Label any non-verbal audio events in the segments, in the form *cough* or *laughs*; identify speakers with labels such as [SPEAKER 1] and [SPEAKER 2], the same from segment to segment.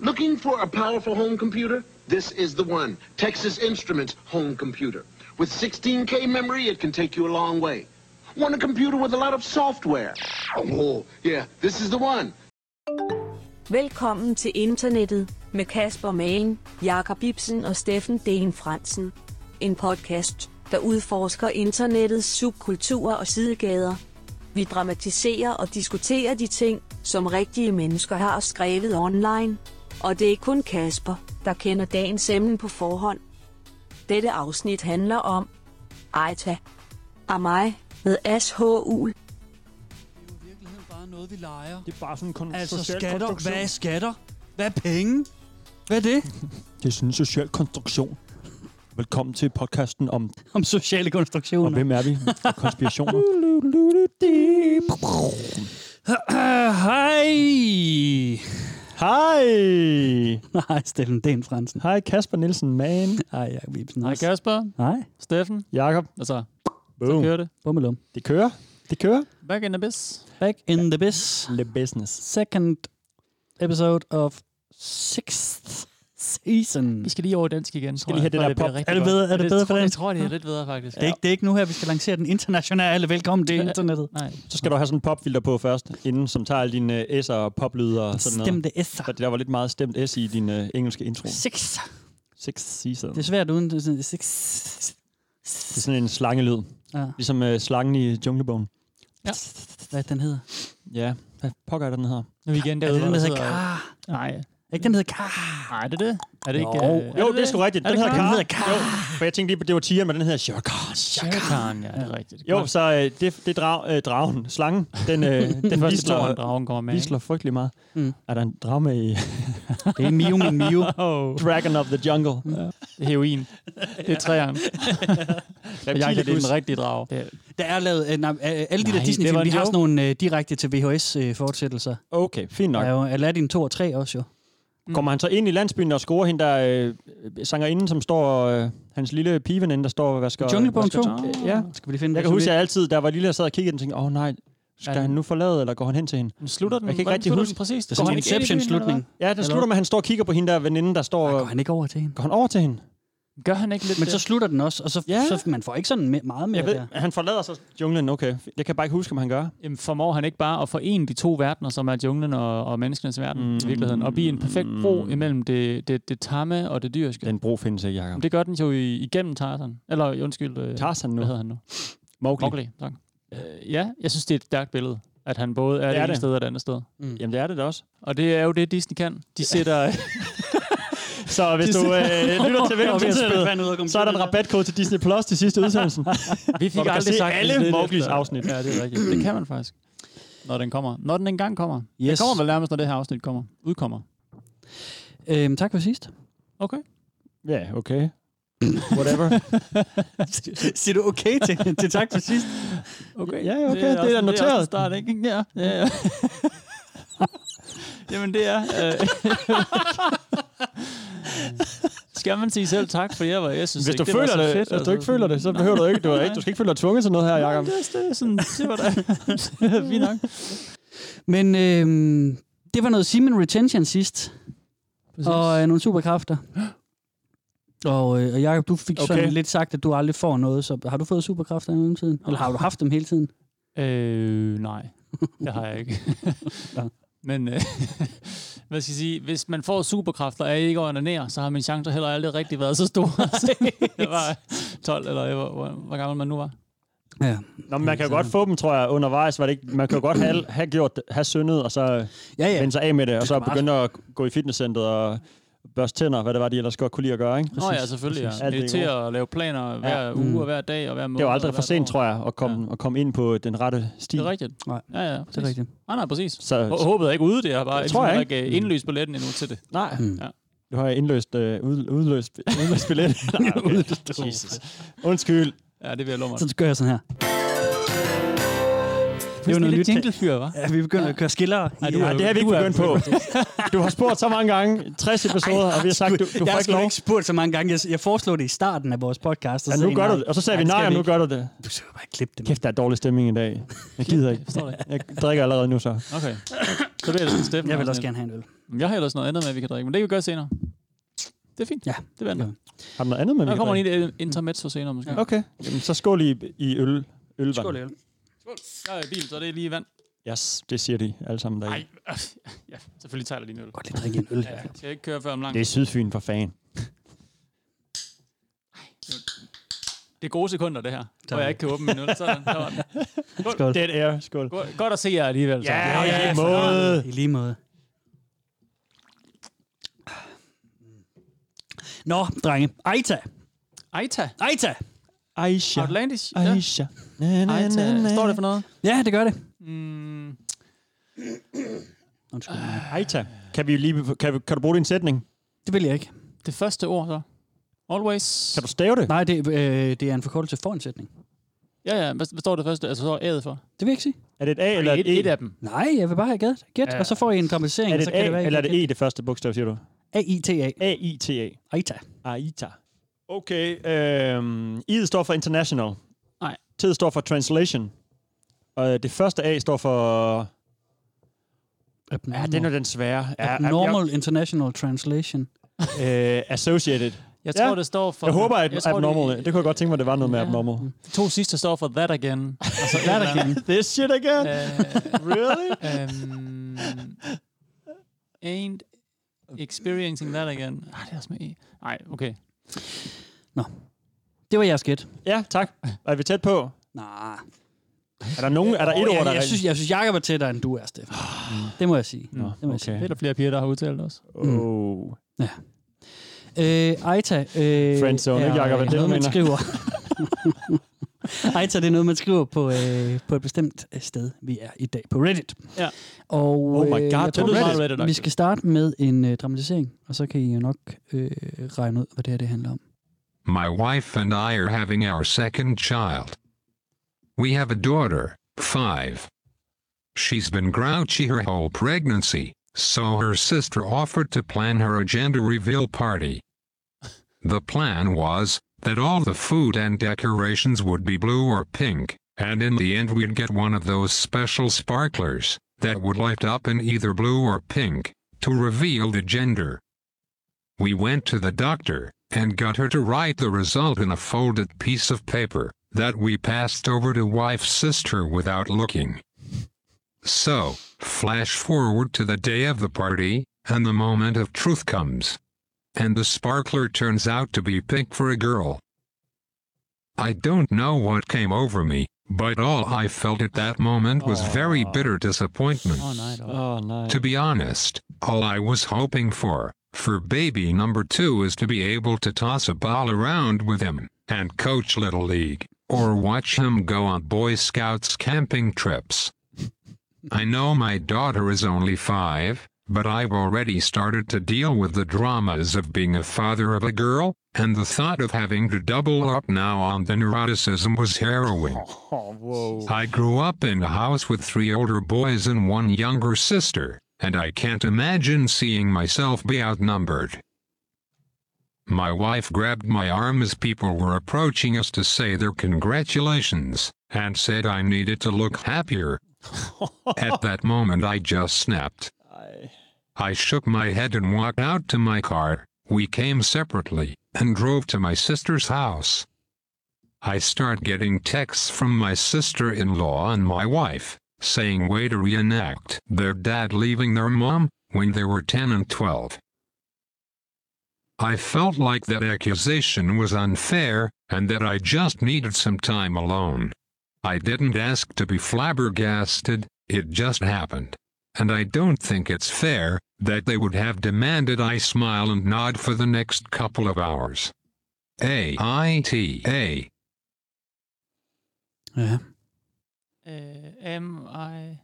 [SPEAKER 1] Looking for a powerful home computer? This is the one. Texas Instruments home computer. With 16K memory, it can take you a long way. Want a computer with a lot of software? Oh, yeah, this is the one.
[SPEAKER 2] Velkommen til internettet med Kasper Malen, Jakob Ibsen og Steffen Den Fransen. En podcast, der udforsker internettets subkulturer og sidegader. Vi dramatiserer og diskuterer de ting, som rigtige mennesker har skrevet online. Og det er kun Kasper, der kender dagens emne på forhånd. Dette afsnit handler om Aita. Af mig med SHU.
[SPEAKER 3] Det er i virkeligheden bare noget, vi leger.
[SPEAKER 4] Det er bare sådan en kon-
[SPEAKER 3] Altså
[SPEAKER 4] social
[SPEAKER 3] skatter.
[SPEAKER 4] konstruktion.
[SPEAKER 3] Hvad er skatter? Hvad er penge? Hvad er det? *laughs*
[SPEAKER 4] Det er sådan en social konstruktion. Velkommen til podcasten om, *laughs*
[SPEAKER 3] Om sociale konstruktioner.
[SPEAKER 4] og hvem er vi? Og konspirationer. *laughs*
[SPEAKER 3] Hej!
[SPEAKER 4] Hej!
[SPEAKER 3] Hej, Steffen Den Fransen.
[SPEAKER 4] Hej Kasper Nielsen, man.
[SPEAKER 3] Hej, Jacob Ibsen.
[SPEAKER 5] Hej Kasper,
[SPEAKER 3] Hej.
[SPEAKER 5] Steffen.
[SPEAKER 4] Jakob,
[SPEAKER 5] Altså, så
[SPEAKER 4] boom.
[SPEAKER 5] kører det.
[SPEAKER 3] Bummelum.
[SPEAKER 4] Det kører. Det kører.
[SPEAKER 5] Back in the biz.
[SPEAKER 3] Back in the biz.
[SPEAKER 4] Le business.
[SPEAKER 3] Second episode of sixth season.
[SPEAKER 5] Vi skal lige over dansk igen, tror
[SPEAKER 4] lige have
[SPEAKER 5] jeg,
[SPEAKER 4] det der pop.
[SPEAKER 3] Er det bedre- er det bedre for
[SPEAKER 5] Jeg
[SPEAKER 3] dansk?
[SPEAKER 5] tror, det er lidt bedre, faktisk.
[SPEAKER 3] Det er, ikke, det er ikke nu her, vi skal lancere den internationale velkommen til
[SPEAKER 5] Ja.
[SPEAKER 3] internettet.
[SPEAKER 5] Nej.
[SPEAKER 4] Så skal du have sådan en popfilter på først, inden som tager alle dine S'er og poplyder og sådan noget.
[SPEAKER 3] Stemte S'er.
[SPEAKER 4] Der var lidt meget stemt S i din uh, engelske intro.
[SPEAKER 3] Six.
[SPEAKER 4] Six season.
[SPEAKER 3] Det er svært uden det er sådan six.
[SPEAKER 4] Det er sådan en slangelyd.
[SPEAKER 3] Ja.
[SPEAKER 4] Ligesom uh, slangen i junglebogen.
[SPEAKER 3] Hvad den hedder?
[SPEAKER 4] Ja, hvad pokker er det, den hedder?
[SPEAKER 5] Nu er vi igen
[SPEAKER 3] Er
[SPEAKER 5] derude,
[SPEAKER 3] det den, der
[SPEAKER 5] der
[SPEAKER 3] hedder?
[SPEAKER 5] Nej.
[SPEAKER 3] Er ikke den, der hedder Kar?
[SPEAKER 5] Nej, er det det? Er det ikke...
[SPEAKER 3] Jo.
[SPEAKER 5] øh,
[SPEAKER 4] Jo, det er sgu rigtigt.
[SPEAKER 5] Er
[SPEAKER 4] Den
[SPEAKER 5] det
[SPEAKER 4] hedder
[SPEAKER 5] Kar?
[SPEAKER 3] Den hedder Kar.
[SPEAKER 4] Jo, for jeg tænkte lige, på, det var tiger, men den hedder. Shere Khan,
[SPEAKER 5] ja, det er rigtigt.
[SPEAKER 4] Jo,
[SPEAKER 5] Godt.
[SPEAKER 4] så øh, det, det drag, øh, dragen, slangen, den, øh, *laughs* den
[SPEAKER 5] det første
[SPEAKER 4] visler,
[SPEAKER 5] tårn, dragen kommer med.
[SPEAKER 4] visler frygtelig meget.
[SPEAKER 3] Mm.
[SPEAKER 4] Er der en drag med i *laughs*
[SPEAKER 3] Det er Miu min Miu. *laughs*
[SPEAKER 5] Oh,
[SPEAKER 4] Dragon of the Jungle?
[SPEAKER 5] det er heroin. Det er træerne. Og jeg det er den rigtige drag. Det,
[SPEAKER 3] Der er lavet, øh, nej, øh, alle de
[SPEAKER 5] Nej,
[SPEAKER 3] der
[SPEAKER 5] det
[SPEAKER 3] Disney-film, de har sådan nogle øh, direkte til VHS-fortsættelser.
[SPEAKER 4] Okay, fint nok.
[SPEAKER 3] Der er jo Aladdin 2 og 3 også jo.
[SPEAKER 4] Kommer han så ind i landsbyen og scorer hende der øh, sangerinden, som står, øh, hans lille piveninde, der står og vasker...
[SPEAKER 3] Junglebogen
[SPEAKER 4] vasker
[SPEAKER 3] 2?
[SPEAKER 4] tøj? Ja.
[SPEAKER 3] Skal vi lige finde
[SPEAKER 4] Jeg kan huske, at jeg altid, der var lille, jeg sad og kiggede og tænkte, åh oh, nej, skal
[SPEAKER 5] Ja.
[SPEAKER 4] han nu forlade, eller går han hen til hende?
[SPEAKER 5] den slutter den.
[SPEAKER 4] Jeg kan ikke rigtig huske.
[SPEAKER 5] den præcis.
[SPEAKER 3] Det er
[SPEAKER 5] Går
[SPEAKER 3] sådan en Inception-slutning.
[SPEAKER 4] Ja, den slutter med, at han står og kigger på hende der veninde, der står...
[SPEAKER 3] Går
[SPEAKER 4] og
[SPEAKER 3] han ikke over til hende?
[SPEAKER 4] Går han over til hende?
[SPEAKER 5] Gør han ikke lidt
[SPEAKER 3] Men
[SPEAKER 5] det?
[SPEAKER 3] så slutter den også, og så,
[SPEAKER 4] Ja.
[SPEAKER 3] så man får ikke sådan me- meget mere
[SPEAKER 4] Jeg ved,
[SPEAKER 3] der.
[SPEAKER 4] han forlader så junglen, okay. Jeg kan bare ikke huske, om han gør.
[SPEAKER 5] Jamen, formår han ikke bare at forene de to verdener, som er junglen og, og menneskenes verden mm. i virkeligheden, og blive en perfekt bro imellem det, det, det tamme og det dyriske?
[SPEAKER 4] Den bro findes ikke, Jacob.
[SPEAKER 5] Jamen, det gør den jo i, igennem Tarzan. Eller, undskyld, øh,
[SPEAKER 4] Tarzan nu.
[SPEAKER 5] hvad hedder han nu?
[SPEAKER 4] Mowgli.
[SPEAKER 5] Mowgli, tak. Øh, ja, jeg synes, det er et stærkt billede, at han både er det,
[SPEAKER 4] Det er
[SPEAKER 5] ene
[SPEAKER 4] det.
[SPEAKER 5] sted og det andet sted.
[SPEAKER 4] Jamen, det er det da også.
[SPEAKER 5] Og det er jo det, Disney kan. De sætter... *laughs*
[SPEAKER 4] Så hvis du øh, lytter til *laughs* Velkommen til så er der en rabatkode til Disney Plus til sidste udsendelsen. *laughs*
[SPEAKER 5] vi fik aldrig sagt
[SPEAKER 4] alle
[SPEAKER 5] det
[SPEAKER 4] Mowglis afsnit.
[SPEAKER 5] Ja, det er rigtigt. Det kan man faktisk. Når den kommer. Når den engang kommer. Yes. Den kommer vel nærmest, når det her afsnit kommer. Udkommer.
[SPEAKER 3] Øhm, tak for sidst.
[SPEAKER 5] Okay.
[SPEAKER 4] Ja, okay. Whatever. *laughs*
[SPEAKER 3] Siger du okay til, til tak for sidst?
[SPEAKER 5] Okay.
[SPEAKER 4] Ja, okay, det er
[SPEAKER 5] også-
[SPEAKER 4] da
[SPEAKER 5] Det
[SPEAKER 4] noteret.
[SPEAKER 5] er også start, ikke? Ja, ja, ja. Jamen, det er... Øh, skal man sige selv tak, for jeg, var, jeg synes
[SPEAKER 4] Hvis
[SPEAKER 5] ikke,
[SPEAKER 4] du
[SPEAKER 5] det
[SPEAKER 4] føler
[SPEAKER 5] var så
[SPEAKER 4] det,
[SPEAKER 5] fedt.
[SPEAKER 4] hvis du
[SPEAKER 5] altså.
[SPEAKER 4] ikke føler det, så behøver du ikke. Du, er ikke, du skal ikke føle dig tvunget til noget her, Jacob.
[SPEAKER 5] Det, er- det, er sådan, det var da *laughs* fint nok.
[SPEAKER 3] Men øhm, det var noget Simon Retention sidst,
[SPEAKER 5] Præcis.
[SPEAKER 3] og øh, nogle superkræfter. *gasps* Og, øh, og Jacob, du fik sådan
[SPEAKER 4] Okay.
[SPEAKER 3] lidt sagt, at du aldrig får noget, så har du fået superkræfter i mellemtiden? Eller har du haft dem hele tiden?
[SPEAKER 5] Øh, nej, det har jeg ikke. *laughs* Men øh, *laughs* hvad skal jeg sige, hvis man får superkræfter af ikke at onanere, så har min chance heller aldrig rigtig været så stor. *laughs* *laughs* jeg var 12, eller hvor, hvor, hvor gammel man nu var.
[SPEAKER 3] Ja.
[SPEAKER 4] Nå, men man kan jo godt få dem, tror jeg, undervejs. Var det ikke, man kan jo godt have, have gjort det, have syndet, og så
[SPEAKER 3] Ja,
[SPEAKER 4] ja. vende sig af med det, og så begynde at gå i fitnesscenteret og børste tænder, hvad det var, de ellers godt kunne lide at gøre, ikke?
[SPEAKER 5] Nå ja, selvfølgelig.
[SPEAKER 4] Præcis.
[SPEAKER 5] Ja.
[SPEAKER 4] Alt det
[SPEAKER 5] Meditere
[SPEAKER 4] gode.
[SPEAKER 5] og lave planer hver
[SPEAKER 4] Ja.
[SPEAKER 5] uge
[SPEAKER 3] Mm.
[SPEAKER 5] og hver dag og hver måned.
[SPEAKER 4] Det er jo aldrig for sent,
[SPEAKER 5] år.
[SPEAKER 4] tror jeg, at komme, at komme ind på den rette sti.
[SPEAKER 5] Det er rigtigt.
[SPEAKER 3] Nej.
[SPEAKER 5] Ja, ja,
[SPEAKER 3] Det er rigtigt.
[SPEAKER 5] Nej, nej, præcis.
[SPEAKER 4] Så,
[SPEAKER 5] Og håbet er ikke ude, det er bare
[SPEAKER 4] Det tror jeg
[SPEAKER 5] ikke øh, indløst billetten endnu til det.
[SPEAKER 4] nej,
[SPEAKER 3] Mm.
[SPEAKER 5] Ja.
[SPEAKER 4] du har indløst, øh, ud, udløst, *laughs* udløst billet. Nej, okay. Jesus. Undskyld.
[SPEAKER 5] Ja, det vil jeg mig.
[SPEAKER 3] Så gør jeg sådan her. Noget
[SPEAKER 5] lidt
[SPEAKER 3] nyt.
[SPEAKER 5] jinglefyr, hva'?
[SPEAKER 3] Ja, vi begynder at køre skillere.
[SPEAKER 5] Ej, du
[SPEAKER 4] Nej,
[SPEAKER 5] er-
[SPEAKER 4] det har vi ikke begyndt på. *laughs* Du har spurgt så mange gange, 60 episoder, og vi har sagt, du, du
[SPEAKER 3] jeg
[SPEAKER 4] får
[SPEAKER 3] har
[SPEAKER 4] ikke lov.
[SPEAKER 3] ikke spurgt så mange gange. Jeg, jeg foreslog det i starten af vores podcast.
[SPEAKER 4] Ja,
[SPEAKER 3] så
[SPEAKER 4] nu gør
[SPEAKER 3] I
[SPEAKER 4] du det. Og så sagde vi
[SPEAKER 3] det
[SPEAKER 4] nej,
[SPEAKER 3] skal
[SPEAKER 4] og nu gør du det.
[SPEAKER 3] Du skal bare klippe det.
[SPEAKER 4] Kæft, der er dårlig stemning i dag. Jeg gider ikke.
[SPEAKER 5] Det.
[SPEAKER 4] Jeg drikker allerede nu så.
[SPEAKER 5] Okay. Så vil jeg da Steffen.
[SPEAKER 3] Jeg vil
[SPEAKER 5] har
[SPEAKER 3] også gerne have en øl.
[SPEAKER 5] Jeg har ellers noget andet med, vi kan drikke, men det kan vi gøre senere. Det er fint.
[SPEAKER 3] Ja.
[SPEAKER 5] Det venter.
[SPEAKER 3] Ja.
[SPEAKER 4] Har du noget andet med? vi
[SPEAKER 5] Der
[SPEAKER 4] kan
[SPEAKER 5] kommer
[SPEAKER 4] drikke?
[SPEAKER 5] lige et intermezzo senere, måske.
[SPEAKER 4] Okay, Jamen, så skål i, i øl. Ølvand.
[SPEAKER 3] Skål, øl.
[SPEAKER 5] Skål. Jeg er i bil, så det er lige vand.
[SPEAKER 4] Yes, det siger de alle sammen derinde.
[SPEAKER 5] Nej, *laughs* ja, selvfølgelig tager jeg lige en øl.
[SPEAKER 3] Godt lige drikke en øl her.
[SPEAKER 5] Ja, skal jeg ikke køre før om langt.
[SPEAKER 4] Det er Sydfyn for fan.
[SPEAKER 5] Det er gode sekunder, det her. Hvor jeg ikke kan åbne min øl. Sådan, der var den.
[SPEAKER 3] Skål.
[SPEAKER 4] Dead air. Skål.
[SPEAKER 5] Go- Godt at se jer alligevel. Så.
[SPEAKER 4] Ja,
[SPEAKER 5] Det er-
[SPEAKER 4] i lige måde.
[SPEAKER 3] I lige måde. Nå, drenge. Aita.
[SPEAKER 5] Aita.
[SPEAKER 3] Aita.
[SPEAKER 4] Aisha.
[SPEAKER 5] Outlandish. Ja.
[SPEAKER 4] Aisha. Na, na, na,
[SPEAKER 5] Aita.
[SPEAKER 4] na.
[SPEAKER 5] Står det for noget?
[SPEAKER 3] Ja, det gør det.
[SPEAKER 5] Mm,
[SPEAKER 3] Undskyld mig.
[SPEAKER 4] Aita. Kan, vi lige, kan, vi- kan du bruge din sætning?
[SPEAKER 3] Det vil jeg ikke.
[SPEAKER 5] det første ord, så. Always.
[SPEAKER 4] Kan du stave det?
[SPEAKER 3] Nej, det, øh, det er en forkortelse for en sætning.
[SPEAKER 5] Ja, ja. Hvad, hvad står det første? Altså, så er A'et for?
[SPEAKER 3] Det vil jeg ikke sige.
[SPEAKER 4] Er det et A eller et,
[SPEAKER 5] et,
[SPEAKER 4] E?
[SPEAKER 5] et af dem.
[SPEAKER 3] Nej, jeg vil bare have gæt. Gæt,
[SPEAKER 5] Ja.
[SPEAKER 3] og så får I en dramatisering.
[SPEAKER 4] Er det
[SPEAKER 3] så
[SPEAKER 4] et
[SPEAKER 3] kan det være,
[SPEAKER 4] eller er det E, det første bogstav, siger du?
[SPEAKER 3] A-I-T-A.
[SPEAKER 4] A-I-T-A.
[SPEAKER 3] Aita.
[SPEAKER 4] Aita. Okay. Øhm, I står for international.
[SPEAKER 5] Nej.
[SPEAKER 4] T står for translation. Og det første A står for... Ja, den er den svære. Ja,
[SPEAKER 3] Abnormal International Translation.
[SPEAKER 4] jeg, øh, associated.
[SPEAKER 5] Jeg tror,
[SPEAKER 4] Ja.
[SPEAKER 5] det står for...
[SPEAKER 4] Jeg håber, at
[SPEAKER 5] tror,
[SPEAKER 4] abnormal. Det, det kunne jeg godt tænke mig, det var noget med
[SPEAKER 5] Ja.
[SPEAKER 4] abnormal.
[SPEAKER 5] De to sidste står for that again. Altså,
[SPEAKER 3] That *laughs* again.
[SPEAKER 4] This shit again?
[SPEAKER 5] Uh, *laughs*
[SPEAKER 4] really?
[SPEAKER 5] um, ain't experiencing that again. Ah, det er også med E. Nej, okay.
[SPEAKER 3] Det var jeres gæt.
[SPEAKER 4] Ja, tak. Er vi tæt på?
[SPEAKER 3] Nej.
[SPEAKER 4] Er der nogen, er der et ord, der
[SPEAKER 3] jeg, jeg, synes, jeg synes, Jacob er tættere, end du er, Stefan. Det må jeg sige.
[SPEAKER 4] Nå,
[SPEAKER 3] det må jeg sige.
[SPEAKER 5] Det er der flere piger, der har udtalt også.
[SPEAKER 4] Oh.
[SPEAKER 3] Øh, Aita... Øh,
[SPEAKER 4] Friendzone, ikke, Jacob? Er det,
[SPEAKER 3] noget,
[SPEAKER 4] du
[SPEAKER 3] man skriver. *laughs* *laughs* Aita, det er noget, man skriver på, øh, på et bestemt øh, sted, vi er i dag på Reddit.
[SPEAKER 5] Ja.
[SPEAKER 3] Og
[SPEAKER 4] Oh my God,
[SPEAKER 3] øh, jeg
[SPEAKER 4] på
[SPEAKER 3] tror,
[SPEAKER 5] Reddit? Reddit-agtigt.
[SPEAKER 3] vi skal starte med en øh, dramatisering, og så kan I jo nok øh, regne ud, hvad det her det handler om.
[SPEAKER 6] My wife and I are having our second child. We have a daughter, five. She's been grouchy her whole pregnancy, so her sister offered to plan her a gender reveal party. The plan was that all the food and decorations would be blue or pink, and in the end we'd get one of those special sparklers that would light up in either blue or pink to reveal the gender. We went to the doctor and got her to write the result in a folded piece of paper that we passed over to wife's sister without looking. So, flash forward to the day of the party, and the moment of truth comes. And the sparkler turns out to be pink for a girl. I don't know what came over me, but all I felt at that moment was very bitter disappointment.
[SPEAKER 5] Oh, nej. dog.
[SPEAKER 4] Åh, oh, nej.
[SPEAKER 6] To be honest, all I was hoping for, for baby number two is to be able to toss a ball around with him, and coach Little League, or watch him go on Boy Scouts camping trips. I know my daughter is only five, but I've already started to deal with the dramas of being a father of a girl, and the thought of having to double up now on the neuroticism was harrowing.
[SPEAKER 4] Oh.
[SPEAKER 6] I grew up in a house with three older boys and one younger sister, and I can't imagine seeing myself be outnumbered. My wife grabbed my arm as people were approaching us to say their congratulations, and said I needed to look happier. *laughs* At that moment, I just snapped. I shook my head and walked out to my car. We came separately and drove to my sister's house. I start getting texts from my sister in law and my wife saying way to reenact their dad leaving their mom when they were 10 and 12. I felt like that accusation was unfair and that I just needed some time alone. I didn't ask to be flabbergasted, it just happened. And I don't think it's fair that they would have demanded I smile and nod for the next couple of hours. A I T A.
[SPEAKER 3] Ja.
[SPEAKER 5] Øh, am uh, I...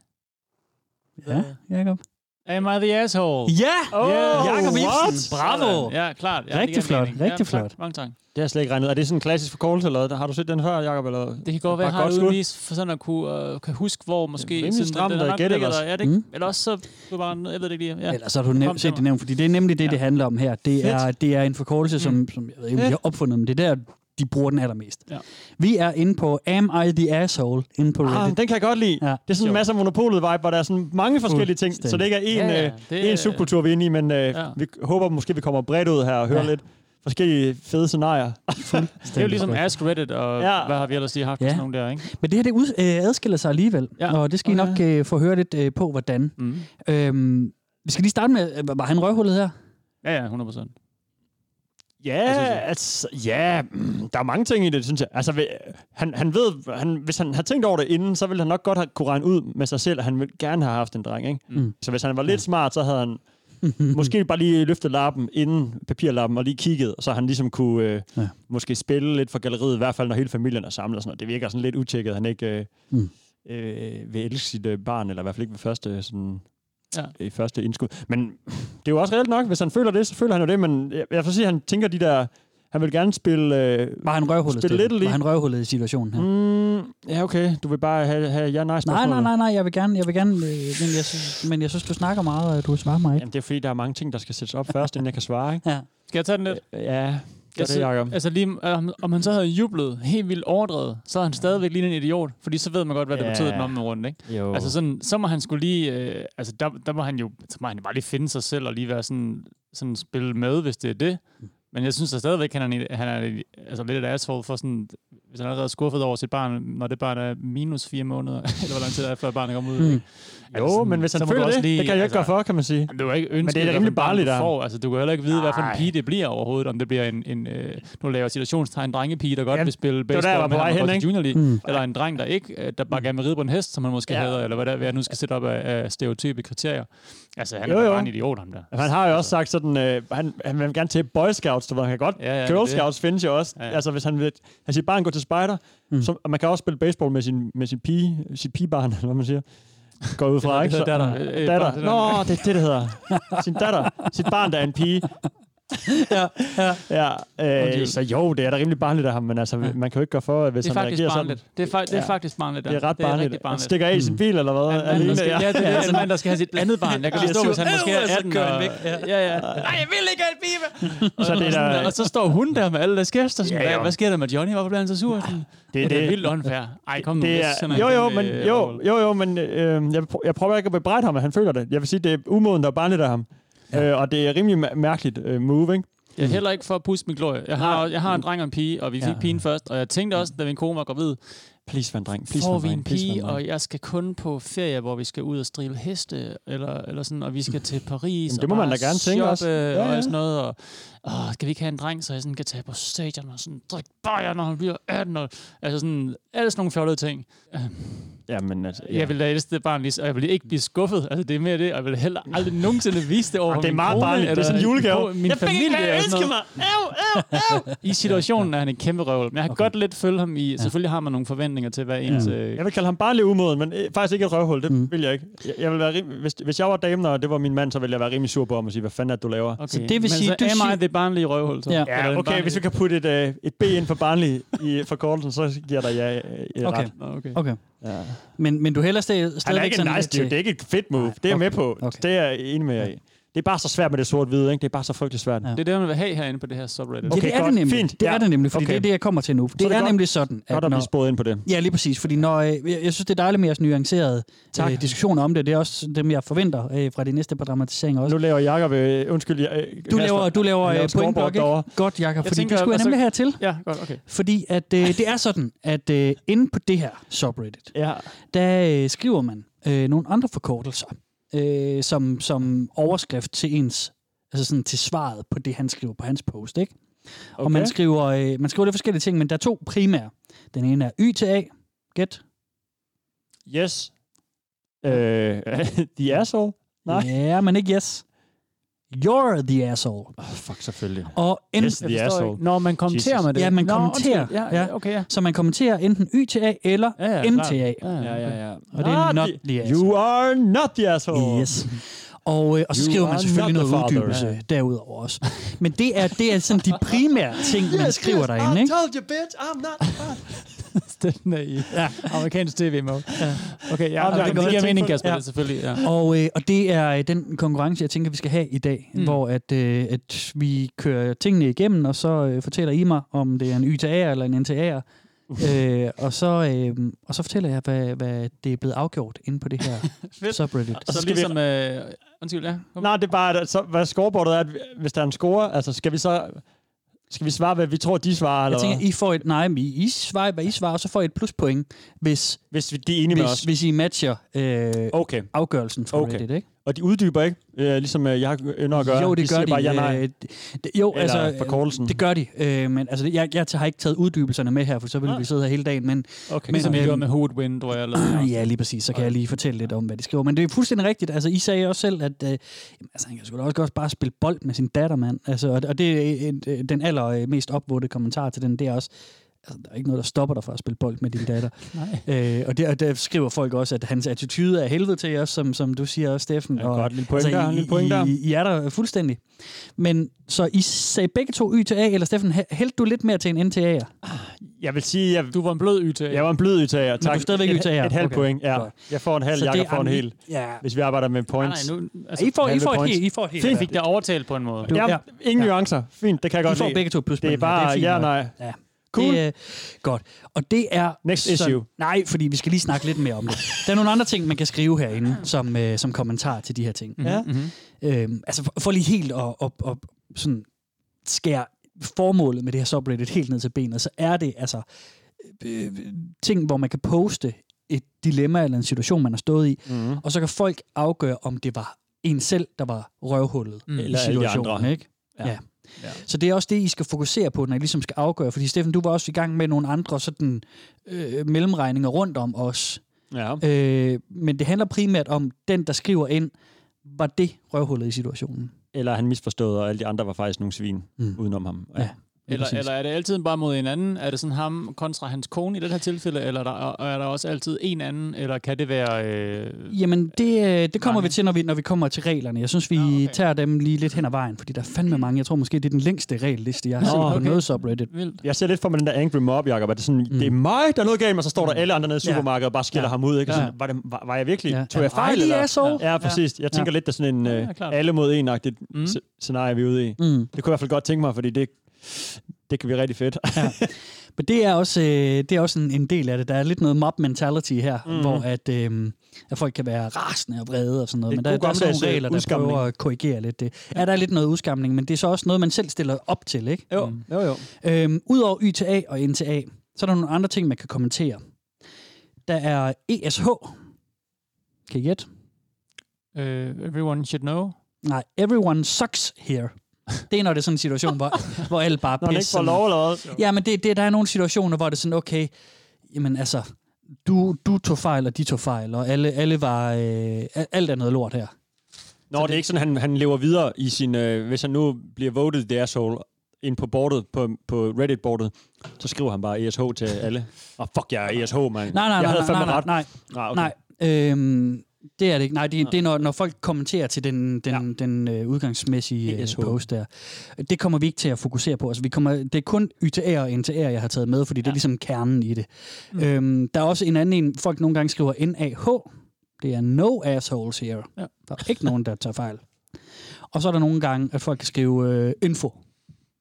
[SPEAKER 3] Ja, Jacob.
[SPEAKER 5] Am I the asshole?
[SPEAKER 3] Ja!
[SPEAKER 4] Oh,
[SPEAKER 5] Yeah.
[SPEAKER 3] Jakob? Ibsen. Bravo!
[SPEAKER 5] Sådan. Ja, klart. Ja,
[SPEAKER 3] Rigtig
[SPEAKER 5] det
[SPEAKER 3] flot,
[SPEAKER 5] mening.
[SPEAKER 3] rigtig
[SPEAKER 5] ja,
[SPEAKER 3] flot.
[SPEAKER 5] Tak, mange tak.
[SPEAKER 4] Det har jeg slet ikke regnet. Er det sådan en klassisk forkortelse, eller hvad? Har du set den før, Jacob? Eller?
[SPEAKER 5] Det kan godt være, at jeg har det lige for sådan at kunne, uh, kan huske, hvor måske...
[SPEAKER 4] rimelig
[SPEAKER 5] sådan,
[SPEAKER 4] stramt
[SPEAKER 5] den er
[SPEAKER 4] at
[SPEAKER 5] nok
[SPEAKER 4] gætte
[SPEAKER 5] ligget
[SPEAKER 4] ellers.
[SPEAKER 5] der. Ja, det,
[SPEAKER 3] Mm.
[SPEAKER 5] Eller også så du bare, jeg ved det ikke lige. Ja.
[SPEAKER 3] Ellers har du
[SPEAKER 5] til
[SPEAKER 3] set det nævnt, fordi det er nemlig det,
[SPEAKER 5] Ja.
[SPEAKER 3] det handler om her. Det er, det er en forkortelse, som, som jeg ved ikke, om de har opfundet, men det er der, de bruger den allermest.
[SPEAKER 5] Ja.
[SPEAKER 3] Vi er inde på Am I the Asshole? Inde på
[SPEAKER 4] Ah,
[SPEAKER 3] Reddit.
[SPEAKER 4] den kan jeg godt lide.
[SPEAKER 3] Ja.
[SPEAKER 4] Det er sådan en masse af monopolet-vibe, hvor der er sådan mange forskellige ting, så det ikke er en,
[SPEAKER 5] Ja, ja,
[SPEAKER 4] øh,
[SPEAKER 5] det
[SPEAKER 4] en subkultur, vi er inde i, men øh,
[SPEAKER 5] Ja.
[SPEAKER 4] vi håber måske, vi kommer bredt ud her og hører
[SPEAKER 3] Ja.
[SPEAKER 4] lidt forskellige fede scenarier.
[SPEAKER 5] Det er jo ligesom Ask Reddit, og
[SPEAKER 4] Ja.
[SPEAKER 5] hvad har vi ellers lige haft?
[SPEAKER 3] Ja.
[SPEAKER 5] Nogle der, ikke?
[SPEAKER 3] Men det her, det ud, øh, adskiller sig alligevel,
[SPEAKER 5] Ja.
[SPEAKER 3] og det skal I nok øh, få høre lidt øh, på, hvordan.
[SPEAKER 5] Mm.
[SPEAKER 3] Øhm, vi skal lige starte med, øh, var han røvhullet her?
[SPEAKER 5] Ja, ja, 100 procent.
[SPEAKER 4] Ja, altså, ja, mm, der er mange ting i det, synes jeg. Altså, han, han ved, han, hvis han havde tænkt over det inden, så ville han nok godt have kunne regne ud med sig selv, at han ville gerne have haft en dreng, ikke?
[SPEAKER 3] Mm.
[SPEAKER 4] Så hvis han var lidt smart, så havde han *laughs* måske bare lige løftet lappen inden papirlappen og lige kigget, så han ligesom kunne øh,
[SPEAKER 3] Ja.
[SPEAKER 4] ja. måske spille lidt for galleriet, i hvert fald når hele familien er samlet og sådan noget. Det virker sådan lidt utjekket, han ikke øh,
[SPEAKER 3] mm.
[SPEAKER 4] øh, vil elske sit øh, barn, eller i hvert fald ikke ved første, sådan,
[SPEAKER 5] Ja.
[SPEAKER 4] i første indskud. Men det er jo også reelt nok, hvis han føler det, så føler han jo det, men jeg, jeg får sige, at han tænker de der, han vil gerne spille... Øh,
[SPEAKER 3] Var han røvhullet?
[SPEAKER 4] Spil
[SPEAKER 3] Steffen?
[SPEAKER 4] Little
[SPEAKER 3] Var han røvhullet i situationen her?
[SPEAKER 4] mm, ja, okay, du vil bare have, have ja, nej
[SPEAKER 3] Nej,
[SPEAKER 4] spørgsmål.
[SPEAKER 3] nej, nej, nej, jeg vil gerne, jeg vil gerne, øh, men, jeg synes, men jeg synes, du snakker meget, og du svarer mig ikke.
[SPEAKER 4] Jamen, det er fordi, der er mange ting, der skal sættes op først, inden jeg kan svare, ikke?
[SPEAKER 3] Ja.
[SPEAKER 5] Skal jeg tage den lidt?
[SPEAKER 4] Ja, gør det,
[SPEAKER 5] Altså,
[SPEAKER 4] Jacob.
[SPEAKER 5] altså lige, om, om han så havde jublet helt vildt overdrevet, så er han stadigvæk lige en idiot, fordi så ved man godt, hvad det
[SPEAKER 4] Ja.
[SPEAKER 5] betyder den omvendt rundt, ikke?
[SPEAKER 4] Jo.
[SPEAKER 5] Altså sådan, så må han skulle lige, øh, altså der, der må han jo, så må han jo bare lige finde sig selv og lige være sådan, sådan spille med, hvis det er det. Men jeg synes da stadigvæk, han er, han er altså lidt et asshole for sådan, hvis han er allerede skuffet over sit barn, når det barn er minus fire måneder, *laughs* eller hvor lang tid det er, før barnet kommer ud.
[SPEAKER 3] Mm.
[SPEAKER 4] Jo,
[SPEAKER 5] Altså sådan,
[SPEAKER 4] men hvis han
[SPEAKER 5] du
[SPEAKER 4] føler
[SPEAKER 5] også
[SPEAKER 4] det,
[SPEAKER 5] lige-
[SPEAKER 4] det kan jeg ikke
[SPEAKER 5] altså-
[SPEAKER 4] gøre for, kan man sige.
[SPEAKER 5] Jamen, det var ikke ønsket,
[SPEAKER 4] Men det er da rimelig
[SPEAKER 5] du
[SPEAKER 4] af ham.
[SPEAKER 5] får. Altså, du kan heller ikke vide, hvad for en pige det bliver overhovedet. Om det bliver en, en øh, nu laver jeg citationstegn, drengepige, der godt
[SPEAKER 4] Ja,
[SPEAKER 5] vil spille
[SPEAKER 4] der,
[SPEAKER 5] baseball, men
[SPEAKER 4] vej
[SPEAKER 5] han
[SPEAKER 4] hen, ikke?
[SPEAKER 5] Junior League.
[SPEAKER 3] Mm.
[SPEAKER 5] Eller en dreng, der ikke, øh, der bare gerne vil ride på en hest, som man måske
[SPEAKER 4] Ja.
[SPEAKER 5] hedder, eller hvad, der, hvad jeg nu skal sætte op af, af stereotype kriterier. Altså, han
[SPEAKER 4] Jo,
[SPEAKER 5] er
[SPEAKER 4] jo.
[SPEAKER 5] jo. bare en idiot, ham der.
[SPEAKER 4] Han har jo også sagt sådan, øh, han, han vil gerne til Boy Scouts, så han kan godt.
[SPEAKER 5] Ja, ja,
[SPEAKER 4] Girl Scouts findes jo også.
[SPEAKER 5] Ja, ja.
[SPEAKER 4] Altså, hvis han vil have sit barn gå til spejder,
[SPEAKER 3] Mm.
[SPEAKER 4] mm. så, og man kan også spille baseball med sin, med sin pige, sit pigebarn, *laughs* eller hvad man siger. Går ud fra, ikke? Så-
[SPEAKER 5] datter. Øh,
[SPEAKER 4] datter. Nå, det er det, det hedder. Sin datter. Sit barn, der er en pige. *laughs*
[SPEAKER 3] ja, ja.
[SPEAKER 4] Ja, øh, så jo, det er da rimelig barnligt af ham, men altså, man kan jo ikke gøre for, hvis
[SPEAKER 5] Det er
[SPEAKER 4] han
[SPEAKER 5] faktisk
[SPEAKER 4] reagerer
[SPEAKER 5] barnligt.
[SPEAKER 4] sådan.
[SPEAKER 5] Det er, fa- det er
[SPEAKER 4] Ja.
[SPEAKER 5] faktisk barnligt.
[SPEAKER 4] Det er ret
[SPEAKER 5] Det er
[SPEAKER 4] barnligt.
[SPEAKER 5] rigtig
[SPEAKER 4] Han
[SPEAKER 5] barnligt.
[SPEAKER 4] stikker af i sin bil, eller hvad?
[SPEAKER 5] En der
[SPEAKER 4] Alene,
[SPEAKER 5] skal, ja, det er
[SPEAKER 4] altså,
[SPEAKER 5] en mand, der skal have sit andet barn. Jeg kan
[SPEAKER 4] Ja,
[SPEAKER 5] forstå, hvis han måske er
[SPEAKER 3] Øh, så
[SPEAKER 5] 18
[SPEAKER 3] kører han
[SPEAKER 5] og,
[SPEAKER 3] væk, ja.
[SPEAKER 5] ja, ja. Nej, jeg vil ikke have et pibe! og, *laughs*
[SPEAKER 4] Så det er da-
[SPEAKER 5] og så står hun der med alle deres gæster. Sådan,
[SPEAKER 4] Ja,
[SPEAKER 5] hvad, sker der med Johnny? Hvorfor bliver han så sur? Sådan,
[SPEAKER 4] det,
[SPEAKER 5] det,
[SPEAKER 4] er
[SPEAKER 5] det er vildt unfair. Ej, kom nu.
[SPEAKER 4] Det er,
[SPEAKER 5] sender
[SPEAKER 4] jo,
[SPEAKER 5] en
[SPEAKER 4] jo, men,
[SPEAKER 5] øh,
[SPEAKER 4] jo, jo, jo, men øh, jeg prøver ikke at bebrejde ham, at han føler det. Jeg vil sige, det er umoden, der er barnligt af ham. Ja. Øh, og det er rimelig mær- mærkeligt øh, move, ikke?
[SPEAKER 5] Jeg er heller ikke for at puste min glorie. Jeg har, jeg har en dreng og en pige, og vi fik
[SPEAKER 3] Ja.
[SPEAKER 5] pigen først. Og jeg tænkte også, da min kone var gravid,
[SPEAKER 4] Please, en dreng. Please,
[SPEAKER 5] får vi
[SPEAKER 4] en
[SPEAKER 5] pige, og jeg skal kun på ferie, hvor vi skal ud og strive heste, eller, eller sådan, og vi skal til *laughs* Paris.
[SPEAKER 4] Jamen, det
[SPEAKER 5] og
[SPEAKER 4] må man da gerne tænke
[SPEAKER 5] shoppe,
[SPEAKER 4] også. Ja,
[SPEAKER 5] Og
[SPEAKER 4] ja.
[SPEAKER 5] sådan noget, og åh, skal vi ikke have en dreng, så jeg sådan kan tage på stadion og sådan drikke bajer, når han bliver 18, og, altså sådan, alle sådan nogle fjollede ting.
[SPEAKER 4] Ja, men altså...
[SPEAKER 5] Ja. Jeg vil da elske det barn lige, og jeg vil ikke blive skuffet. Altså, det er mere det, og jeg vil heller aldrig nogensinde vise det over
[SPEAKER 4] Og det er
[SPEAKER 5] min
[SPEAKER 4] meget
[SPEAKER 5] kone,
[SPEAKER 4] barnligt. Det er
[SPEAKER 5] eller
[SPEAKER 4] sådan en julegave.
[SPEAKER 5] Min familie og sådan noget. *laughs* I situationen er han en kæmpe røvel. Men jeg kan okay. godt lidt følge ham i... Selvfølgelig har man nogle forventninger til, hvad ens... Øh,
[SPEAKER 4] Jeg vil kalde ham bare lidt umoden, men øh, faktisk ikke et røvhul. Det
[SPEAKER 3] Mm.
[SPEAKER 4] vil jeg ikke. Jeg, jeg vil være rim- hvis, hvis jeg var damen, og det var min mand, så ville jeg være rimelig sur på ham og sige, hvad fanden er det, du laver?
[SPEAKER 5] okay.
[SPEAKER 3] Så det vil
[SPEAKER 5] Men
[SPEAKER 3] sige,
[SPEAKER 5] så
[SPEAKER 3] du
[SPEAKER 5] er
[SPEAKER 3] siger-
[SPEAKER 5] mig det barnlige røvhul. Så.
[SPEAKER 3] Ja.
[SPEAKER 4] Ja, okay,
[SPEAKER 5] barnlig-
[SPEAKER 4] hvis vi kan putte et, øh, et B ind for barnlig i forkortelsen, så giver der ja øh, et
[SPEAKER 3] Okay.
[SPEAKER 4] ret.
[SPEAKER 5] Okay.
[SPEAKER 3] Okay.
[SPEAKER 4] Ja.
[SPEAKER 3] Men, men du hælder stadig,
[SPEAKER 4] Han er ikke en nice dude. Det er ikke et fedt move.
[SPEAKER 3] Nej,
[SPEAKER 4] det er jeg
[SPEAKER 3] okay.
[SPEAKER 4] med på.
[SPEAKER 3] Okay.
[SPEAKER 4] Det er jeg enig med jer i. Det er bare så svært med det sort-hvide, ikke? Det er bare så frygteligt svært.
[SPEAKER 3] Ja.
[SPEAKER 5] Det er det, man vil have herinde på det her subreddit.
[SPEAKER 3] Ja,
[SPEAKER 4] Okay,
[SPEAKER 3] det er
[SPEAKER 4] godt.
[SPEAKER 3] det nemlig.
[SPEAKER 4] Fint.
[SPEAKER 3] Det er
[SPEAKER 4] Ja.
[SPEAKER 3] det nemlig, fordi
[SPEAKER 4] Okay.
[SPEAKER 3] det er det, jeg kommer til nu. Det,
[SPEAKER 4] det
[SPEAKER 3] er,
[SPEAKER 4] godt-
[SPEAKER 3] nemlig sådan,
[SPEAKER 4] Godt
[SPEAKER 3] at
[SPEAKER 4] at
[SPEAKER 3] når,
[SPEAKER 4] blive sporet ind på det.
[SPEAKER 3] Ja, lige præcis. Fordi når, øh, jeg, jeg synes, det er dejligt med jeres nuancerede
[SPEAKER 4] Tak.
[SPEAKER 3] øh, diskussioner om det. Det er også dem, jeg forventer øh, fra de næste par dramatiseringer også.
[SPEAKER 4] Nu laver Jacob, øh, undskyld, jeg, øh,
[SPEAKER 3] Du laver, du laver øh, pointblok, ikke? Godt, Jakob,
[SPEAKER 5] Jeg
[SPEAKER 3] fordi
[SPEAKER 5] tænker,
[SPEAKER 3] det skulle jeg nemlig hertil.
[SPEAKER 5] Ja, godt, okay.
[SPEAKER 3] Fordi at, øh, det er sådan, at øh, inde på det her subreddit,
[SPEAKER 4] Ja.
[SPEAKER 3] der øh, skriver man øh, nogle andre forkortelser, øh, som, som overskrift til ens, altså sådan til svaret på det, han skriver på hans post, ikke? Okay. Og man skriver, øh, man skriver lidt forskellige ting, men der er to primære. Den ene er Y til A. Gæt.
[SPEAKER 4] Yes. Øh, *laughs* the asshole? Nej.
[SPEAKER 3] Ja, men ikke yes. You're the asshole.
[SPEAKER 4] Oh, fuck, selvfølgelig.
[SPEAKER 3] Og enten,
[SPEAKER 4] Yes, the asshole.
[SPEAKER 5] Når man kommenterer
[SPEAKER 4] Jesus.
[SPEAKER 5] med det.
[SPEAKER 3] Ja, man
[SPEAKER 5] Nå,
[SPEAKER 3] kommenterer.
[SPEAKER 5] Ja,
[SPEAKER 3] Ja.
[SPEAKER 5] okay, ja.
[SPEAKER 3] så man kommenterer enten Y til A eller
[SPEAKER 5] Ja, ja,
[SPEAKER 3] N
[SPEAKER 5] klart.
[SPEAKER 3] til A.
[SPEAKER 5] Ja,
[SPEAKER 4] Ja, ja, ja.
[SPEAKER 3] Og det er not the asshole.
[SPEAKER 4] You are not the asshole.
[SPEAKER 3] Yes. Og, øh, og så skriver man selvfølgelig
[SPEAKER 4] the
[SPEAKER 3] noget
[SPEAKER 4] father.
[SPEAKER 3] uddybelse
[SPEAKER 4] Ja.
[SPEAKER 3] derudover også. Men det er, det er sådan de primære ting, man *laughs* skriver derinde, ikke?
[SPEAKER 4] told you, bitch, I'm not *laughs*
[SPEAKER 5] Den er i ja. amerikansk tv-mode. Ja. Okay, ja, ja,
[SPEAKER 4] det
[SPEAKER 5] det, giver mening. Kasper,
[SPEAKER 3] Ja.
[SPEAKER 5] det er selvfølgelig. Ja.
[SPEAKER 3] Og, øh, og det er øh, den konkurrence, jeg tænker, vi skal have i dag, mm. hvor at, øh, at vi kører tingene igennem, og så øh, fortæller I mig, om det er en YTA'er eller en NTA'er. øh, og, så, øh, og så fortæller jeg, hvad, hvad det er blevet afgjort inde på det her *laughs* subreddit.
[SPEAKER 5] Så, så
[SPEAKER 4] skal vi-
[SPEAKER 5] ligesom... Øh, undskyld, ja. Kom.
[SPEAKER 4] Nej, det er bare, at, så, hvad scoreboardet er, at hvis der er en score, altså skal vi så... Skal vi svare, hvad vi tror, de svarer? Eller
[SPEAKER 3] Jeg tænker? I får et, nej, men I, svarer, hvad I svarer, og så får I et pluspoint, hvis,
[SPEAKER 4] hvis vi- de er enige med
[SPEAKER 3] hvis,
[SPEAKER 4] os.
[SPEAKER 3] hvis I matcher øh,
[SPEAKER 4] Okay.
[SPEAKER 3] afgørelsen fra
[SPEAKER 4] Okay.
[SPEAKER 3] Reddit, ikke?
[SPEAKER 4] Og de uddyber ikke, øh, ligesom øh, jeg ynder at gøre.
[SPEAKER 3] Jo, det
[SPEAKER 4] de
[SPEAKER 3] gør de.
[SPEAKER 4] bare ja, nej.
[SPEAKER 3] øh, det- jo,
[SPEAKER 4] Eller
[SPEAKER 3] altså,
[SPEAKER 4] forkortelsen.
[SPEAKER 3] det gør de. Øh, men altså, jeg, jeg har ikke taget uddybelserne med her, for så ville
[SPEAKER 4] Nej.
[SPEAKER 3] vi sidde her hele dagen. Men
[SPEAKER 4] Okay.
[SPEAKER 5] Ligesom vi
[SPEAKER 3] øhm,
[SPEAKER 5] gjorde med Hood Wind, hvor jeg lavede. *clears throat*
[SPEAKER 3] ja, lige præcis. Så kan jeg lige fortælle lidt om, hvad de skriver. Men det er fuldstændig rigtigt. Altså, I sagde også selv, at øh, jamen, altså, han kan sgu da også godt bare spille bold med sin datter, mand. Altså, og, og det er øh, den allermest opvågte kommentar til den, det er også, altså, der er ikke noget, der stopper dig fra at spille bold med din datter. *laughs*
[SPEAKER 5] Nej.
[SPEAKER 3] Øh, og, der, der skriver folk også, at hans attitude er helvede til os, som, som du siger også, Steffen.
[SPEAKER 4] Ja,
[SPEAKER 3] og,
[SPEAKER 4] godt, lille point der,
[SPEAKER 3] I,
[SPEAKER 4] lille point der.
[SPEAKER 3] I, I er der fuldstændig. Men så I sagde begge to YTA, eller Steffen, hæ- hældte du lidt mere til en NTA'er?
[SPEAKER 4] Jeg vil sige, jeg,
[SPEAKER 5] Du var en blød YT.
[SPEAKER 4] jeg var en blød udtager. Tak.
[SPEAKER 3] du er stadigvæk
[SPEAKER 4] et,
[SPEAKER 3] udtager.
[SPEAKER 4] Et halvt
[SPEAKER 3] Okay,
[SPEAKER 4] point, ja.
[SPEAKER 3] godt.
[SPEAKER 4] Jeg får en halv, Jakob
[SPEAKER 3] det-
[SPEAKER 4] får en hel.
[SPEAKER 3] Ja.
[SPEAKER 4] Hvis vi arbejder med
[SPEAKER 5] Nej,
[SPEAKER 4] points.
[SPEAKER 5] nej, nu,
[SPEAKER 3] Altså,
[SPEAKER 5] altså,
[SPEAKER 3] I får, I får et
[SPEAKER 4] points.
[SPEAKER 3] helt, I får et helt.
[SPEAKER 4] Fint.
[SPEAKER 5] jeg fik det overtalt på en måde.
[SPEAKER 3] Du-
[SPEAKER 4] Ja,
[SPEAKER 3] ja.
[SPEAKER 4] ingen
[SPEAKER 3] Ja.
[SPEAKER 4] nuancer. Fint, det kan jeg
[SPEAKER 3] I
[SPEAKER 4] godt
[SPEAKER 3] får
[SPEAKER 4] lide.
[SPEAKER 3] begge to plus
[SPEAKER 4] Det er bare ja nej.
[SPEAKER 3] Ja.
[SPEAKER 4] Cool.
[SPEAKER 3] Det er godt. Og det er...
[SPEAKER 4] Next
[SPEAKER 3] sådan-
[SPEAKER 4] issue.
[SPEAKER 3] Nej, fordi vi skal lige snakke lidt mere om det. Der er nogle andre ting, man kan skrive herinde, som, øh, som kommentar til de her ting.
[SPEAKER 4] Ja.
[SPEAKER 5] Mm-hmm.
[SPEAKER 3] Øhm, altså for, for lige helt at, at, at sådan skære formålet med det her subreddit helt ned til benet, så er det altså øh, ting, hvor man kan poste et dilemma eller en situation, man har stået i,
[SPEAKER 4] Mm.
[SPEAKER 3] og så kan folk afgøre, om det var en selv, der var røvhullet
[SPEAKER 5] Mm.
[SPEAKER 3] i
[SPEAKER 4] Eller alle de
[SPEAKER 3] situationen.
[SPEAKER 4] andre.
[SPEAKER 3] Ikke? Ja.
[SPEAKER 5] Ja.
[SPEAKER 3] Ja.
[SPEAKER 5] Ja.
[SPEAKER 3] Så det er også det, I skal fokusere på, når I ligesom skal afgøre. Fordi Steffen, du var også i gang med nogle andre sådan, øh, mellemregninger rundt om os.
[SPEAKER 4] Ja.
[SPEAKER 3] Øh, men det handler primært om den, der skriver ind, var det røvhullet i situationen.
[SPEAKER 4] Eller han misforstod, og alle de andre var faktisk nogle svin
[SPEAKER 3] Mm.
[SPEAKER 4] udenom ham.
[SPEAKER 3] Ja. Lige
[SPEAKER 5] Eller,
[SPEAKER 3] præcis.
[SPEAKER 5] eller er det altid bare mod en anden? Er det sådan ham kontra hans kone i det her tilfælde? Eller er der, er der også altid en anden? Eller kan det være... Øh,
[SPEAKER 3] Jamen, det, øh, det kommer
[SPEAKER 5] Mange.
[SPEAKER 3] vi til, når vi, når vi kommer til reglerne. Jeg synes, vi
[SPEAKER 5] Nå, okay.
[SPEAKER 3] tager dem lige lidt hen ad vejen, fordi der er fandme mange. Jeg tror måske, det er den længste regelliste, jeg har set på
[SPEAKER 4] okay.
[SPEAKER 3] noget subreddit.
[SPEAKER 5] vildt.
[SPEAKER 4] Jeg ser lidt for mig den der angry mob, Jacob, at det er sådan, mm. det er mig, der er noget galt, og så står der alle andre nede i
[SPEAKER 3] Ja.
[SPEAKER 4] supermarkedet og bare skiller
[SPEAKER 3] Ja.
[SPEAKER 4] ham ud. Ikke?
[SPEAKER 3] Ja.
[SPEAKER 4] Sådan, var, det, var, var jeg virkelig,
[SPEAKER 3] Ja.
[SPEAKER 4] tog jeg fejl?
[SPEAKER 3] Ej,
[SPEAKER 4] eller?
[SPEAKER 3] er så.
[SPEAKER 4] Ja, præcis. Jeg tænker
[SPEAKER 3] Ja.
[SPEAKER 4] lidt, det er sådan en
[SPEAKER 5] Ja,
[SPEAKER 4] øh,
[SPEAKER 5] ja,
[SPEAKER 4] alle mod en-agtigt
[SPEAKER 5] Mm.
[SPEAKER 4] mm. scenarie, vi er ude i.
[SPEAKER 3] Mm.
[SPEAKER 4] Det kunne jeg i hvert fald godt tænke mig, fordi det, det kan blive rigtig fedt.
[SPEAKER 3] Men det er også, øh, det er også en, en del af det. Der er lidt noget mob mentality her, mm. Hvor at, øh, at folk kan være rasende og vrede og sådan noget.
[SPEAKER 4] Det er
[SPEAKER 3] Men der, der er sådan nogle regler, der
[SPEAKER 4] udskamning.
[SPEAKER 3] prøver at korrigere lidt det. Ja, der er lidt noget udskamning, men det er så også noget, man selv stiller op til, ikke?
[SPEAKER 4] jo,
[SPEAKER 5] Mm.
[SPEAKER 4] jo, jo.
[SPEAKER 3] Øhm, Udover YTA og NTA, så er der nogle andre ting, man kan kommentere. Der er ESH. Kan I gætte?
[SPEAKER 5] Uh, everyone should know.
[SPEAKER 3] Nej, everyone sucks here. Det er, når det er sådan en situation, hvor, *laughs* hvor alle bare
[SPEAKER 4] Når han ikke
[SPEAKER 3] pisser.
[SPEAKER 4] får lov eller hvad?
[SPEAKER 3] Ja, men det, det, der er nogle situationer, hvor det er sådan, okay, jamen altså, du, du tog fejl, og de tog fejl, og alle, alle var, øh, alt er noget lort her.
[SPEAKER 4] Nå, det er ikke sådan, han, han lever videre i sin... Øh, hvis han nu bliver voted the asshole ind på bordet, på, på Reddit-bordet, så skriver han bare ESH til alle. Og oh, fuck, jeg er ESH, mand.
[SPEAKER 3] Nej, nej,
[SPEAKER 4] jeg
[SPEAKER 3] nej,
[SPEAKER 4] havde
[SPEAKER 3] nej, nej,
[SPEAKER 4] ret.
[SPEAKER 3] nej,
[SPEAKER 4] Ah,
[SPEAKER 3] nej, nej. Øhm, det er det ikke. Nej, det, det er, når, når folk kommenterer til den, den, ja. den øh, udgangsmæssige øh,
[SPEAKER 4] ESH.
[SPEAKER 3] post der. Det kommer vi ikke til at fokusere på. Altså, vi kommer, det er kun YTR og NTR, jeg har taget med, fordi ja. det er ligesom kernen i det. Mm. Øhm, der er også en anden en, folk nogle gange skriver NAH. Det er no assholes here.
[SPEAKER 5] Ja.
[SPEAKER 3] Der er ikke nogen, der tager fejl. Og så er der nogle gange, at folk kan skrive øh, info.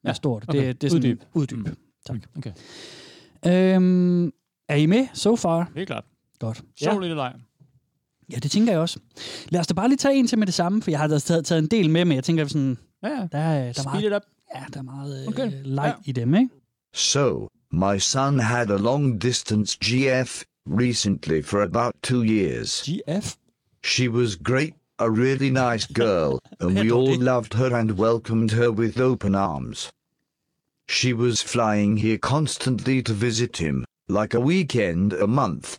[SPEAKER 3] Ja, stort.
[SPEAKER 5] okay.
[SPEAKER 3] Det, det er sådan,
[SPEAKER 5] Uddyb.
[SPEAKER 3] Uddyb.
[SPEAKER 5] Mm.
[SPEAKER 3] Tak.
[SPEAKER 5] Okay.
[SPEAKER 3] Øhm, er I med so far?
[SPEAKER 5] Helt klart.
[SPEAKER 3] Godt.
[SPEAKER 5] Sjov
[SPEAKER 4] Ja.
[SPEAKER 5] lille leg.
[SPEAKER 3] Ja, det tænker jeg også. Lad os da bare lige tage en til med det samme, for jeg har da taget, taget en del med, men jeg tænker sådan,
[SPEAKER 5] Ja, ja.
[SPEAKER 3] der, er- der, er
[SPEAKER 5] Speed
[SPEAKER 3] meget,
[SPEAKER 5] it up.
[SPEAKER 3] ja, der er meget
[SPEAKER 5] Okay.
[SPEAKER 3] okay. leg
[SPEAKER 5] Ja.
[SPEAKER 3] i dem, ikke?
[SPEAKER 7] So, my son had a long distance GF recently for about two years.
[SPEAKER 4] GF?
[SPEAKER 7] She was great, a really nice girl, *laughs* and we all loved her and welcomed her with open arms. She was flying here constantly to visit him, like a weekend a month.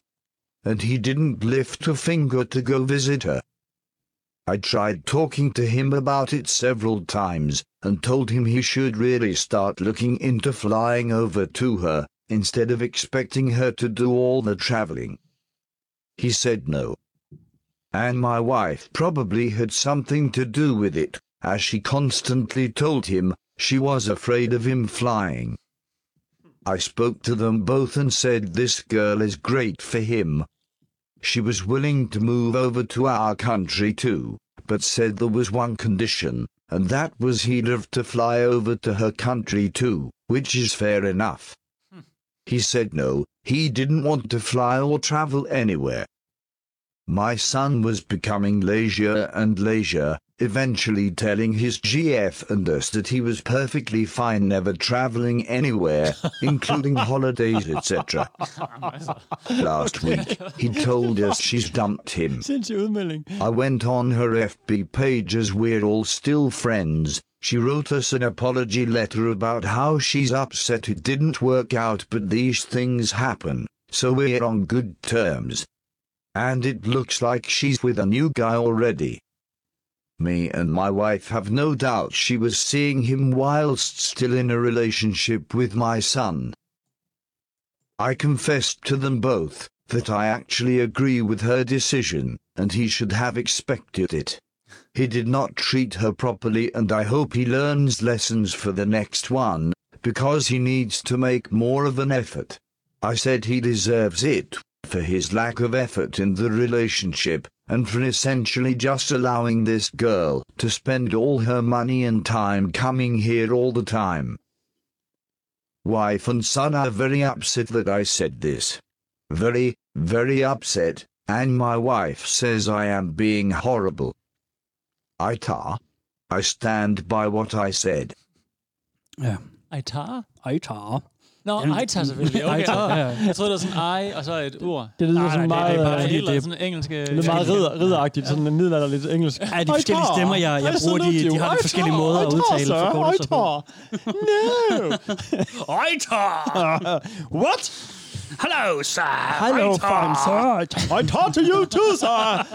[SPEAKER 7] And he didn't lift a finger to go visit her. I tried talking to him about it several times, and told him he should really start looking into flying over to her, instead of expecting her to do all the traveling. He said no. and my wife probably had something to do with it, as she constantly told him she was afraid of him flying. I spoke to them both and said this girl is great for him. She was willing to move over to our country too, but said there was one condition, and that was he'd have to fly over to her country too, which is fair enough. Hmm. He said no, he didn't want to fly or travel anywhere. My son was becoming lazier and lazier, eventually telling his GF and us that he was perfectly fine never traveling anywhere, *laughs* including holidays, etc. *laughs* Last week, he told us she's dumped him. I went on her FB page as we're all still friends. She wrote us an apology letter about how she's upset it didn't work out, but these things happen, so we're on good terms. And it looks like she's with a new guy already. Me and my wife have no doubt she was seeing him whilst still in a relationship with my son. I confessed to them both that I actually agree with her decision, and he should have expected it. He did not treat her properly, and I hope he learns lessons for the next one, because he needs to make more of an effort. I said he deserves it for his lack of effort in the relationship, and for essentially just allowing this girl to spend all her money and time coming here all the time. Wife and son are very upset that I said this. Very, very upset, and my wife says I am being horrible. I tar. I stand by what I said.
[SPEAKER 3] Ja.
[SPEAKER 5] Aitar?
[SPEAKER 3] Ej, tar.
[SPEAKER 5] Nå,
[SPEAKER 3] Jamen,
[SPEAKER 5] Aitar selvfølgelig. Okay.
[SPEAKER 3] Aitar, ja.
[SPEAKER 5] Jeg troede, det var sådan ej, og så et ord.
[SPEAKER 4] Det lyder sådan
[SPEAKER 5] nej,
[SPEAKER 4] meget,
[SPEAKER 5] Det er bare helt
[SPEAKER 3] det
[SPEAKER 5] sådan engelsk.
[SPEAKER 4] Det er meget ridder, ridderagtigt, sådan en middelalderligt engelsk.
[SPEAKER 3] Ej, de forskellige stemmer, jeg, jeg bruger, de, de har de forskellige måder at udtale forkortelser på. *laughs*
[SPEAKER 4] No!
[SPEAKER 3] Ejtar! *laughs*
[SPEAKER 4] What?
[SPEAKER 3] Hello, sir!
[SPEAKER 4] Hello, fine sir. I talk to you too, sir. *laughs*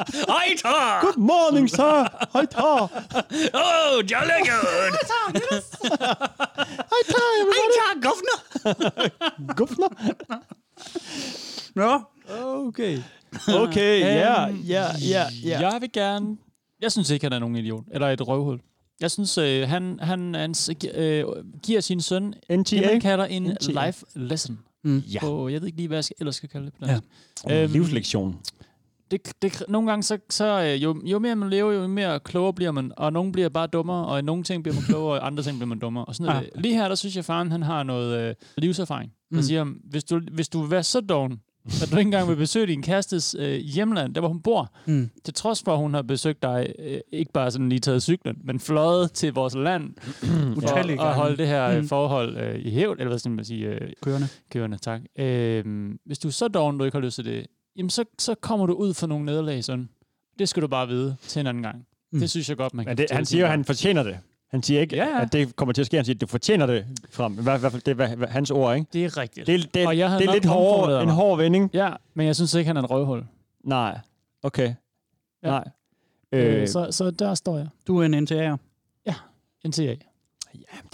[SPEAKER 3] Ejtar!
[SPEAKER 4] Good morning, sir. I talk. *laughs*
[SPEAKER 3] Oh, jolly good!
[SPEAKER 4] I talk,
[SPEAKER 3] Ejtar, governor! *laughs*
[SPEAKER 4] Governor.
[SPEAKER 3] Nå,
[SPEAKER 4] Okay. Okay, ja, ja, ja, ja.
[SPEAKER 5] Jeg vil gerne... Jeg synes ikke, han er nogen idiot. Eller et røvhul. Jeg synes, øh, han, han, han øh, giver sin søn det,
[SPEAKER 4] NTA?
[SPEAKER 5] man kalder en
[SPEAKER 4] NTA.
[SPEAKER 5] life lesson.
[SPEAKER 3] Mm.
[SPEAKER 4] Ja.
[SPEAKER 5] På, jeg ved ikke lige, hvad jeg skal, ellers skal kalde det på
[SPEAKER 3] Ja.
[SPEAKER 5] dansk.
[SPEAKER 4] En
[SPEAKER 5] Øhm,
[SPEAKER 4] livslektion.
[SPEAKER 5] det, det, nogle gange, så, så øh, jo, jo mere man lever, jo mere klogere bliver man. Og nogle bliver bare dummere, og i nogle ting bliver man *laughs* klogere, og andre ting bliver man dummere. Og sådan
[SPEAKER 3] Ja.
[SPEAKER 5] det. Lige her, der synes jeg, faren han har noget øh, livserfaring. Der
[SPEAKER 3] Mm.
[SPEAKER 5] siger, hvis du, hvis du vil være så doven, at du ikke engang vil besøge din kærestes øh, hjemland, der hvor hun bor,
[SPEAKER 3] Mm.
[SPEAKER 5] til trods for, at hun har besøgt dig, øh, ikke bare sådan lige taget cyklen, men fløjet til vores land, *clears throat* at
[SPEAKER 3] gange.
[SPEAKER 5] holde det her øh,
[SPEAKER 3] Mm.
[SPEAKER 5] forhold øh, i hævd, eller hvad skal man sige, øh,
[SPEAKER 3] Kørende.
[SPEAKER 5] kørende, tak. Øh, hvis du er så doven, du ikke har lyst til det, jamen så, så kommer du ud for nogle nederlag, sådan. Det skal du bare vide til en anden gang.
[SPEAKER 3] Mm.
[SPEAKER 5] Det synes jeg godt, man
[SPEAKER 4] Men
[SPEAKER 5] kan
[SPEAKER 4] det, han siger jo, at han fortjener det. Han siger ikke,
[SPEAKER 5] Ja, ja.
[SPEAKER 4] at det kommer til at ske. Han siger, at du fortjener det frem. I hvert fald, det er hvad- hans ord, ikke?
[SPEAKER 5] Det er rigtigt.
[SPEAKER 4] Det, er- det,
[SPEAKER 5] Og jeg havde
[SPEAKER 4] det er lidt hård,
[SPEAKER 5] omformuleret
[SPEAKER 4] en hård vending.
[SPEAKER 5] Ja, men jeg synes ikke, han er en røvhul.
[SPEAKER 4] Nej. Okay.
[SPEAKER 5] Ja.
[SPEAKER 4] Nej.
[SPEAKER 5] Øh,
[SPEAKER 4] Øh,
[SPEAKER 5] så, så der står jeg.
[SPEAKER 3] Du er en NTA'er.
[SPEAKER 5] NTA.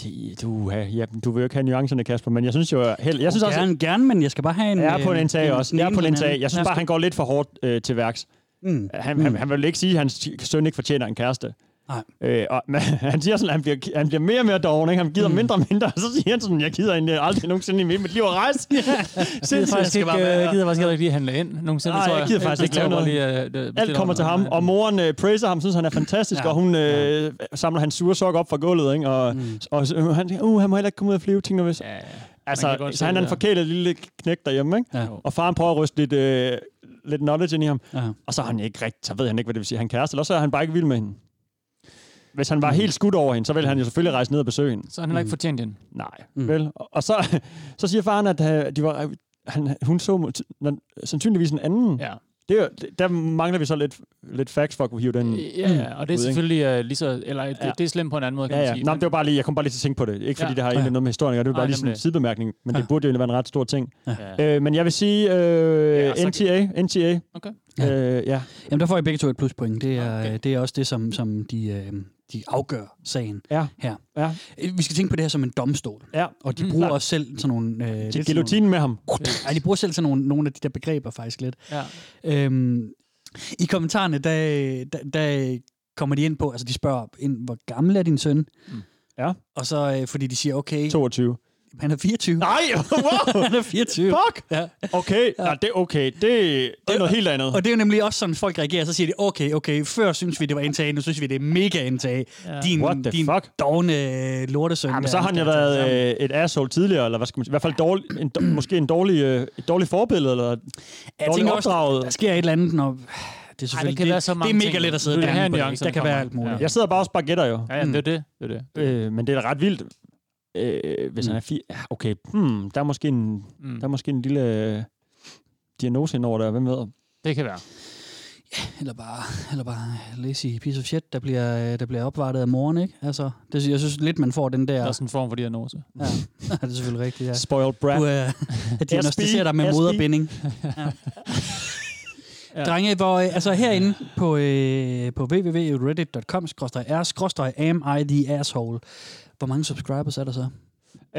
[SPEAKER 4] det, du, ja, ja, du vil jo ikke have nuancerne, Kasper, men jeg synes jo... Held, jeg synes også,
[SPEAKER 3] gerne, gerne, men jeg skal bare have en...
[SPEAKER 4] jeg er på en NTA også.
[SPEAKER 3] den
[SPEAKER 4] Jeg er på en NTA. Jeg synes bare, han går lidt for hårdt øh, til værks.
[SPEAKER 3] Mm.
[SPEAKER 4] Han,
[SPEAKER 3] Mm.
[SPEAKER 4] han, han vil ikke sige, at hans søn ikke fortjener en kæreste.
[SPEAKER 3] Nej.
[SPEAKER 4] Øh, og, *laughs* han siger sådan, at han bliver, han bliver mere og mere doven, ikke? Han gider mm. mindre og mindre, og så siger han sådan, jeg gider egentlig aldrig nogensinde i mit liv at rejse. *laughs*
[SPEAKER 5] Jeg gider
[SPEAKER 4] Sindssygt.
[SPEAKER 5] faktisk ikke, øh,
[SPEAKER 3] være-
[SPEAKER 5] jeg gider faktisk heller ikke lige handle ind nogensinde,
[SPEAKER 4] Nej,
[SPEAKER 5] tror
[SPEAKER 4] jeg gider faktisk ikke lave noget.
[SPEAKER 5] Lige, øh,
[SPEAKER 4] Alt kommer til ham, og moren øh, praiser ham, synes han er fantastisk,
[SPEAKER 3] Ja.
[SPEAKER 4] ja. og hun øh, samler hans sure sok op fra gulvet, ikke? Og, mm. og så- han siger, uh, han må heller ikke komme ud og flyve, tænker hvis.
[SPEAKER 5] Ja, ja.
[SPEAKER 4] Altså, så han er en forkælet lille knæk derhjemme, ikke?
[SPEAKER 3] Ja.
[SPEAKER 4] Og faren prøver at ryste lidt, øh, lidt knowledge ind i ham,
[SPEAKER 3] Ja.
[SPEAKER 4] og så er han ikke rigtig, så ved han ikke, hvad det vil sige, han kæreste, eller så er han bare ikke vild med hende. Hvis han var
[SPEAKER 3] Mm.
[SPEAKER 4] helt skudt over hende, så ville han jo selvfølgelig rejse ned og besøge hende.
[SPEAKER 5] Så han har ikke fortjent den.
[SPEAKER 4] Nej,
[SPEAKER 3] Mm.
[SPEAKER 4] mm. vel? Og og så, så siger faren, at øh, de var, han, hun så sandsynligvis en anden.
[SPEAKER 5] Ja.
[SPEAKER 4] Det er, der mangler vi så lidt, lidt facts for at kunne hive den
[SPEAKER 5] Ja, ja, og det er
[SPEAKER 4] ud,
[SPEAKER 5] selvfølgelig uh, lige så, eller det,
[SPEAKER 4] Ja.
[SPEAKER 5] det er slemt på en anden måde, kan
[SPEAKER 4] Ja,
[SPEAKER 5] man
[SPEAKER 4] ja.
[SPEAKER 5] sige.
[SPEAKER 4] Nå, men det var bare lige, jeg kom bare lige til at tænke på det. Ikke fordi
[SPEAKER 5] Ja.
[SPEAKER 4] det har
[SPEAKER 3] Ja.
[SPEAKER 4] egentlig noget med historien, det var
[SPEAKER 5] Nej,
[SPEAKER 4] bare lige sådan en sidebemærkning, men
[SPEAKER 3] Ja.
[SPEAKER 4] det burde jo være en ret stor ting.
[SPEAKER 3] Ja.
[SPEAKER 4] Øh, men jeg vil sige øh,
[SPEAKER 5] Ja,
[SPEAKER 4] NTA. NTA.
[SPEAKER 5] Okay.
[SPEAKER 3] Ja.
[SPEAKER 4] Øh, ja.
[SPEAKER 3] Jamen, der får jeg begge to et pluspoint. Det er,
[SPEAKER 5] okay.
[SPEAKER 3] det er også det, som, som de, øh, de afgør sagen
[SPEAKER 4] Ja.
[SPEAKER 3] her.
[SPEAKER 4] Ja.
[SPEAKER 3] Øh, Vi skal tænke på det her som en domstol.
[SPEAKER 4] Ja.
[SPEAKER 3] Og de
[SPEAKER 5] Mm,
[SPEAKER 3] bruger
[SPEAKER 5] klart.
[SPEAKER 3] også selv sådan nogle... Øh, sådan
[SPEAKER 4] Guillotinen med ham.
[SPEAKER 3] Ej, de bruger selv sådan nogle, nogle af de der begreber faktisk lidt.
[SPEAKER 5] Ja.
[SPEAKER 3] Øhm, I kommentarerne, der, der, der kommer de ind på, altså de spørger ind, hvor gammel er din søn?
[SPEAKER 5] Mm.
[SPEAKER 4] Ja.
[SPEAKER 3] Og så, øh, fordi de siger, okay,
[SPEAKER 4] 22.
[SPEAKER 3] han er 24.
[SPEAKER 4] Nej, *laughs* wow!
[SPEAKER 3] han er 24.
[SPEAKER 4] Fuck!
[SPEAKER 3] Ja.
[SPEAKER 4] Okay, ja. Nej, det er okay. Det, det er noget helt andet.
[SPEAKER 3] Og det er jo nemlig også sådan, folk reagerer. Så siger de, okay, okay, før synes vi, det var indtag, nu synes vi, det er mega indtag.
[SPEAKER 5] Ja.
[SPEAKER 3] Din,
[SPEAKER 4] What the
[SPEAKER 3] din
[SPEAKER 4] fuck?
[SPEAKER 3] dogne øh, lortesøn.
[SPEAKER 4] Jamen,
[SPEAKER 3] der,
[SPEAKER 4] så har han jo været øh, et asshole tidligere, eller hvad skal man sige? I hvert fald dårlig, en, *clears throat* måske en dårlig, øh, et dårligt forbillede, eller
[SPEAKER 3] Jeg
[SPEAKER 4] dårligt
[SPEAKER 3] tænker også,
[SPEAKER 4] opdraget.
[SPEAKER 3] der sker et eller andet, når... Det er selvfølgelig,
[SPEAKER 5] kan
[SPEAKER 3] det,
[SPEAKER 5] være så
[SPEAKER 3] det,
[SPEAKER 5] mange
[SPEAKER 3] er mega
[SPEAKER 5] ting.
[SPEAKER 3] let at sidde
[SPEAKER 5] er det
[SPEAKER 3] det.
[SPEAKER 5] nuancerne
[SPEAKER 3] Der kan være alt muligt.
[SPEAKER 5] Ja.
[SPEAKER 4] Jeg sidder bare og gætter jo.
[SPEAKER 5] Ja, ja, det er det. det, er det.
[SPEAKER 4] Øh, men det er da ret vildt. Øh, hvis
[SPEAKER 3] Mm.
[SPEAKER 4] han er fire... Ja, okay, hmm, der er måske en,
[SPEAKER 5] Mm.
[SPEAKER 4] der er måske en lille øh, diagnose indover der. Hvem ved?
[SPEAKER 5] Det kan være.
[SPEAKER 3] Eller bare, eller bare lazy piece of shit, der bliver, der bliver opvartet af moren, ikke? Altså, det, jeg synes lidt, man får den der...
[SPEAKER 5] Der er sådan en form for diagnose.
[SPEAKER 3] Ja, *laughs* det er selvfølgelig rigtigt, ja.
[SPEAKER 4] Spoiled brat.
[SPEAKER 3] Du *laughs* er uh, diagnostiserer dig med
[SPEAKER 4] SB.
[SPEAKER 3] moderbinding. *laughs* Ja.
[SPEAKER 5] Ja.
[SPEAKER 3] Drenge, hvor, øh, altså herinde på, øh, på www.reddit.com Hvor mange subscribers er der så?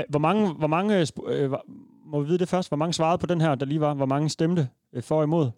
[SPEAKER 4] Hvor mange, hvor mange øh, øh, må vi vide det først? Hvor mange svarede på den her, der lige var? Hvor mange stemte øh, for og imod?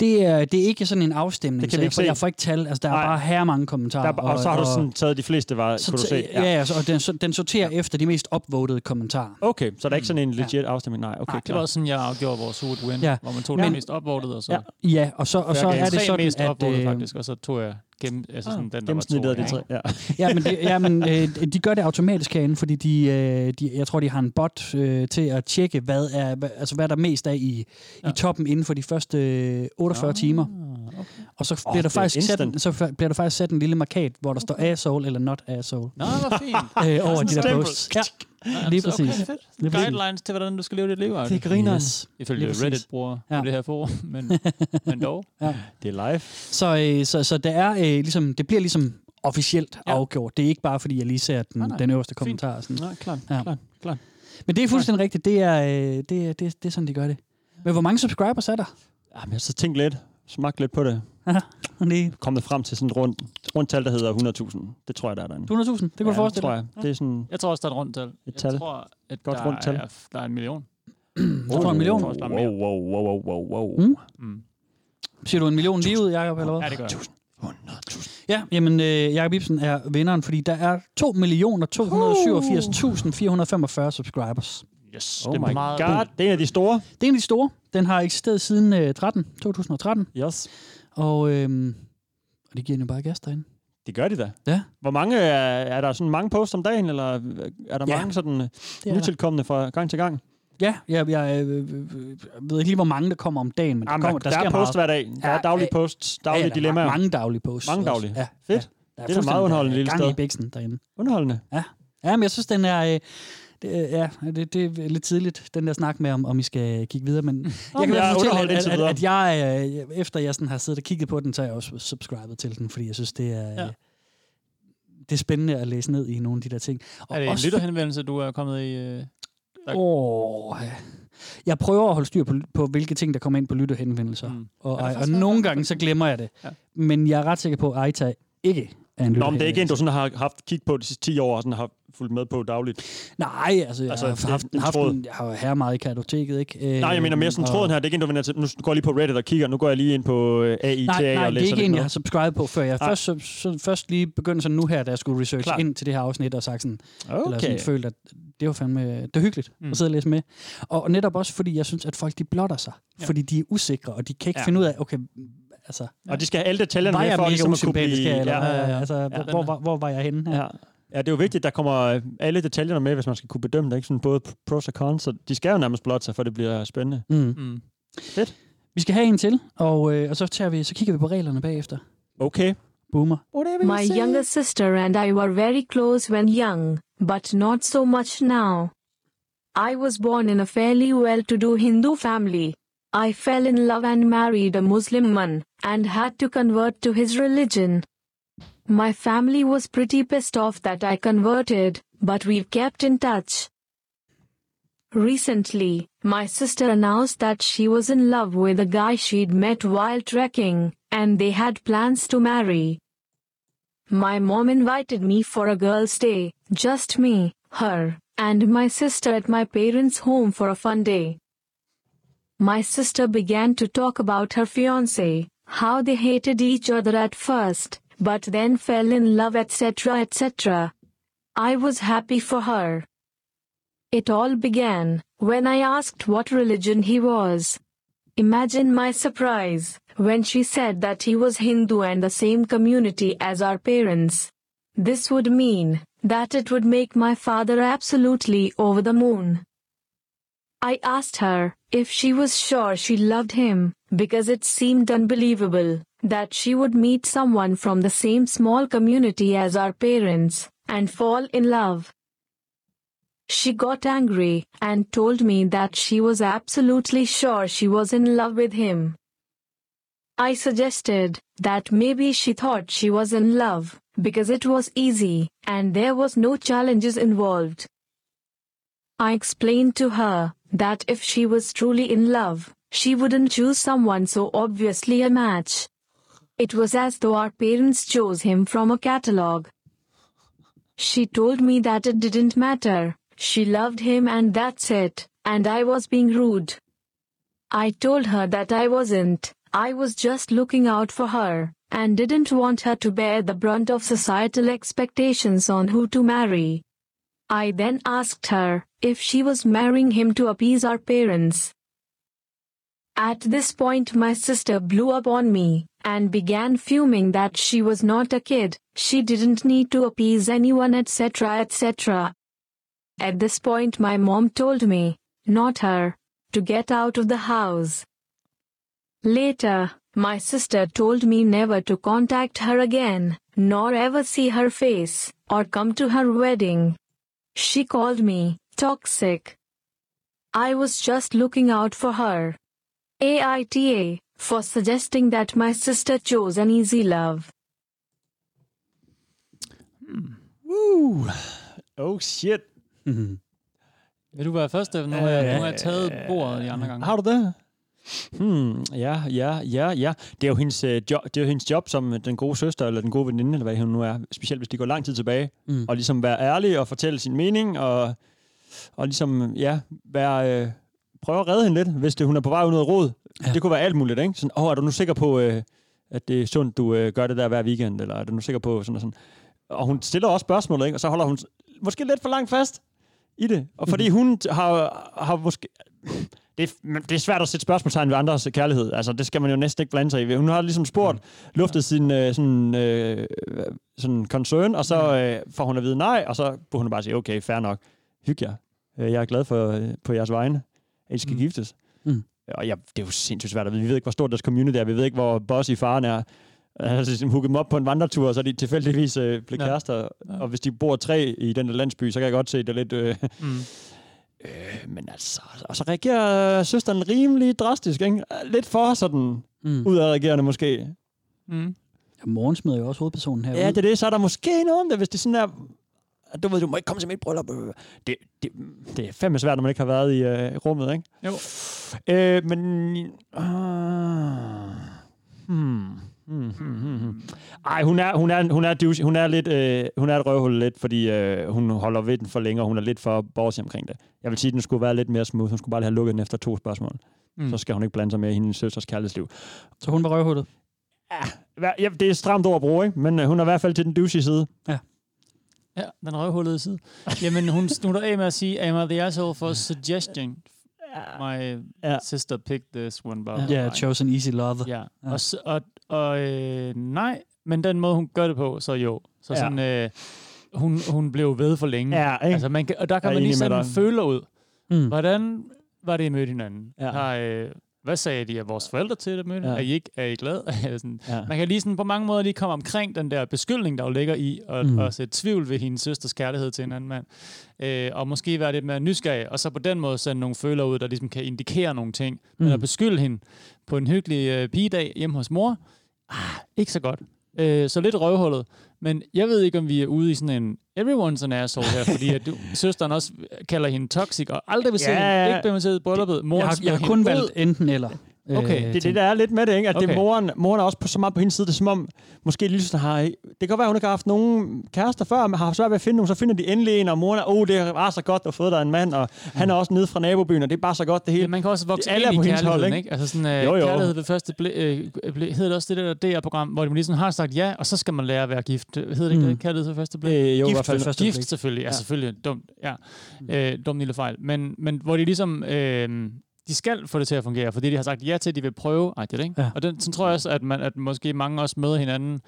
[SPEAKER 3] Det er, det er ikke sådan en afstemning,
[SPEAKER 4] Det kan
[SPEAKER 3] så jeg,
[SPEAKER 4] ikke
[SPEAKER 3] får, jeg får ikke tal. Altså, der er
[SPEAKER 4] Nej.
[SPEAKER 3] bare her mange kommentarer.
[SPEAKER 4] Der, og, og så har du sådan taget de fleste, var,
[SPEAKER 3] så
[SPEAKER 4] kunne du se?
[SPEAKER 3] Ja, ja så, og den, så, den sorterer ja. efter de mest upvotede kommentarer.
[SPEAKER 4] Okay, så der er ikke sådan en
[SPEAKER 3] Ja.
[SPEAKER 4] legit afstemning? Nej, okay,
[SPEAKER 3] Nej,
[SPEAKER 5] Det var også sådan, jeg afgjorde vores Who Would Win,
[SPEAKER 3] Ja.
[SPEAKER 5] ja. hvor man tog
[SPEAKER 3] Men-
[SPEAKER 5] den mest upvotede, og så...
[SPEAKER 4] Ja.
[SPEAKER 3] Ja, og så, og så
[SPEAKER 5] jeg
[SPEAKER 3] er det sådan,
[SPEAKER 5] mest
[SPEAKER 3] at...
[SPEAKER 5] upvotede,
[SPEAKER 3] øh,
[SPEAKER 5] faktisk, og så tog jeg gennem, altså sådan, den, der var to.
[SPEAKER 4] Gennemsnittet af de
[SPEAKER 5] ikke?
[SPEAKER 4] tre. Ja.
[SPEAKER 3] Ja, men, det, ja, men øh, de gør det automatisk herinde, fordi de, øh, de, jeg tror, de har en bot øh, til at tjekke, hvad er, altså, hvad er der mest af i, ja.
[SPEAKER 5] Ja.
[SPEAKER 3] i toppen inden for de første øh, 48 timer.
[SPEAKER 5] Okay.
[SPEAKER 3] Og så bliver, der
[SPEAKER 4] det er
[SPEAKER 3] faktisk sat,
[SPEAKER 4] instant.
[SPEAKER 3] så fa- bliver der faktisk sat en lille markat, hvor der står asshole eller not asshole
[SPEAKER 5] Nå, hvor fint. *laughs*
[SPEAKER 3] øh, over de der posts. Ja,
[SPEAKER 5] Ja,
[SPEAKER 3] lige
[SPEAKER 5] så
[SPEAKER 3] præcis.
[SPEAKER 5] Okay, fedt.
[SPEAKER 3] Lige præcis.
[SPEAKER 5] Guidelines til, hvordan du skal leve dit liv.
[SPEAKER 4] Det griner.
[SPEAKER 3] Yes.
[SPEAKER 5] Ifølge. Reddit-brugere
[SPEAKER 3] Ja.
[SPEAKER 5] på det her forum, men, *laughs* men dog.
[SPEAKER 4] Det er live.
[SPEAKER 3] Så, øh, så, så det, er, øh, ligesom, det bliver ligesom officielt
[SPEAKER 5] Ja.
[SPEAKER 3] afgjort. Det er ikke bare, fordi jeg lige ser den,
[SPEAKER 5] Nej, nej.
[SPEAKER 3] den øverste
[SPEAKER 5] Fint.
[SPEAKER 3] kommentar. Sådan.
[SPEAKER 4] Nej, klart,
[SPEAKER 3] Ja.
[SPEAKER 4] klart, klart.
[SPEAKER 3] Men det er fuldstændig rigtigt. Det er, øh, det, er, det, det er sådan, de gør det. Men hvor mange subscribers er der?
[SPEAKER 4] Jamen, jeg har så tænkt lidt, smagt lidt på det. *laughs*
[SPEAKER 3] Det
[SPEAKER 4] Kommet frem til sådan et rundt, rundt tal, der hedder 100.000. Det tror jeg, der er derinde.
[SPEAKER 3] er 200.000, det kunne du
[SPEAKER 4] ja,
[SPEAKER 3] forestille
[SPEAKER 4] tror
[SPEAKER 3] dig.
[SPEAKER 4] jeg. Det er sådan...
[SPEAKER 5] Jeg tror også, der er et rundt tal.
[SPEAKER 4] Et
[SPEAKER 5] Jeg
[SPEAKER 4] tal.
[SPEAKER 5] tror, at
[SPEAKER 4] Godt
[SPEAKER 5] der,
[SPEAKER 4] rundt tal.
[SPEAKER 5] Er, der er en million. *clears throat*
[SPEAKER 3] Jeg tror en million.
[SPEAKER 4] Wow, wow, wow, wow, wow, wow.
[SPEAKER 3] Mm.
[SPEAKER 5] Mm.
[SPEAKER 3] Siger du en million lige ud, Jacob, eller hvad?
[SPEAKER 5] Ja, det gør jeg.
[SPEAKER 4] 100.000.
[SPEAKER 3] Ja, jamen, øh, Jacob Ibsen er vinderen, fordi der er 2.287.445 subscribers.
[SPEAKER 5] Yes,
[SPEAKER 4] Oh
[SPEAKER 5] det
[SPEAKER 4] my
[SPEAKER 5] er meget...
[SPEAKER 4] god, det er en af de store.
[SPEAKER 3] Det er en af de store. Den har eksisteret siden øh, 13, 2013,
[SPEAKER 4] Yes.
[SPEAKER 3] og, øh, og det giver den jo bare gas derinde.
[SPEAKER 4] Det gør de da.
[SPEAKER 3] Ja.
[SPEAKER 4] Hvor mange er, er der sådan mange posts om dagen, eller er der
[SPEAKER 3] Ja,
[SPEAKER 4] mange sådan øh,
[SPEAKER 3] er
[SPEAKER 4] nytilkommende fra gang til gang?
[SPEAKER 3] Ja, jeg, jeg øh, ved ikke lige, hvor mange der kommer om dagen, men der,
[SPEAKER 4] Jamen,
[SPEAKER 3] kommer,
[SPEAKER 4] der,
[SPEAKER 3] der,
[SPEAKER 4] der
[SPEAKER 3] sker
[SPEAKER 4] er post hver dag. Der
[SPEAKER 3] Ja,
[SPEAKER 4] er daglige
[SPEAKER 3] ja,
[SPEAKER 4] posts, daglige
[SPEAKER 3] ja, er
[SPEAKER 4] dilemmaer.
[SPEAKER 3] Mange daglige posts.
[SPEAKER 4] Mange daglige.
[SPEAKER 3] Ja,
[SPEAKER 4] Fedt.
[SPEAKER 3] Ja, der
[SPEAKER 4] Det er meget underholdende lille
[SPEAKER 3] gang
[SPEAKER 4] sted.
[SPEAKER 3] i bæksen derinde.
[SPEAKER 4] Underholdende.
[SPEAKER 3] Ja, men jeg synes, den er... Øh, det, ja, det, det er lidt tidligt, den der snak med, om, om I skal kigge videre, men jeg kan
[SPEAKER 4] jeg
[SPEAKER 3] fortælle, at, at, at jeg, øh, efter jeg sådan har siddet og kigget på den, så er jeg også subscribet til den, fordi jeg synes, det er,
[SPEAKER 5] Ja.
[SPEAKER 3] det er spændende at læse ned i nogle af de der ting. Og
[SPEAKER 5] Er det en lytterhenvendelse, du er kommet i? Øh...
[SPEAKER 3] Ja. jeg prøver at holde styr på, på, hvilke ting, der kommer ind på lytterhenvendelser.
[SPEAKER 5] Mm.
[SPEAKER 3] Og, og, og nogle gange, så glemmer jeg det.
[SPEAKER 5] Ja.
[SPEAKER 3] Men jeg er ret sikker på, at Aita ikke er en
[SPEAKER 4] Nå, men det er ikke en, du sådan har haft kig på de sidste 10 år, og sådan har fulgt med på dagligt.
[SPEAKER 3] Nej, altså, jeg
[SPEAKER 4] Altså,
[SPEAKER 3] har
[SPEAKER 4] det
[SPEAKER 3] haft,
[SPEAKER 4] en
[SPEAKER 3] haft en, jeg har her meget i kartoteket, ikke? Øh,
[SPEAKER 4] Nej, jeg mener mere sådan
[SPEAKER 3] og-
[SPEAKER 4] tråden her. Det er ikke en, du vender til. Nu går jeg lige på Reddit og kigger. Nu går jeg lige ind på øh, AITA
[SPEAKER 3] Nej, nej,
[SPEAKER 4] og
[SPEAKER 3] det
[SPEAKER 4] læser
[SPEAKER 3] er ikke en, jeg har subscribet på, før jeg
[SPEAKER 4] Nej.
[SPEAKER 3] først, så, så, først lige begyndte sådan nu her, da jeg skulle research
[SPEAKER 4] Klart.
[SPEAKER 3] ind til det her afsnit, og sagt sådan, eller
[SPEAKER 4] Okay.
[SPEAKER 3] sådan følt, at det var fandme, det var hyggeligt mm. At sidde og læse med. Og netop også, fordi jeg synes, at folk de blotter sig, ja. Fordi de er usikre, og de kan ikke
[SPEAKER 4] Ja.
[SPEAKER 3] finde ud af, okay, altså,
[SPEAKER 4] Og de skal have alle detaljerne med for ligesom at kunne blive...
[SPEAKER 3] eller
[SPEAKER 4] ja, ja, ja.
[SPEAKER 3] altså,
[SPEAKER 5] Ja,
[SPEAKER 3] hvor, hvor, hvor, var jeg henne?
[SPEAKER 4] Ja. Ja, det er jo vigtigt, der kommer øh, alle detaljerne med, hvis man skal kunne bedømme det. Ikke? Sådan både pros og cons, så de skal jo nærmest blotte sig, for det bliver spændende.
[SPEAKER 3] Mm.
[SPEAKER 5] Mm.
[SPEAKER 3] Vi skal have en til, og, øh, og så, tager vi, så kigger vi på reglerne bagefter.
[SPEAKER 4] Okay.
[SPEAKER 3] Boomer.
[SPEAKER 8] My younger sister and I were very close when young, but not so much now. I was born in a fairly well to do Hindu family. I fell in love and married a Muslim man, and had to convert to his religion. My family was pretty pissed off that I converted, but we've kept in touch. Recently, my sister announced that she was in love with a guy she'd met while trekking, and they had plans to marry. My mom invited me for a girl's day, just me, her, and my sister at my parents' home for a fun day. My sister began to talk about her fiance, how they hated each other at first, but then fell in love, etc., etc. I was happy for her. It all began when I asked what religion he was. Imagine my surprise when she said that he was Hindu and the same community as our parents. This would mean that it would make my father absolutely over the moon. I asked her if she was sure she loved him, because it seemed unbelievable that she would meet someone from the same small community as our parents and fall in love. She got angry and told me that she was absolutely sure she was in love with him. I suggested that maybe she thought she was in love because it was easy and there was no challenges involved. I explained to her that if she was truly in love, she wouldn't choose someone so obviously a match. It was as though our parents chose him from a catalog. She told me that it didn't matter, she loved him and that's it, and I was being rude. I told her that I wasn't, I was just looking out for her, and didn't want her to bear the brunt of societal expectations on who to marry. I then asked her if she was marrying him to appease our parents. At this point, my sister blew up on me and began fuming that she was not a kid, she didn't need to appease anyone, etc., etc. At this point, my mom told me, not her, to get out of the house. Later, my sister told me never to contact her again, nor ever see her face, or come to her wedding. She called me toxic. I was just looking out for her. AITA, for suggesting that my sister chose an easy love. Hmm.
[SPEAKER 4] Woo! Oh shit.
[SPEAKER 5] Vil du være først? Nu har jeg, nu har jeg taget bordet de andre gange.
[SPEAKER 4] Har du det? Hmm, ja, ja, ja, ja. Det er jo hendes, øh, job, det er jo hendes job som den gode søster, eller den gode veninde, eller hvad hun nu er. Specielt hvis de går lang tid tilbage.
[SPEAKER 3] Mm.
[SPEAKER 4] Og ligesom være ærlig og fortælle sin mening, og, og ligesom, ja, være, øh, prøve at redde hende lidt, hvis det, hun er på vej ud af råd. Ja. Det kunne være alt muligt, ikke? Sådan, åh, er du nu sikker på, øh, at det er sundt, du øh, gør det der hver weekend, eller er du nu sikker på sådan og sådan. Og hun stiller også spørgsmålet, ikke? Og så holder hun måske lidt for langt fast i det. Og fordi hun har, har måske... Det er, det er svært at sætte spørgsmålstegn ved andres kærlighed. Altså, det skal man jo næsten ikke blande sig i. Hun har ligesom spurgt, luftet sin øh, sådan, øh, sådan concern, og så øh, får hun at vide nej, og så burde hun bare sige, okay, fair nok. Hyg jer. Øh, Jeg er glad for, øh, på jeres vegne, at I skal
[SPEAKER 3] Mm.
[SPEAKER 4] giftes.
[SPEAKER 3] Mm.
[SPEAKER 4] Og ja, det er jo sindssygt svært at vide. Vi ved ikke, hvor stort deres community er. Vi ved ikke, hvor bossy faren er. Altså, ligesom hooket dem op på en vandretur, og så er de tilfældigvis øh, blevet
[SPEAKER 5] Ja.
[SPEAKER 4] kærester.
[SPEAKER 5] Ja.
[SPEAKER 4] Og hvis de bor tre i den der landsby, så kan jeg godt se, det er lidt... Øh,
[SPEAKER 5] Mm.
[SPEAKER 4] Øh, men altså... Og så reagerer øh, søsteren rimelig drastisk, ikke? Lidt for sådan
[SPEAKER 3] Mm.
[SPEAKER 4] udadreagerende måske.
[SPEAKER 5] Mm.
[SPEAKER 3] Ja, Morgen smider jo også hovedpersonen her
[SPEAKER 4] Ja, det er det. Så er der måske noget om det, hvis det er sådan der... at Du ved, du må ikke komme til mit bryllup. øh. Det, det, det er fandme svært, når man ikke har været i øh, rummet, ikke?
[SPEAKER 5] Jo.
[SPEAKER 4] Øh, men... Uh, hmm. Hmm, hmm, hmm. Ej, hun er, hun er, hun er, douche. hun er, lidt, øh, hun er et røvhul lidt, fordi øh, hun holder ved den for længe, og hun er lidt for borsig omkring det. Jeg vil sige, at den skulle være lidt mere smooth. Hun skulle bare lige have lukket den efter to spørgsmål.
[SPEAKER 5] Mm.
[SPEAKER 4] Så skal hun ikke blande sig mere i hendes søsters kærlighedsliv.
[SPEAKER 3] Så hun var røvhullet.
[SPEAKER 4] Hva- Ja, det er stramt ord at bruge, ikke? men øh, hun er i hvert fald til den douchey side.
[SPEAKER 5] Ja, den røvhullede side. Jamen, hun slutter af med at sige, am I the asshole for suggesting my
[SPEAKER 4] Ja.
[SPEAKER 5] sister picked this one?
[SPEAKER 3] Ja,
[SPEAKER 5] blah,
[SPEAKER 3] yeah,
[SPEAKER 5] blah.
[SPEAKER 3] chose an easy love.
[SPEAKER 5] Ja,
[SPEAKER 3] Ja.
[SPEAKER 5] og, og, og øh, nej, men den måde, hun gør det på, så jo. Så
[SPEAKER 4] Ja.
[SPEAKER 5] sådan, øh, hun, hun blev ved for længe.
[SPEAKER 4] Ja, ikke?
[SPEAKER 5] Altså, man kan, og der kan man lige
[SPEAKER 4] enig med
[SPEAKER 5] sådan
[SPEAKER 4] dig.
[SPEAKER 5] føle ud.
[SPEAKER 3] Mm.
[SPEAKER 5] Hvordan var det, I mødte hinanden?
[SPEAKER 4] Ja.
[SPEAKER 5] Har, øh, hvad sagde de af vores forældre til det mødte?
[SPEAKER 4] Ja.
[SPEAKER 5] Er I ikke er I glade? *laughs* sådan,
[SPEAKER 4] Ja.
[SPEAKER 5] Man kan lige sådan på mange måder lige komme omkring den der beskyldning, der jo ligger i at,
[SPEAKER 3] Mm.
[SPEAKER 5] at sætte tvivl ved hendes søsters kærlighed til en anden mand. Øh, og måske være lidt mere nysgerrig, og så på den måde sende nogle føler ud, der ligesom kan indikere nogle ting. Men
[SPEAKER 3] Mm.
[SPEAKER 5] at beskylde hende på en hyggelig øh, pigedag hjemme hos mor, ah, ikke så godt. Øh, så lidt røvhullet. Men jeg ved ikke, om vi er ude i sådan en everyone's an asshole her, fordi at du, *laughs* søsteren også kalder hende toxic, og aldrig vil se
[SPEAKER 4] Ja,
[SPEAKER 5] hende, ikke vil man se brylluppet. Mor
[SPEAKER 3] Jeg har, jeg har kun valgt enten eller.
[SPEAKER 5] Okay.
[SPEAKER 3] øh,
[SPEAKER 4] Det er det, der er lidt med det, ikke? At okay. det moren, moren er også på så meget på hendes side. Det er som om, måske lige så har... Det kan godt være, hun ikke har haft nogen kærester før, men har haft svært ved at finde nogen. Så finder de endelig en, og moren er, oh, det er bare så godt at få dig en mand, og han er også nede fra nabobyen, og det er bare så godt det hele.
[SPEAKER 5] Ja, man kan også vokse
[SPEAKER 4] alle
[SPEAKER 5] ind
[SPEAKER 4] på
[SPEAKER 5] i
[SPEAKER 4] hendes hold,
[SPEAKER 5] kærligheden,
[SPEAKER 4] ikke?
[SPEAKER 5] ikke? Altså sådan, øh,
[SPEAKER 4] Jo, jo.
[SPEAKER 5] kærlighed ved første blik, øh, blik, hedder det også det der DR-program, hvor de ligesom har sagt ja, og så skal man lære at være gift. Hedder det ikke
[SPEAKER 3] Mm.
[SPEAKER 5] Kærlighed ved første blik?
[SPEAKER 4] Øh, jo, i
[SPEAKER 3] Gift
[SPEAKER 4] hvert fald.
[SPEAKER 3] første
[SPEAKER 5] Gift
[SPEAKER 3] blik.
[SPEAKER 5] selvfølgelig, ja,
[SPEAKER 4] Ja.
[SPEAKER 5] selvfølgelig. Dumt, ja. Øh, dum lille fejl. Men, men hvor de ligesom, øh, de skal få det til at fungere, fordi de har sagt ja til, at de vil prøve. Ej, det, ikke?
[SPEAKER 3] Ja.
[SPEAKER 5] Og den, sådan tror jeg også, at, man, at måske mange også møder hinanden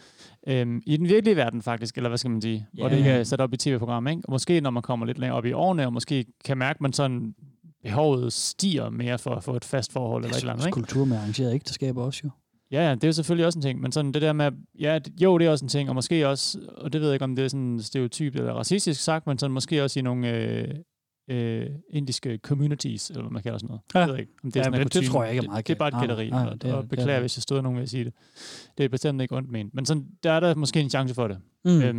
[SPEAKER 5] øh, i den virkelige verden faktisk, eller hvad skal man sige, hvor
[SPEAKER 3] Ja.
[SPEAKER 5] det ikke er sat op i tv-program. Ikke? Og måske når man kommer lidt længere op i årene, og måske kan mærke, at man sådan behovet stiger mere for at få et fast forhold eller et eller andet. Ikke?
[SPEAKER 3] Kultur med arrangeret ægteskaber også jo.
[SPEAKER 5] Ja, ja, det er jo selvfølgelig også en ting, men sådan det der med, ja, det- jo, det er også en ting, og måske også, og det ved jeg ikke, om det er sådan stereotyp eller racistisk sagt, men sådan måske også i nogle øh, øh, indiske communities, eller hvad man kalder sådan noget.
[SPEAKER 3] Ja.
[SPEAKER 5] Jeg ved ikke, om det er
[SPEAKER 3] Ja,
[SPEAKER 5] sådan
[SPEAKER 3] det- det tror jeg ikke er meget
[SPEAKER 5] Det, det er bare et.
[SPEAKER 3] Nej,
[SPEAKER 5] gætteri,
[SPEAKER 3] nej,
[SPEAKER 5] og,
[SPEAKER 3] det
[SPEAKER 5] og
[SPEAKER 3] er
[SPEAKER 5] beklager,
[SPEAKER 3] det.
[SPEAKER 5] hvis jeg stod nogen ved at sige det. Det er bestemt ikke ondt ment, men sådan, der er der måske en chance for det.
[SPEAKER 3] Mm.
[SPEAKER 5] Øhm,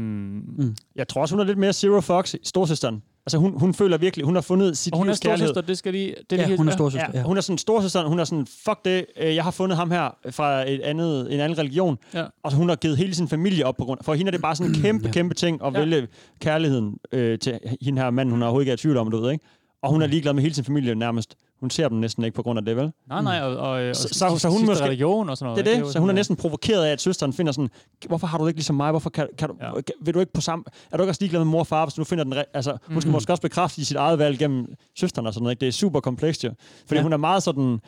[SPEAKER 3] Mm.
[SPEAKER 4] Jeg tror også, hun er lidt mere Zero Fox, storsøsteren. Altså, hun, hun føler virkelig, hun har fundet sit
[SPEAKER 5] og hun er
[SPEAKER 4] livs kærlighed.
[SPEAKER 5] storsøster, det skal lige... Det
[SPEAKER 3] Ja,
[SPEAKER 5] lige
[SPEAKER 3] hun er storsøster.
[SPEAKER 4] Ja, hun er sådan storsøsteren, hun er sådan, fuck det, øh, jeg har fundet ham her fra et andet, en anden religion,
[SPEAKER 5] Ja.
[SPEAKER 4] og hun har givet hele sin familie op på grund For hende er det bare sådan en kæmpe,
[SPEAKER 3] Ja.
[SPEAKER 4] kæmpe ting at
[SPEAKER 5] Ja.
[SPEAKER 4] vælge kærligheden øh, til hende her mand, hun overhovedet ikke er i tvivl om, du ved, ikke? Og hun er ligeglad med hele sin familie nærmest. Hun ser dem næsten ikke på grund af det, vel?
[SPEAKER 5] Nej, nej, og, og, og
[SPEAKER 4] Så-
[SPEAKER 5] så,
[SPEAKER 4] hun måske-
[SPEAKER 5] religion og sådan noget.
[SPEAKER 4] Det er det,
[SPEAKER 5] jo
[SPEAKER 4] så hun er næsten provokeret af, at søsteren finder sådan, hvorfor har du det ikke ligesom mig? Hvorfor kan, kan du,
[SPEAKER 5] Ja.
[SPEAKER 4] vil du ikke på samme... Er du ikke også ligeglad med mor og far, hvis du nu finder den... Altså, hun skal
[SPEAKER 5] Mhm.
[SPEAKER 4] måske også bekræfte i sit eget valg gennem søsteren og sådan noget. Ikke? Det er super komplekst jo. Fordi
[SPEAKER 3] ja.
[SPEAKER 4] hun er meget sådan...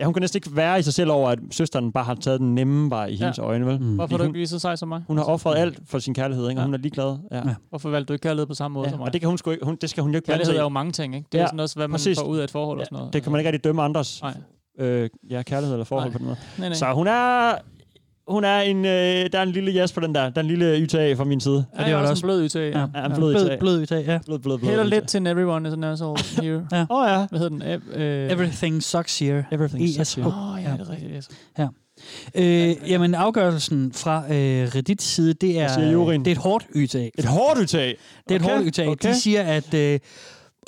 [SPEAKER 4] Ja, hun kan næsten ikke være i sig selv over, at søsteren bare har taget den nemme vej i hendes øjne, vel?
[SPEAKER 3] Mm.
[SPEAKER 5] Hvorfor er du ikke lige så sej som mig?
[SPEAKER 4] Hun har offret alt for sin kærlighed, ikke? Og
[SPEAKER 5] Ja.
[SPEAKER 4] hun er ligeglad. Ja.
[SPEAKER 3] Ja.
[SPEAKER 4] Ja.
[SPEAKER 5] Hvorfor valgte du ikke kærlighed på samme måde som mig?
[SPEAKER 4] Og det, kan hun sgu ikke, hun, det skal hun jo ikke blande sig i.
[SPEAKER 5] er jo mange ting, ikke? Det er
[SPEAKER 4] Ja,
[SPEAKER 5] ja, sådan også, hvad man
[SPEAKER 4] præcis.
[SPEAKER 5] får ud af et forhold og sådan noget.
[SPEAKER 4] Det kan man ikke rigtig dømme andres
[SPEAKER 5] Nej,
[SPEAKER 4] øh, ja, kærlighed eller forhold
[SPEAKER 5] Nej.
[SPEAKER 4] på den måde.
[SPEAKER 5] nej, nej.
[SPEAKER 4] Så hun er... Hun er en, øh, der er en lille jas på den der. Der er en lille YTA fra min side.
[SPEAKER 5] Ja,
[SPEAKER 3] det
[SPEAKER 5] det
[SPEAKER 3] var
[SPEAKER 5] er
[SPEAKER 3] det
[SPEAKER 5] også
[SPEAKER 3] også.
[SPEAKER 5] en blød udtag. Ja.
[SPEAKER 3] Ja,
[SPEAKER 4] Ja, en
[SPEAKER 3] ja.
[SPEAKER 4] blød
[SPEAKER 3] blød,
[SPEAKER 4] tag.
[SPEAKER 3] blød i tag, ja.
[SPEAKER 4] Blød, blød, blød.
[SPEAKER 5] Heller lidt til everyone is an asshole here.
[SPEAKER 3] Ja.
[SPEAKER 4] Åh oh, ja.
[SPEAKER 5] Hvad hedder den? Eb- øh,
[SPEAKER 3] Everything sucks here.
[SPEAKER 4] Everything sucks
[SPEAKER 3] ESH.
[SPEAKER 4] here.
[SPEAKER 5] Åh, oh, ja, det er rigtigt. Yes.
[SPEAKER 3] Øh, jamen, afgørelsen fra øh, Reddits side, det er, det er et hårdt YTA.
[SPEAKER 4] Et hårdt udtag.
[SPEAKER 3] Det er et
[SPEAKER 4] Okay,
[SPEAKER 3] hårdt YTA.
[SPEAKER 4] okay.
[SPEAKER 3] De siger, at øh,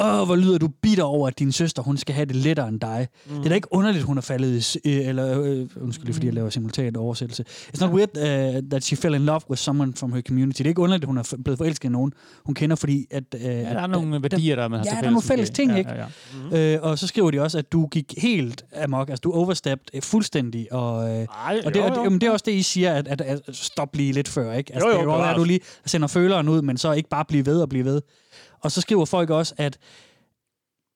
[SPEAKER 3] Åh, hvor lyder du bitter over, at din søster, hun skal have det lettere end dig. Mm. Det er da ikke underligt, hun er faldet i... s- øh, Eller, øh, undskyld, lige, fordi jeg laver simultan oversættelse. It's not weird uh, that she fell in love with someone from her community. Det er ikke underligt, at hun er blevet forelsket i nogen, hun kender, fordi at... Øh,
[SPEAKER 5] Ja, der er nogle værdier, der man har
[SPEAKER 3] ja, der er nogle fælles ting,
[SPEAKER 5] ja,
[SPEAKER 3] ikke?
[SPEAKER 5] Ja, ja.
[SPEAKER 3] Øh, og så skriver de også, at du gik helt amok, altså du overstepped øh, fuldstændig, og, øh,
[SPEAKER 4] Ej,
[SPEAKER 3] og, det, og det, jamen, det er også det, I siger, at, at, at stop lige lidt før, ikke? Altså,
[SPEAKER 4] Jo, jo,
[SPEAKER 3] det er jo at du lige sender føleren ud, men så ikke bare blive ved og blive ved. Og så skriver folk også, at,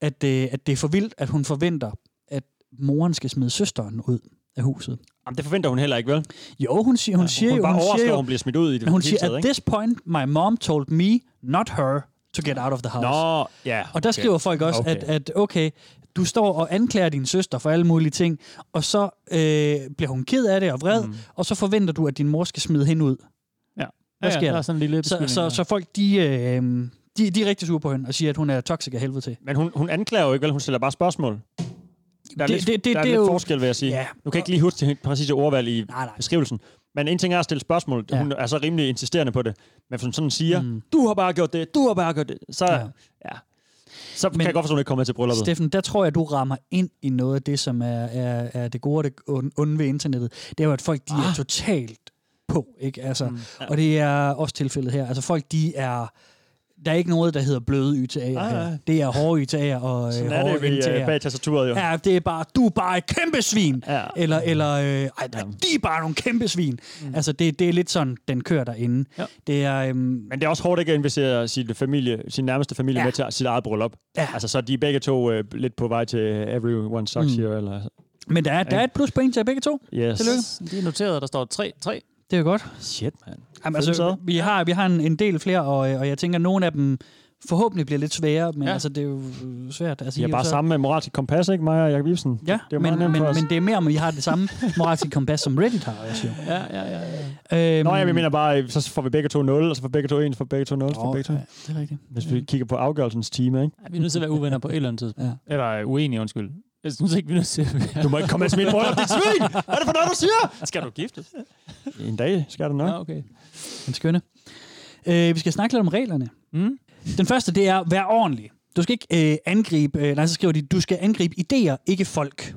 [SPEAKER 3] at, øh, at det er for vildt, at hun forventer, at moren skal smide søsteren ud af huset.
[SPEAKER 4] Jamen, det forventer hun heller ikke, vel?
[SPEAKER 3] Jo, hun siger, hun siger
[SPEAKER 4] hun
[SPEAKER 3] jo, hun siger
[SPEAKER 4] at hun bliver smidt ud i det
[SPEAKER 3] hun siger,
[SPEAKER 4] taget,
[SPEAKER 3] at
[SPEAKER 4] ikke?
[SPEAKER 3] this point, my mom told me, not her, to get out of the house.
[SPEAKER 4] Nå, ja.
[SPEAKER 3] Og der skriver folk også,
[SPEAKER 4] Okay.
[SPEAKER 3] at, at okay, du står og anklager din søster for alle mulige ting, og så øh, bliver hun ked af det og vred, mm. og så forventer du, at din mor skal smide hende ud.
[SPEAKER 5] Ja.
[SPEAKER 3] Hvad
[SPEAKER 5] ja,
[SPEAKER 3] sker
[SPEAKER 5] der?
[SPEAKER 3] der?
[SPEAKER 5] er sådan en lille
[SPEAKER 3] Så, så, så folk, de, øh, de, de er rigtig sure på hende og siger, at hun er toxic af helvede til.
[SPEAKER 4] Men hun, hun anklager jo ikke, vel? Hun stiller bare spørgsmål. Der er
[SPEAKER 3] Det-
[SPEAKER 4] lidt,
[SPEAKER 3] det- det-
[SPEAKER 4] der er
[SPEAKER 3] det
[SPEAKER 4] lidt
[SPEAKER 3] jo-
[SPEAKER 4] forskel, vil jeg sige.
[SPEAKER 3] Ja.
[SPEAKER 4] Nu kan jeg ikke lige huske det præcise ordvalg i
[SPEAKER 3] Nej, nej.
[SPEAKER 4] beskrivelsen. Men en ting er at stille spørgsmål.
[SPEAKER 3] Ja.
[SPEAKER 4] Ja. Hun er så rimelig insisterende på det. Men hvis hun sådan siger,
[SPEAKER 3] Mm.
[SPEAKER 4] du har bare gjort det, du har bare gjort det, så,
[SPEAKER 3] Ja.
[SPEAKER 4] ja. ja. så
[SPEAKER 3] Men-
[SPEAKER 4] kan jeg godt forstå, at hun ikke kommer til brylluppet.
[SPEAKER 3] Steffen, der tror jeg, du rammer ind i noget af det, som er, er, er det gode og det onde- ved internettet. Det er jo, at folk de er totalt på, ikke? Altså, mm. Og det er også tilfældet her. Altså, folk de er... Der er ikke noget, der hedder bløde YTA'er
[SPEAKER 4] Nej,
[SPEAKER 3] her.
[SPEAKER 4] nej.
[SPEAKER 3] Det er hårde YTA'er og *laughs*
[SPEAKER 4] Sådan
[SPEAKER 3] øh,
[SPEAKER 4] er
[SPEAKER 3] hårde
[SPEAKER 4] det ved, uh, bag tastaturet jo.
[SPEAKER 3] Ja, det er bare, du er bare et kæmpe svin.
[SPEAKER 4] Ja.
[SPEAKER 3] Eller, eller øh, ej, ej, de er bare nogle kæmpe svin. Mm. Altså, det, det er lidt sådan, den kører derinde.
[SPEAKER 5] Ja.
[SPEAKER 3] Det er, øhm,
[SPEAKER 4] Men det er også hårdt ikke at invitere sin, familie, sin nærmeste familie
[SPEAKER 3] Ja.
[SPEAKER 4] ja. med til sit eget bryllup.
[SPEAKER 3] Ja.
[SPEAKER 4] Altså, så de er begge to øh, lidt på vej til Everyone Sucks
[SPEAKER 3] Mm.
[SPEAKER 4] Here. Eller,
[SPEAKER 3] men der er, der er et pluspoint til begge to.
[SPEAKER 4] yes.
[SPEAKER 3] Tillykke.
[SPEAKER 5] De er noteret, der står 3. 3.
[SPEAKER 3] Det er godt.
[SPEAKER 4] Shit, man.
[SPEAKER 3] Jamen, altså,
[SPEAKER 4] så.
[SPEAKER 3] vi har, vi har en, en del flere, og, og jeg tænker, at nogle af dem forhåbentlig bliver lidt svære, men ja. Altså, det er jo svært. Altså, I
[SPEAKER 4] er bare
[SPEAKER 3] så-
[SPEAKER 4] sammen med moralsk kompas, ikke? Mig og Jacob Ibsen.
[SPEAKER 3] Ja,
[SPEAKER 4] det er
[SPEAKER 3] men, men, men det er mere, om vi har det samme moralske kompas, som Reddit har også jo.
[SPEAKER 5] Ja, ja, ja. ja.
[SPEAKER 3] Øhm,
[SPEAKER 4] Nå, ja, vi mener bare, så får vi begge to 0, og så får begge to 1, så får begge to 0, så får begge to.
[SPEAKER 3] ja, det er rigtigt.
[SPEAKER 4] Hvis vi kigger på afgørelsens time, ikke?
[SPEAKER 5] Ja, vi er nødt til at være uvenner på et eller andet tidspunkt.
[SPEAKER 3] Ja.
[SPEAKER 5] Eller uenige, undskyld. Jeg synes ikke, vi er nødt til.
[SPEAKER 4] Du må ikke komme med mit bryllup, dit svin! Hvad er det for noget, du siger?
[SPEAKER 5] Skal du giftes?
[SPEAKER 4] En dag skal der nok.
[SPEAKER 5] Ja, okay.
[SPEAKER 3] Den skønne. Øh, vi skal snakke lidt om reglerne.
[SPEAKER 5] Mm.
[SPEAKER 3] Den første, det er, vær ordentlig. Du skal ikke øh, angribe, øh, nej, så skriver de, du skal angribe idéer, ikke folk.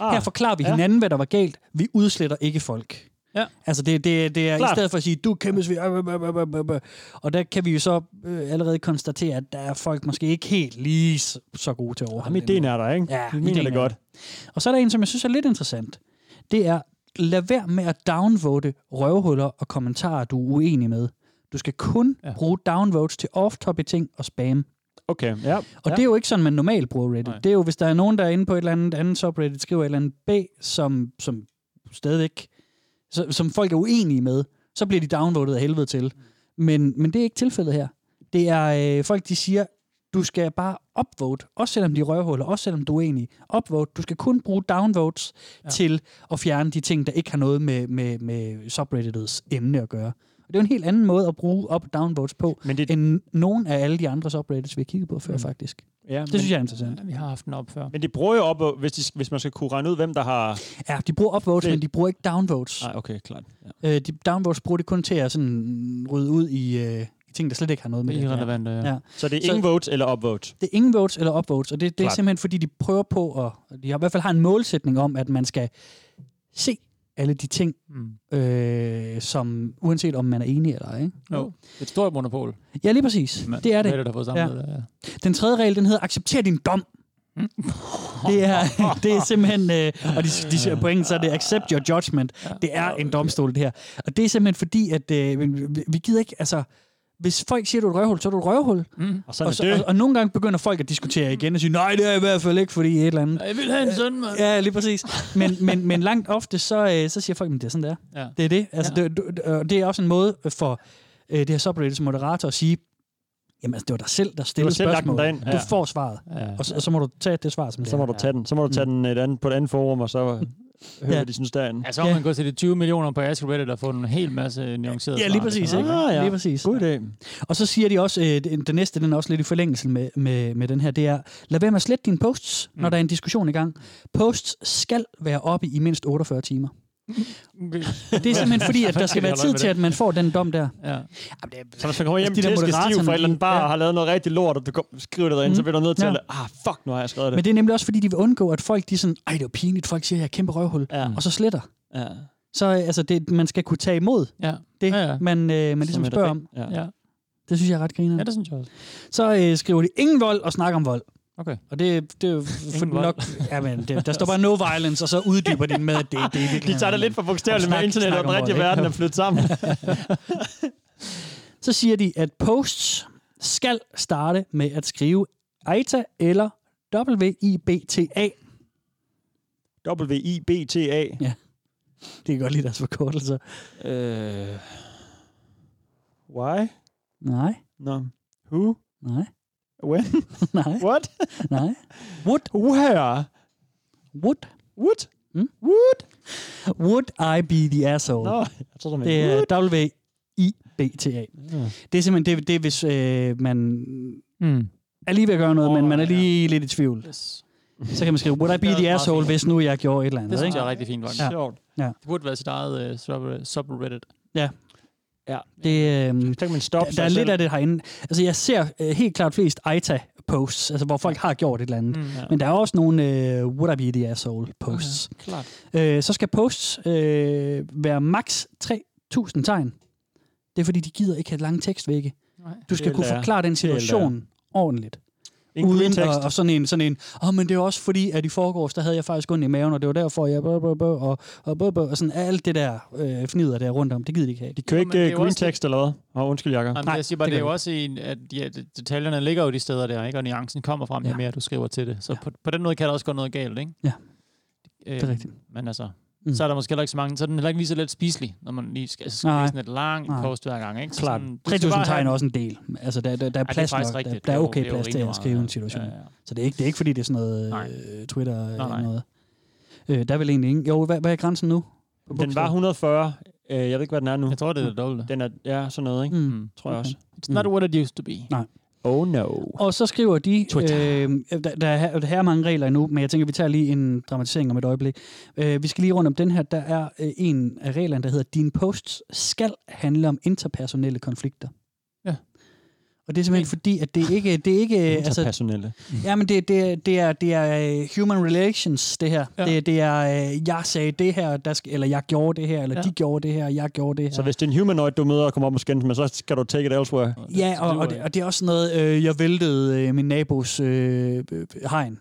[SPEAKER 3] Ah, Her forklarer vi hinanden, hvad der var galt. Vi udsletter ikke folk.
[SPEAKER 5] Ja.
[SPEAKER 3] Altså, det, det, det er
[SPEAKER 4] Klart.
[SPEAKER 3] i stedet for at sige, du kæmpe svin. Og der kan vi jo så øh, allerede konstatere, at der er folk måske ikke helt lige så, så gode til at overholde
[SPEAKER 4] Jamen, ideen er der, ikke?
[SPEAKER 3] Ja,
[SPEAKER 4] Du mener det
[SPEAKER 3] er
[SPEAKER 4] godt.
[SPEAKER 3] Og så er der en, som jeg synes er lidt interessant. Det er, lad være med at downvote røvhuller og kommentarer, du er uenig med. Du skal kun ja. bruge downvotes til off-topic ting og spam.
[SPEAKER 4] Okay, ja.
[SPEAKER 3] Og
[SPEAKER 4] ja.
[SPEAKER 3] det er jo ikke sådan, man normalt bruger Reddit.
[SPEAKER 5] Nej.
[SPEAKER 3] Det er jo, hvis der er nogen, der er inde på et eller andet andet subreddit, skriver et eller andet B, som, som stadigvæk, så, som folk er uenige med, så bliver de downvoted af helvede til. Men, men det er ikke tilfældet her. Det er øh, folk, de siger, du skal bare upvote, også selvom de er røvhuller, også selvom du er uenig. Upvote, du skal kun bruge downvotes ja. til at fjerne de ting, der ikke har noget med, med, med subredditets emne at gøre. Og det er jo en helt anden måde at bruge up- og downvotes på,
[SPEAKER 4] Men det,
[SPEAKER 3] end nogen af alle de andre subreddits, vi har kigget på før,
[SPEAKER 5] Mm.
[SPEAKER 3] faktisk.
[SPEAKER 4] ja,
[SPEAKER 3] Det synes jeg er interessant.
[SPEAKER 5] Ja, vi har haft den op før.
[SPEAKER 4] Men de bruger jo op, hvis, de, hvis man skal kunne regne ud, hvem der har...
[SPEAKER 3] Ja, de bruger upvotes,
[SPEAKER 4] Det-
[SPEAKER 3] men de bruger ikke downvotes.
[SPEAKER 4] Nej, okay, klart. Ja.
[SPEAKER 3] Øh, de downvotes bruger det kun til at sådan rydde ud i, øh, i ting, der slet ikke har noget med
[SPEAKER 5] Det
[SPEAKER 3] det.
[SPEAKER 5] er
[SPEAKER 3] at gøre.
[SPEAKER 5] irrelevant, ja.
[SPEAKER 3] Ja.
[SPEAKER 4] Så det er
[SPEAKER 3] Så-
[SPEAKER 4] ingen votes eller upvotes?
[SPEAKER 3] Det er ingen votes eller upvotes, og det, det er simpelthen fordi, de prøver på at... De har i hvert fald har en målsætning om, at man skal se alle de ting,
[SPEAKER 5] Mm.
[SPEAKER 3] øh, som uanset om man er enig eller ej. Ikke?
[SPEAKER 5] Jo. Det et stort monopol.
[SPEAKER 3] Ja, lige præcis.
[SPEAKER 5] Men-
[SPEAKER 3] Det er det.
[SPEAKER 5] Reddit har fået samlet det, ja.
[SPEAKER 3] Den tredje regel, den hedder, accepter din dom.
[SPEAKER 5] Mm.
[SPEAKER 3] Det er, *laughs* det er simpelthen, øh, og de, de siger på engelsk, så er det accept your judgment. Det er en domstol, det her. Og det er simpelthen fordi, at øh, vi- vi gider ikke, altså, hvis folk siger, du er et røvhul, så er du et røvhul.
[SPEAKER 5] Mm.
[SPEAKER 4] Og sådan
[SPEAKER 3] Og,
[SPEAKER 4] er
[SPEAKER 3] så,
[SPEAKER 4] det.
[SPEAKER 3] og, og nogle gange begynder folk at diskutere igen og sige, nej, det er i hvert fald ikke, fordi et eller andet.
[SPEAKER 5] Jeg vil have en søn, mand.
[SPEAKER 3] Ja, lige præcis. Men, men, men langt ofte, så, øh, så siger folk, at det er sådan, det er.
[SPEAKER 5] Ja.
[SPEAKER 3] Det er det. Altså,
[SPEAKER 5] Ja.
[SPEAKER 3] ja. det, det, og det er også en måde for øh, det her subreddits moderator at sige, jamen altså, det var dig selv, der stillede spørgsmålet.
[SPEAKER 4] derind,
[SPEAKER 3] Du
[SPEAKER 4] ja.
[SPEAKER 3] får svaret.
[SPEAKER 5] Ja.
[SPEAKER 3] Og så, og så må du tage det svar, som det
[SPEAKER 4] Så må
[SPEAKER 3] er.
[SPEAKER 4] du tage den. Så må du tage den et andet, på et andet forum, og så høre,
[SPEAKER 3] Ja.
[SPEAKER 4] hvad de synes derinde.
[SPEAKER 5] Ja, så må
[SPEAKER 3] Ja.
[SPEAKER 5] man gå til de 20 millioner på Ask Reddit og få en hel masse nuancerede
[SPEAKER 3] Ja, lige præcis. Ikke?
[SPEAKER 4] Ah, ja.
[SPEAKER 3] Lige præcis.
[SPEAKER 4] God idé.
[SPEAKER 3] Og så siger de også, øh, det næste, den er også lidt i forlængelse med, med, med den her, det er, lad være med at slette dine posts, når
[SPEAKER 5] Mm.
[SPEAKER 3] der er en diskussion i gang. Posts skal være oppe i mindst 48 timer. Det er simpelthen fordi, at der skal være tid til, at man får den dom der.
[SPEAKER 5] Ja.
[SPEAKER 4] Så hvis man kommer hjem
[SPEAKER 3] de
[SPEAKER 4] til stiv for et eller andet bar
[SPEAKER 3] ja.
[SPEAKER 4] og har lavet noget rigtig lort, og du skriver det derinde,
[SPEAKER 3] Mm.
[SPEAKER 4] så bliver du nødt til
[SPEAKER 3] Ja.
[SPEAKER 4] at... Ah, fuck, nu har jeg skrevet det.
[SPEAKER 3] Men det er nemlig også fordi, de vil undgå, at folk de sådan, ej, det er pinligt, folk siger, jeg er kæmpe røvhul,
[SPEAKER 4] Ja.
[SPEAKER 3] og så sletter.
[SPEAKER 4] Ja.
[SPEAKER 3] Så altså, det, man skal kunne tage imod
[SPEAKER 5] Ja.
[SPEAKER 3] det,
[SPEAKER 5] Ja, ja.
[SPEAKER 3] man, øh, man ligesom spørger om.
[SPEAKER 4] Ja.
[SPEAKER 5] ja.
[SPEAKER 3] Det synes jeg er ret griner.
[SPEAKER 5] Ja, det synes jeg også.
[SPEAKER 3] Så øh, skriver de, ingen vold og snak om vold.
[SPEAKER 5] Okay.
[SPEAKER 3] Og det, det er jo *laughs* for nok... Jamen, det, der står bare no violence, og så uddyber de med, at det, det er virkelig...
[SPEAKER 4] De tager det lidt for bogstaveligt med internet og den rigtige verden er flyttet sammen. *laughs*
[SPEAKER 3] Så siger de, at posts skal starte med at skrive EITA eller WIBTA.
[SPEAKER 4] W-I-B-T-A.
[SPEAKER 3] Det kan godt lide deres forkortelser.
[SPEAKER 4] Øh... Why?
[SPEAKER 3] Nej,
[SPEAKER 4] No. Who?
[SPEAKER 3] nej,
[SPEAKER 4] When? *laughs*
[SPEAKER 3] nej,
[SPEAKER 4] What?
[SPEAKER 3] nej. Would,
[SPEAKER 4] Where?
[SPEAKER 3] would,
[SPEAKER 4] Would?
[SPEAKER 3] Hmm?
[SPEAKER 4] Would?
[SPEAKER 3] would I be the asshole?
[SPEAKER 4] Nå, jeg tror,
[SPEAKER 3] Det er W-I-B-T-A. Det er simpelthen, det, det er, hvis øh, man
[SPEAKER 5] Mm.
[SPEAKER 3] er lige ved at gøre noget,
[SPEAKER 5] Åh,
[SPEAKER 3] men man er
[SPEAKER 5] ja.
[SPEAKER 3] lige lidt i tvivl.
[SPEAKER 5] Yes.
[SPEAKER 3] Så kan man skrive, would I be the asshole,
[SPEAKER 5] fint.
[SPEAKER 3] hvis nu jeg gjorde et eller andet?
[SPEAKER 5] Det synes jeg er rigtig fint, faktisk.
[SPEAKER 3] Ja.
[SPEAKER 4] Sjovt.
[SPEAKER 5] Det burde være sit eget uh, sub- subreddit.
[SPEAKER 4] Ja.
[SPEAKER 3] Det, øh,
[SPEAKER 4] Så kan man stoppe
[SPEAKER 3] der, der er lidt af det herinde. Altså, jeg ser øh, helt klart flest EITA-posts, altså hvor folk har gjort et eller andet.
[SPEAKER 5] Mm.
[SPEAKER 3] Ja. Men der er også nogle øh, would I be the asshole posts.
[SPEAKER 5] Klart.
[SPEAKER 3] Øh, så skal posts øh, være maks 3.000 tegn. Det er fordi, de gider ikke have lange tekstvægge.
[SPEAKER 5] Nej.
[SPEAKER 3] Du skal kunne forklare den situation ordentligt.
[SPEAKER 4] Ingen
[SPEAKER 3] uden
[SPEAKER 4] tekst.
[SPEAKER 3] og, og sådan en, sådan en, åh, oh, men det er også fordi, at i forgårs, der havde jeg faktisk ondt i maven, og det var derfor, jeg bøh, bøh, bøh, og, og, bøh, bøh, og sådan alt det der øh, fnider der rundt om, det gider de ikke have.
[SPEAKER 4] De kører
[SPEAKER 5] Jo,
[SPEAKER 4] ikke
[SPEAKER 5] det er
[SPEAKER 4] uh,
[SPEAKER 5] jo
[SPEAKER 4] green text eller hvad? Åh, undskyld, Jakob.
[SPEAKER 3] Nej,
[SPEAKER 5] jeg siger bare,
[SPEAKER 3] det
[SPEAKER 5] det, er jo også en, at ja, det- detaljerne ligger jo de steder der, ikke? og nuancen kommer frem, jo
[SPEAKER 3] Ja.
[SPEAKER 5] mere du skriver til det. Så
[SPEAKER 3] Ja.
[SPEAKER 5] på, på den måde kan der også gå noget galt, ikke?
[SPEAKER 3] Ja.
[SPEAKER 5] Øh,
[SPEAKER 3] Det er rigtigt.
[SPEAKER 5] Men altså,
[SPEAKER 3] Mm.
[SPEAKER 5] mm. så er der måske heller ikke så mange, så er den heller ikke lige så let spiselig, når man lige skal, skal
[SPEAKER 3] Nej.
[SPEAKER 5] læse sådan et langt
[SPEAKER 3] Nej.
[SPEAKER 5] post hver gang, ikke? Så
[SPEAKER 3] Klart.
[SPEAKER 5] sådan, du skal
[SPEAKER 3] 3.000
[SPEAKER 5] bare
[SPEAKER 3] tegn er også en del. Altså, der, der, der er plads
[SPEAKER 5] faktisk
[SPEAKER 3] nok. Der,
[SPEAKER 5] rigtigt.
[SPEAKER 3] der er
[SPEAKER 5] Det jo-
[SPEAKER 3] okay
[SPEAKER 5] det jo
[SPEAKER 3] plads til at skrive en situation.
[SPEAKER 5] Ja, ja.
[SPEAKER 3] Så det er, ikke, det er ikke, fordi det er sådan noget
[SPEAKER 5] Nej.
[SPEAKER 3] øh, Twitter
[SPEAKER 5] Nej,
[SPEAKER 3] eller noget. Øh, der er vel egentlig ingen... Jo, hvad, hvad er grænsen nu?
[SPEAKER 4] Den var
[SPEAKER 3] bogstaver?
[SPEAKER 4] 140. Øh, jeg ved ikke, hvad den er nu.
[SPEAKER 5] Jeg tror, det er det dobbelte.
[SPEAKER 4] Den er, ja, sådan noget, ikke?
[SPEAKER 3] Mm.
[SPEAKER 5] Mm.
[SPEAKER 4] Tror jeg
[SPEAKER 3] Okay.
[SPEAKER 4] også.
[SPEAKER 5] It's not what it used to be.
[SPEAKER 3] Nej.
[SPEAKER 4] Oh no.
[SPEAKER 3] Og så skriver de,
[SPEAKER 4] Twitter.
[SPEAKER 3] øh, der, der, er, der er mange regler endnu, men jeg tænker, vi tager lige en dramatisering om et øjeblik. Øh, vi skal lige rundt om den her. Der er øh, en af reglerne, der hedder, din posts skal handle om interpersonelle konflikter. Og det er simpelthen fordi, at det ikke... Det er ikke altså,
[SPEAKER 4] Interpersonelle.
[SPEAKER 3] ja, men det, det, det, er, det er øh, human relations, det her.
[SPEAKER 5] Ja.
[SPEAKER 3] Det, det er, øh, jeg sagde det her, der skal, eller jeg gjorde det her, eller
[SPEAKER 5] Ja.
[SPEAKER 3] de gjorde det her, jeg gjorde det her.
[SPEAKER 4] Så hvis det er en humanoid, du møder og kommer op og skændes med, så skal du take it elsewhere.
[SPEAKER 3] Ja, og, og, det, og det er også noget, øh, jeg væltede øh, min nabos øh, øh, hegn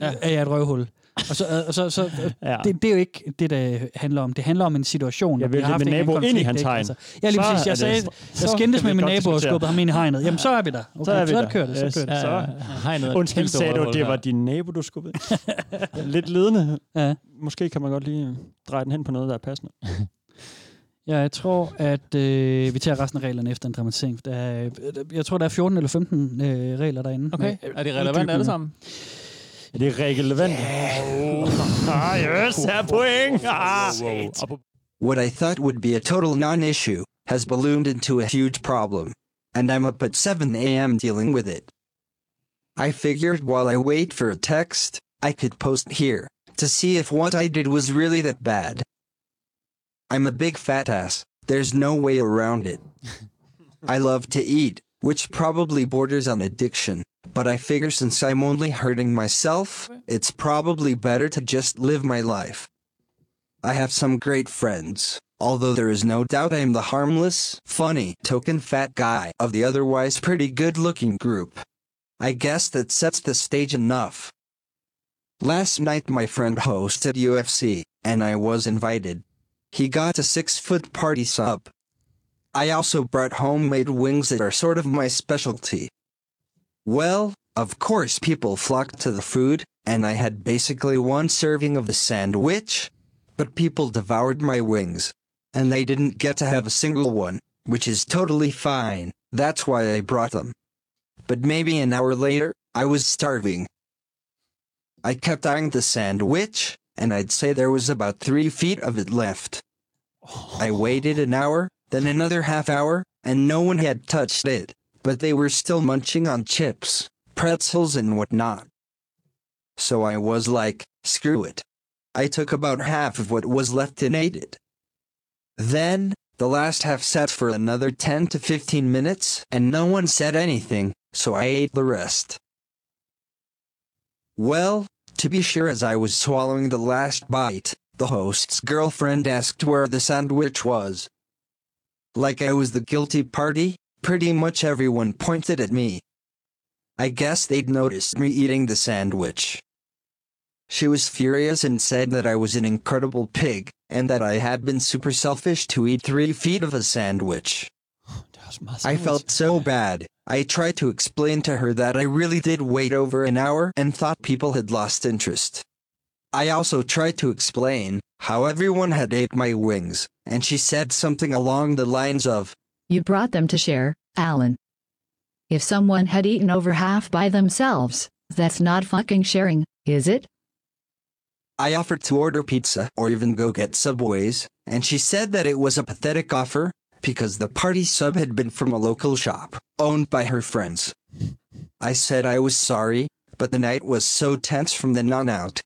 [SPEAKER 3] ja. af et røvhul. Og så, og så, så
[SPEAKER 4] Ja.
[SPEAKER 3] det, det er jo ikke det, der handler om. Det handler om en situation.
[SPEAKER 4] Jeg
[SPEAKER 3] hvor vi
[SPEAKER 4] væltede
[SPEAKER 3] har haft
[SPEAKER 4] min nabo ind i hans hegn.
[SPEAKER 3] Altså, ja, lige
[SPEAKER 4] Så
[SPEAKER 3] præcis. Jeg, sagde,
[SPEAKER 4] så
[SPEAKER 3] jeg skændtes med min nabo og skubbede ham ind i hegnet. Jamen, så er vi der. Okay,
[SPEAKER 4] Så er vi
[SPEAKER 3] så
[SPEAKER 4] der.
[SPEAKER 3] kører det. Så kører det.
[SPEAKER 5] Ja. Hegnet er et
[SPEAKER 4] Undskyld, sagde du, det var din nabo, du skubbede? *laughs* Lidt ledende.
[SPEAKER 3] Ja.
[SPEAKER 4] Måske kan man godt lige dreje den hen på noget, der er passende. *laughs*
[SPEAKER 3] Ja, jeg tror, at øh, vi tager resten af reglerne efter en dramatisering. Der er, jeg tror, der er 14 eller 15 øh, regler derinde.
[SPEAKER 5] Okay,
[SPEAKER 3] Med-
[SPEAKER 5] er det relevant alle sammen?
[SPEAKER 4] Er det relevant? Ah, yes, her point. Ah. Og på-
[SPEAKER 9] What I thought would be a total non issue has ballooned into a huge problem, and I'm up at 7 a.m. dealing with it. I figured while I wait for a text, I could post here to see if what I did was really that bad. I'm a big fat ass, there's no way around it. *laughs* I love to eat, which probably borders on addiction, but I figure since I'm only hurting myself, it's probably better to just live my life. I have some great friends, although there is no doubt I am the harmless, funny, token fat guy of the otherwise pretty good looking group. I guess that sets the stage enough. Last night my friend hosted UFC, and I was invited. He got a six foot party sub. I also brought homemade wings that are sort of my specialty. Well, of course people flocked to the food, and I had basically one serving of the sandwich, but people devoured my wings. And they didn't get to have a single one, which is totally fine. That's why I brought them. But maybe an hour later, I was starving. I kept eyeing the sandwich, and I'd say there was about three feet of it left. I waited an hour, then another half hour, and no one had touched it, but they were still munching on chips, pretzels, and whatnot. So I was like, screw it. I took about half of what was left and ate it. Then, the last half sat for another 10 to 15 minutes, and no one said anything, so I ate the rest. Well, to be sure, as I was swallowing the last bite, the host's girlfriend asked where the sandwich was. Like I was the guilty party, pretty much everyone pointed at me. I guess they'd noticed me eating the sandwich. She was furious and said that I was an incredible pig, and that I had been super selfish to eat three feet of a sandwich. I felt so bad. I tried to explain to her that I really did wait over an hour and thought people had lost interest. I also tried to explain how everyone had ate my wings, and she said something along the lines of,
[SPEAKER 10] You brought them to share, Alan. If someone had eaten over half by themselves, that's not fucking sharing, is it?
[SPEAKER 9] I offered to order pizza or even go get Subways, and she said that it was a pathetic offer because the party sub had been from a local shop owned by her friends. I said I was sorry, but the night was so tense from then on out.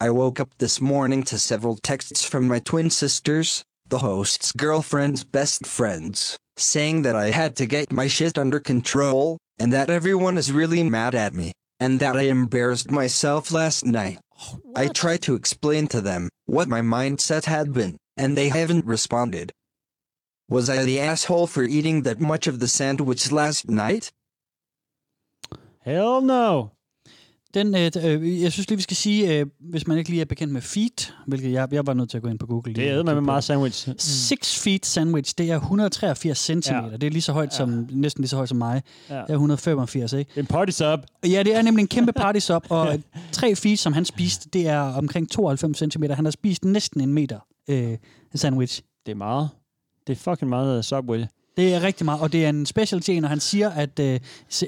[SPEAKER 9] I woke up this morning to several texts from my twin sisters, the host's girlfriend's best friends, saying that I had to get my shit under control, and that everyone is really mad at me, and that I embarrassed myself last night. I tried to explain to them what my mindset had been, and they haven't responded. Was I the asshole for eating that much of the sandwich last night?
[SPEAKER 4] Hell no.
[SPEAKER 3] Den, øh, øh, jeg synes lige, vi skal sige, øh, hvis man ikke lige er bekendt med feet, hvilket jeg, jeg var nødt til at gå ind på Google.
[SPEAKER 4] Det er med med meget sandwich.
[SPEAKER 3] 6 feet sandwich, det er 183 cm.
[SPEAKER 4] Ja.
[SPEAKER 3] Det er lige så højt som, næsten lige så højt som mig.
[SPEAKER 4] Ja.
[SPEAKER 3] Det er 185, ikke?
[SPEAKER 4] En party sub.
[SPEAKER 3] Ja, det er nemlig en kæmpe party sub, og *laughs* 3 feet, som han spiste, det er omkring 92 cm. Han har spist næsten en meter øh, sandwich.
[SPEAKER 4] Det er meget. Det er fucking meget uh, Subway.
[SPEAKER 3] Det er rigtig meget, og det er en specialty og han siger, at øh,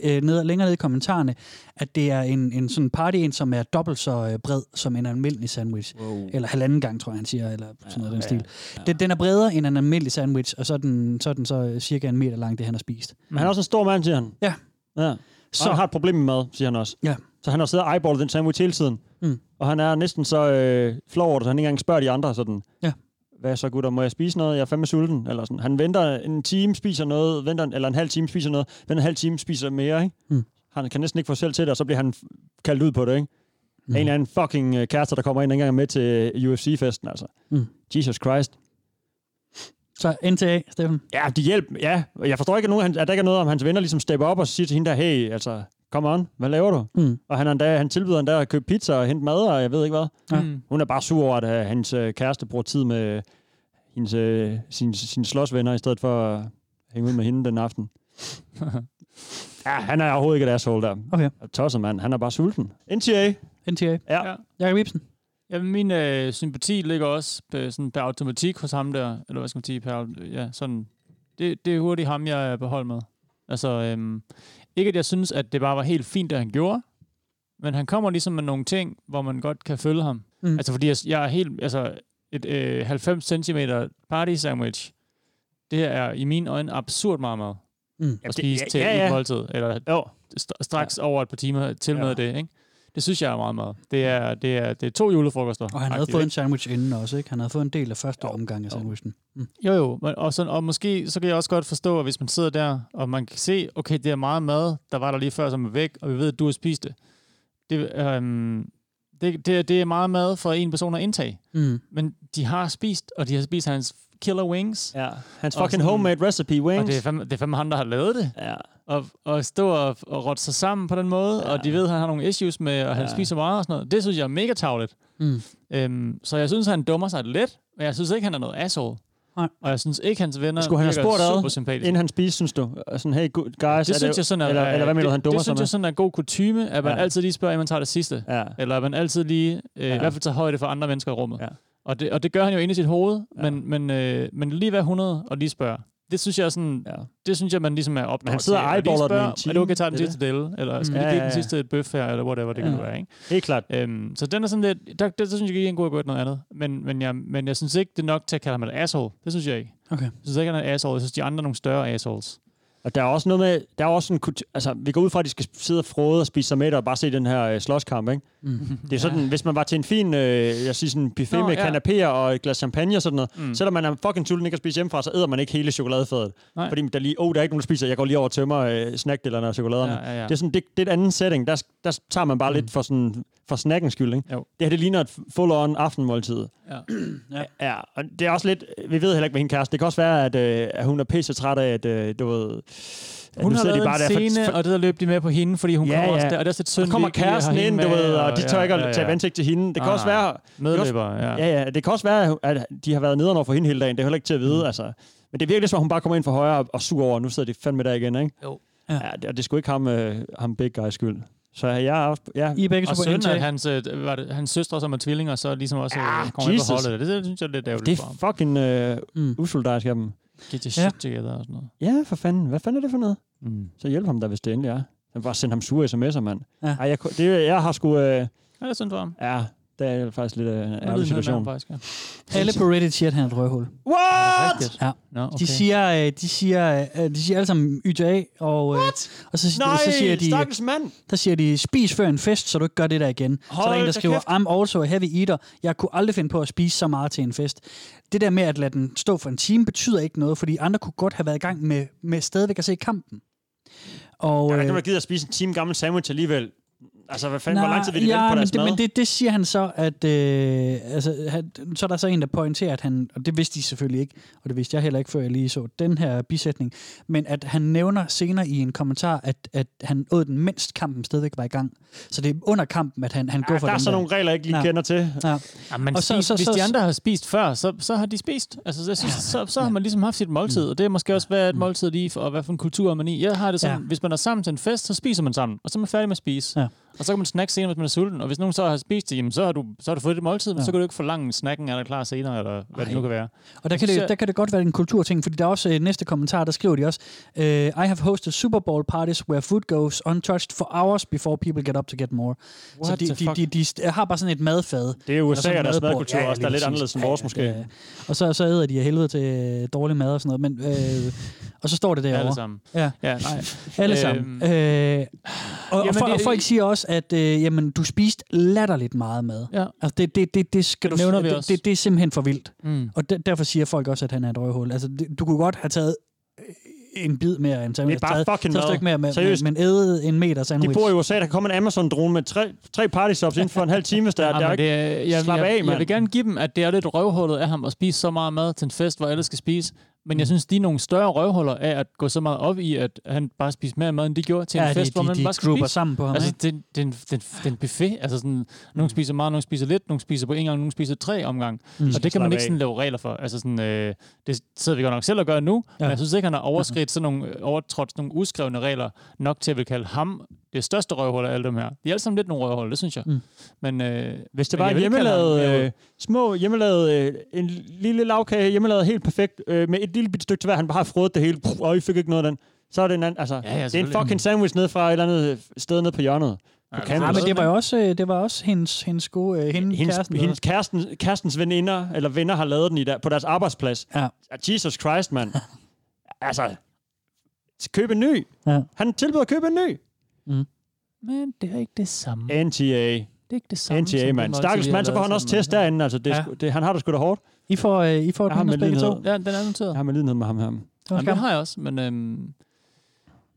[SPEAKER 3] øh, ned, længere nede i kommentarerne, at det er en, en sådan party en, som er dobbelt så øh, bred som en almindelig sandwich.
[SPEAKER 4] Wow.
[SPEAKER 3] Eller halvanden gang, tror jeg, han siger, eller sådan noget ja, den stil. Den, den er bredere end en almindelig sandwich, og så er den så, er den så øh, cirka en meter lang, det han har spist.
[SPEAKER 4] Men han er også en stor mand, siger han.
[SPEAKER 3] Ja.
[SPEAKER 4] Ja. Så han har et problem med mad, siger han også.
[SPEAKER 3] Ja.
[SPEAKER 4] Så han har siddet og eyeballet den sandwich hele tiden.
[SPEAKER 3] Mm.
[SPEAKER 4] Og han er næsten så øh, flov over det, så han ikke engang spørger de andre sådan,
[SPEAKER 3] Ja.
[SPEAKER 4] Hvad så gutter, må jeg spise noget? Jeg er fandme sulten. Eller sådan. Han venter en time, spiser noget, venter, en- eller en halv time, spiser noget, venter en halv time, spiser mere, ikke?
[SPEAKER 3] Mm.
[SPEAKER 4] Han kan næsten ikke få selv til det, og så bliver han kaldt ud på det, ikke? Mm. En eller anden fucking øh, kæreste, der kommer ind og ikke engang er med til UFC-festen, altså.
[SPEAKER 3] Mm.
[SPEAKER 4] Jesus Christ.
[SPEAKER 3] Så NTA, Steffen.
[SPEAKER 4] Ja, de hjælp, ja. Jeg forstår ikke, at, nogen, at der ikke er noget om hans venner ligesom stepper op og siger til hende der, hey, altså, come on, hvad laver du?
[SPEAKER 3] Mm.
[SPEAKER 4] Og han, er endda, han tilbyder endda at købe pizza og hente mad, og jeg ved ikke hvad.
[SPEAKER 3] Ja.
[SPEAKER 5] Mm.
[SPEAKER 4] Hun er bare sur over, at øh, hans øh, kæreste bruger tid med hendes, øh, sine, sine slåsvenner, i stedet for at hænge ud med hende den aften. *laughs* ja, han er overhovedet ikke et asshole der.
[SPEAKER 3] Okay.
[SPEAKER 4] Tosset mand, han er bare sulten. NTA.
[SPEAKER 3] NTA.
[SPEAKER 4] Ja.
[SPEAKER 5] Ja.
[SPEAKER 3] Jakob Ibsen.
[SPEAKER 5] Jamen, min øh, sympati ligger også på, sådan, på automatik hos ham der, eller hvad skal man sige, per, ja, sådan, det, det er hurtigt ham, jeg er på hold med. Altså, øhm, ikke at jeg synes, at det bare var helt fint, det han gjorde, men han kommer ligesom med nogle ting, hvor man godt kan følge ham.
[SPEAKER 3] Mm.
[SPEAKER 5] Altså, fordi jeg, jeg er helt, altså, et øh, 90 cm party sandwich, det er i mine øjne absurd meget mad.
[SPEAKER 3] Mm.
[SPEAKER 5] At spise
[SPEAKER 4] det-
[SPEAKER 5] til
[SPEAKER 4] ja,
[SPEAKER 5] et
[SPEAKER 4] ja.
[SPEAKER 5] måltid, eller
[SPEAKER 4] Jo.
[SPEAKER 5] st- straks ja. over et par timer til
[SPEAKER 4] Ja.
[SPEAKER 5] med det, ikke? Det synes jeg er meget mad. Det er, det er, det er to julefrokoster.
[SPEAKER 3] Og han havde fået en sandwich inden også, ikke? Han havde fået en del af første omgang af sandwichen. Mm.
[SPEAKER 5] Jo, jo. Men, og, sådan, og måske så kan jeg også godt forstå, at hvis man sidder der, og man kan se, okay, det er meget mad, der var der lige før, som er væk, og vi ved, at du har spist det. Det, øhm, det, det, det er meget mad for en person at indtage.
[SPEAKER 3] Mm.
[SPEAKER 5] Men de har spist, og de har spist hans killer wings.
[SPEAKER 4] Ja, hans fucking
[SPEAKER 5] sådan-
[SPEAKER 4] homemade recipe wings.
[SPEAKER 5] Og det er, fandme, det er fandme ham, der har lavet det.
[SPEAKER 4] Ja.
[SPEAKER 5] Og, og stå og, og rotte sig sammen på den måde, ja. og de ved, at han har nogle issues med, at han
[SPEAKER 4] Ja.
[SPEAKER 5] spiser meget og sådan noget. Det synes jeg er mega tavligt.
[SPEAKER 3] Mm.
[SPEAKER 5] Øhm, så jeg synes, han dummer sig lidt, men jeg synes ikke, han er noget asshole.
[SPEAKER 3] Nej.
[SPEAKER 5] Og jeg synes ikke, hans venner
[SPEAKER 4] Skulle han have spurgt
[SPEAKER 5] super sympatiske.
[SPEAKER 4] inden han spiste, synes du? Sådan, hey, guys,
[SPEAKER 5] det synes jeg sådan er,
[SPEAKER 4] eller, eller hvad mener du, han dummer
[SPEAKER 5] det, det synes jeg sådan er god kutyme, at man
[SPEAKER 4] Ja.
[SPEAKER 5] altid lige spørger, inden man tager det sidste.
[SPEAKER 4] Ja.
[SPEAKER 5] Eller at man altid lige, øh, ja. i hvert fald tager højde for andre mennesker i rummet.
[SPEAKER 4] Ja.
[SPEAKER 5] Og, det, og det gør han jo inde i sit hoved, ja. men, men, øh, men lige være 100 og lige spørge. Det synes jeg er sådan,
[SPEAKER 4] Ja.
[SPEAKER 5] det synes jeg, man ligesom er opdraget
[SPEAKER 4] han sidder og eyeballer den i en time,
[SPEAKER 5] Er det okay tage den
[SPEAKER 4] det er
[SPEAKER 5] sidste del? Eller skal
[SPEAKER 4] Mm.
[SPEAKER 5] vi
[SPEAKER 4] Ja,
[SPEAKER 5] give
[SPEAKER 4] ja,
[SPEAKER 5] den
[SPEAKER 4] ja.
[SPEAKER 5] sidste bøf her, eller whatever det
[SPEAKER 3] Ja.
[SPEAKER 5] kan være, ikke?
[SPEAKER 4] Helt klart.
[SPEAKER 5] Øhm, så den er sådan lidt, der, der, der synes jeg ikke, han kunne have gået noget andet. Men, men, jeg, men jeg synes ikke, det er nok til at kalde ham et asshole. Det synes jeg ikke.
[SPEAKER 3] Okay.
[SPEAKER 5] Jeg synes ikke, han er et asshole. Jeg synes, de andre er nogle større assholes.
[SPEAKER 4] Og der er også noget med, der er også en, altså vi går ud fra, at de skal sidde og frode og spise sig med og bare se den her øh, slåskamp, ikke?
[SPEAKER 3] Mm.
[SPEAKER 4] Det er sådan, ja. hvis man var til en fin, øh, jeg siger sådan buffet
[SPEAKER 5] Nå,
[SPEAKER 4] med
[SPEAKER 5] ja.
[SPEAKER 4] kanapéer og et glas champagne og sådan noget, mm. Selvom man er fucking sulten ikke at spise hjemmefra, så æder man ikke hele chokoladefadet.
[SPEAKER 5] Nej.
[SPEAKER 4] Fordi der lige, oh, der er ikke nogen, der spiser, jeg går lige over og tømmer øh, snackdillerne og chokoladerne.
[SPEAKER 5] Ja, ja, ja.
[SPEAKER 4] Det er sådan, det, det er et andet setting. Der, der tager man bare mm. lidt for sådan, for snackens skyld, ikke?
[SPEAKER 5] Jo.
[SPEAKER 4] Det her, det ligner et full-on aftenmåltid.
[SPEAKER 5] Ja.
[SPEAKER 3] Ja.
[SPEAKER 4] Ja, og det er også lidt, vi ved heller ikke med hende kæreste. Det kan også være, at, øh, at hun er pisse træt af, at øh, du ved... at
[SPEAKER 5] Hun
[SPEAKER 4] nu
[SPEAKER 5] har lavet en
[SPEAKER 4] der,
[SPEAKER 5] scene,
[SPEAKER 4] for,
[SPEAKER 5] og det der løb de med på hende, fordi hun
[SPEAKER 4] Ja,
[SPEAKER 5] kommer også
[SPEAKER 4] ja.
[SPEAKER 5] der. Og det er også lidt synd,
[SPEAKER 4] så kommer kæresten ind, du ved, og de tør ikke
[SPEAKER 5] ja,
[SPEAKER 4] at tage
[SPEAKER 5] ja.
[SPEAKER 4] ansigt til hende. Det kan
[SPEAKER 5] Nej,
[SPEAKER 4] også være...
[SPEAKER 5] Medløber, ja.
[SPEAKER 4] Ja, ja. Det kan også være, at de har været nederen over for hende hele dagen. Det er heller ikke til at vide, mm. altså. Men det er virkelig som, at hun bare kommer ind for højre og, og sur over, og nu sidder de fandme der igen, ikke?
[SPEAKER 5] Jo.
[SPEAKER 3] Ja.
[SPEAKER 4] Ja, det, og det skulle ikke ham, øh, ham big guy skyld. Så jeg er også... Ja,
[SPEAKER 3] I er begge
[SPEAKER 5] Og
[SPEAKER 3] på
[SPEAKER 5] at hans, øh, var det, hans søstre, som er tvillinger, så ligesom også
[SPEAKER 4] Ja,
[SPEAKER 5] ja, kommer ind på
[SPEAKER 4] Jesus.
[SPEAKER 5] holdet. Det, det synes jeg er lidt ærgerligt
[SPEAKER 4] det
[SPEAKER 5] for ham.
[SPEAKER 4] er fucking øh,
[SPEAKER 3] Mm.
[SPEAKER 4] usolidarisk af dem.
[SPEAKER 5] Get your
[SPEAKER 3] Ja.
[SPEAKER 5] shit together og sådan noget.
[SPEAKER 4] Ja, for fanden. Hvad fanden er det for noget?
[SPEAKER 5] Mm.
[SPEAKER 4] Så hjælp ham da, hvis det endelig er. Jeg bare sende ham sure sms'er, mand.
[SPEAKER 3] Ja.
[SPEAKER 4] Ej, jeg, det, jeg har sgu... Øh,
[SPEAKER 5] Ja, det er synd for ham.
[SPEAKER 4] ja, det er faktisk lidt en ærgerlig situation.
[SPEAKER 5] faktisk, ja.
[SPEAKER 3] Alle på Reddit siger, at han er et røghul.
[SPEAKER 4] What?
[SPEAKER 3] Ja.
[SPEAKER 5] Nå, okay.
[SPEAKER 3] De siger, øh, de siger, øh, de siger alle sammen YJA, og, øh, og så,
[SPEAKER 4] Nej,
[SPEAKER 3] så siger de,
[SPEAKER 4] stakkels mand.
[SPEAKER 3] der siger de, spis før en fest, så du ikke gør det der igen. så der er
[SPEAKER 4] Hold
[SPEAKER 3] en, der skriver,
[SPEAKER 4] kæft.
[SPEAKER 3] I'm also a heavy eater. Jeg kunne aldrig finde på at spise så meget til en fest. Det der med at lade den stå for en time, betyder ikke noget, fordi andre kunne godt have været i gang med, med stadigvæk at se kampen. Og,
[SPEAKER 4] Ja, der kan
[SPEAKER 3] øh,
[SPEAKER 4] man gider at spise en time gammel sandwich alligevel. Altså, hvad fanden, hvor lang tid vil de vente på
[SPEAKER 3] men
[SPEAKER 4] deres
[SPEAKER 3] det,
[SPEAKER 4] mad?
[SPEAKER 3] men det, det siger han så, at øh, altså, han, så er der så en, der pointerer, at han, og det vidste de selvfølgelig ikke, og det vidste jeg heller ikke, før jeg lige så den her bisætning, men at han nævner senere i en kommentar, at, at han åd den, mens kampen stadigvæk var i gang. Så det er under kampen, at han, han går
[SPEAKER 4] ja,
[SPEAKER 3] for
[SPEAKER 4] der er sådan nogle regler, jeg ikke lige
[SPEAKER 3] Ja.
[SPEAKER 4] kender til.
[SPEAKER 3] Ja.
[SPEAKER 5] Ja, men
[SPEAKER 3] Og
[SPEAKER 5] så,
[SPEAKER 3] så-
[SPEAKER 5] spis,
[SPEAKER 3] så-
[SPEAKER 5] hvis
[SPEAKER 3] så-
[SPEAKER 5] de andre har spist før, så, så har de spist. Altså, jeg synes, så, så har man ligesom haft sit måltid, og det er måske også, hvad et måltid lige for, og hvad for en kultur er man i. Jeg har det sådan,
[SPEAKER 3] Ja.
[SPEAKER 5] ja. hvis man er sammen til en fest, så spiser man sammen, og så er man færdig med at spise.
[SPEAKER 3] Ja.
[SPEAKER 5] Og så kan man snakke senere, hvis man er sulten. Og hvis nogen så har spist det, jamen, så har du, så har du fået det måltid, men
[SPEAKER 3] Ja.
[SPEAKER 5] så kan du ikke forlange snakken er der klar senere, eller hvad det nu kan være.
[SPEAKER 3] Og der kan, det, der kan det godt være en kulturting, fordi der er også øh, næste kommentar, der skriver de også, uh, I have hosted Super Bowl parties where food goes untouched for hours before people get up to get more. så
[SPEAKER 5] What
[SPEAKER 3] de,
[SPEAKER 5] the
[SPEAKER 3] de,
[SPEAKER 5] fuck?
[SPEAKER 3] de, de, de har bare sådan et madfad.
[SPEAKER 4] Det er USA og deres madkultur
[SPEAKER 3] Ja,
[SPEAKER 4] også, der er lidt anderledes end vores
[SPEAKER 3] ja,
[SPEAKER 4] måske.
[SPEAKER 3] ja. Og så, så æder de af helvede til øh, dårlig mad og sådan noget. Men, øh, og så står det derovre.
[SPEAKER 5] Alle sammen.
[SPEAKER 3] Ja,
[SPEAKER 5] Ja, nej.
[SPEAKER 3] alle sammen.
[SPEAKER 5] Øhm.
[SPEAKER 3] Øh, Og, og,
[SPEAKER 5] det-
[SPEAKER 3] og folk siger også, at øh, jamen, du spiste latterligt meget mad.
[SPEAKER 5] Ja.
[SPEAKER 3] Altså, det, det, det, det, skal
[SPEAKER 5] Det
[SPEAKER 3] du,
[SPEAKER 5] nævner vi
[SPEAKER 3] det,
[SPEAKER 5] også.
[SPEAKER 3] det, det er simpelthen for vildt.
[SPEAKER 5] Mm.
[SPEAKER 3] Og de, derfor siger folk også, at han er et røvhul. Altså, det, du kunne godt have taget en bid mere end
[SPEAKER 4] Det er bare
[SPEAKER 3] taget,
[SPEAKER 4] fucking
[SPEAKER 3] taget et stykke mere,
[SPEAKER 4] mad.
[SPEAKER 3] med,
[SPEAKER 4] Seriøst.
[SPEAKER 3] men æde en meter
[SPEAKER 4] De
[SPEAKER 3] sandwich.
[SPEAKER 4] bor i USA, der kan komme en Amazon-drone med tre, tre party stops inden for en halv time, hvis der,
[SPEAKER 5] Ja,
[SPEAKER 4] der er
[SPEAKER 5] men
[SPEAKER 4] ikke...
[SPEAKER 5] det, er- jeg, jeg,
[SPEAKER 4] af,
[SPEAKER 5] jeg,
[SPEAKER 4] mand.
[SPEAKER 5] vil gerne give dem, at det er lidt røvhullet af ham at spise så meget mad til en fest, hvor alle skal spise. Men
[SPEAKER 3] Mm.
[SPEAKER 5] jeg synes, de er nogle større røvhuller af at gå så meget op i, at han bare spiser mere mad, end de gjorde til en
[SPEAKER 3] Ja, de-
[SPEAKER 5] fest, hvor
[SPEAKER 3] de-
[SPEAKER 5] man
[SPEAKER 3] de
[SPEAKER 5] bare skal spise.
[SPEAKER 3] sammen på ham,
[SPEAKER 5] altså,
[SPEAKER 3] ikke?
[SPEAKER 5] det, det, er en, det, en, det er en buffet. Altså sådan, nogle spiser meget, nogle spiser lidt, nogle spiser på en gang, nogle spiser tre omgang.
[SPEAKER 3] Mm.
[SPEAKER 5] Mm. Og det kan man ikke sådan lave regler for. Altså sådan, øh, det sidder vi godt nok selv og gør nu, ja. men jeg synes ikke, han har overskridt sådan nogle, øh, overtrådt sådan nogle uskrevne regler nok til at vil kalde ham det største røvhul af alle dem her. De er alle sammen lidt nogle røvhul, det synes jeg.
[SPEAKER 3] Mm.
[SPEAKER 5] Men, øh,
[SPEAKER 4] Hvis det var hjemmelavet, øh, små hjemmelavet, øh, en lille lavkage, hjemmelavet helt perfekt, øh, med et lille bitte stykke til hver, han bare har frået det hele, Puh, og I fik ikke noget af den. Så er det en anden, altså,
[SPEAKER 5] Ja, ja,
[SPEAKER 4] det er en fucking sandwich ned fra et eller andet sted nede på hjørnet. På
[SPEAKER 5] Ja.
[SPEAKER 3] Ja, men det var jo også, øh, det var også hendes, hendes gode, øh, hende,
[SPEAKER 4] hendes,
[SPEAKER 3] kæresten.
[SPEAKER 4] hendes kæresten, kærestens veninder, eller venner har lavet den i der, på deres arbejdsplads.
[SPEAKER 3] Ja.
[SPEAKER 4] Jesus Christ, mand. *laughs* altså, køb en ny.
[SPEAKER 3] Ja.
[SPEAKER 4] Han tilbyder at købe en ny.
[SPEAKER 5] Men det er ikke det samme.
[SPEAKER 4] NTA.
[SPEAKER 5] Det er ikke det samme.
[SPEAKER 4] NTA, mand. Stakkels mand, så får han også test derinde. Altså, det,
[SPEAKER 3] Ja.
[SPEAKER 4] sgu- det, han har det sgu da hårdt.
[SPEAKER 3] I får, øh, I får et
[SPEAKER 4] Jeg har
[SPEAKER 3] minus begge to.
[SPEAKER 5] Ja, den er noteret.
[SPEAKER 4] Jeg har med lidenhed med ham her.
[SPEAKER 5] Jamen, det har jeg også, men... Øhm,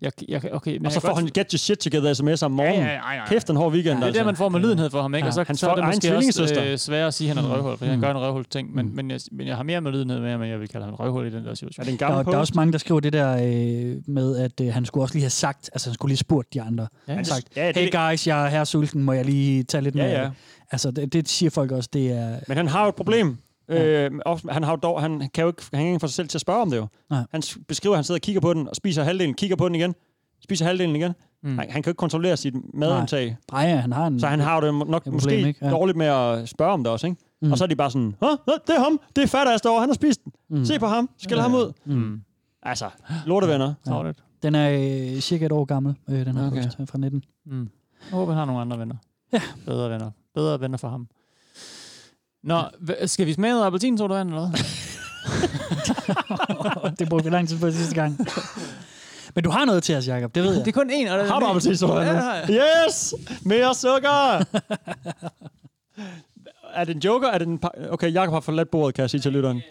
[SPEAKER 5] jeg, jeg, okay, men
[SPEAKER 4] Og så
[SPEAKER 5] jeg
[SPEAKER 4] får
[SPEAKER 5] kan
[SPEAKER 4] han
[SPEAKER 5] godt-
[SPEAKER 4] get your shit together sms om morgenen.
[SPEAKER 5] Ja, ja, ja, ja, ja.
[SPEAKER 4] Kæft, en hård weekend,
[SPEAKER 5] Det er
[SPEAKER 4] altså.
[SPEAKER 5] der, man får med lidenhed for ham, ikke?
[SPEAKER 3] Ja.
[SPEAKER 5] Og så,
[SPEAKER 4] Hans
[SPEAKER 5] så er det måske også øh, svært at sige, at han er et
[SPEAKER 3] Mm.
[SPEAKER 5] røvhul, fordi han gør en røvhul ting, men, men, jeg, men jeg har mere med lidenhed med ham, end jeg vil kalde ham et røvhul i den der
[SPEAKER 4] Er
[SPEAKER 5] situation.
[SPEAKER 4] det en
[SPEAKER 3] Der,
[SPEAKER 4] gammel
[SPEAKER 3] der er
[SPEAKER 4] post?
[SPEAKER 3] også mange, der skriver det der øh, med, at øh, han skulle også lige have sagt, altså han skulle lige have spurgt de andre.
[SPEAKER 5] Ja,
[SPEAKER 3] Han
[SPEAKER 5] det-
[SPEAKER 3] sagt,
[SPEAKER 4] ja, det-
[SPEAKER 3] hey guys, jeg er her sulten, må jeg lige tage lidt
[SPEAKER 4] Ja,
[SPEAKER 3] mere?
[SPEAKER 4] ja.
[SPEAKER 3] det?" Altså, det, det siger folk også, det er...
[SPEAKER 4] Men han har jo et problem.
[SPEAKER 3] Ja.
[SPEAKER 4] Øh, også- han, har jo dog, han kan jo ikke, han kan ikke få sig selv til at spørge om det jo.
[SPEAKER 3] Nej.
[SPEAKER 4] Han beskriver, at han sidder og kigger på den, og spiser halvdelen, kigger på den igen, spiser halvdelen igen.
[SPEAKER 5] Mm.
[SPEAKER 4] Han, han kan jo ikke kontrollere sit madindtag.
[SPEAKER 3] Nej, ja, han har en...
[SPEAKER 4] Så han har jo det nok
[SPEAKER 3] problem,
[SPEAKER 4] måske
[SPEAKER 3] ikke? Ja.
[SPEAKER 4] dårligt med at spørge om det også, ikke?
[SPEAKER 3] Mm.
[SPEAKER 4] Mm. Og så er de bare sådan, Hå, det er ham, det er fatter derovre, han har spist den.
[SPEAKER 3] Mm.
[SPEAKER 4] Mm. Se på ham, skæld
[SPEAKER 5] Ja,
[SPEAKER 4] ham
[SPEAKER 5] ja.
[SPEAKER 4] ud.
[SPEAKER 5] Mm.
[SPEAKER 4] Altså, lortevenner.
[SPEAKER 5] Ja.
[SPEAKER 3] Den er øh, cirka et år gammel, øh, den her
[SPEAKER 4] Okay.
[SPEAKER 3] post her fra 19.
[SPEAKER 5] Mm. Jeg håber, han har nogle andre venner.
[SPEAKER 3] Ja.
[SPEAKER 5] Bedre venner. Bedre venner for ham. Nå, hva- skal vi smage noget appelsinsodavand eller hvad? *laughs*
[SPEAKER 3] det brugte vi lang tid på sidste gang. Men du har noget til os, Jacob, det ved jeg.
[SPEAKER 5] Det er kun én. Og det
[SPEAKER 4] Har du appelsinsodavand
[SPEAKER 5] Ja,
[SPEAKER 4] nu?
[SPEAKER 5] det har jeg.
[SPEAKER 4] Yes! Mere sukker! *laughs* er det en joker? Er det en pa- okay, Jakob har forladt bordet, kan jeg sige til lytteren.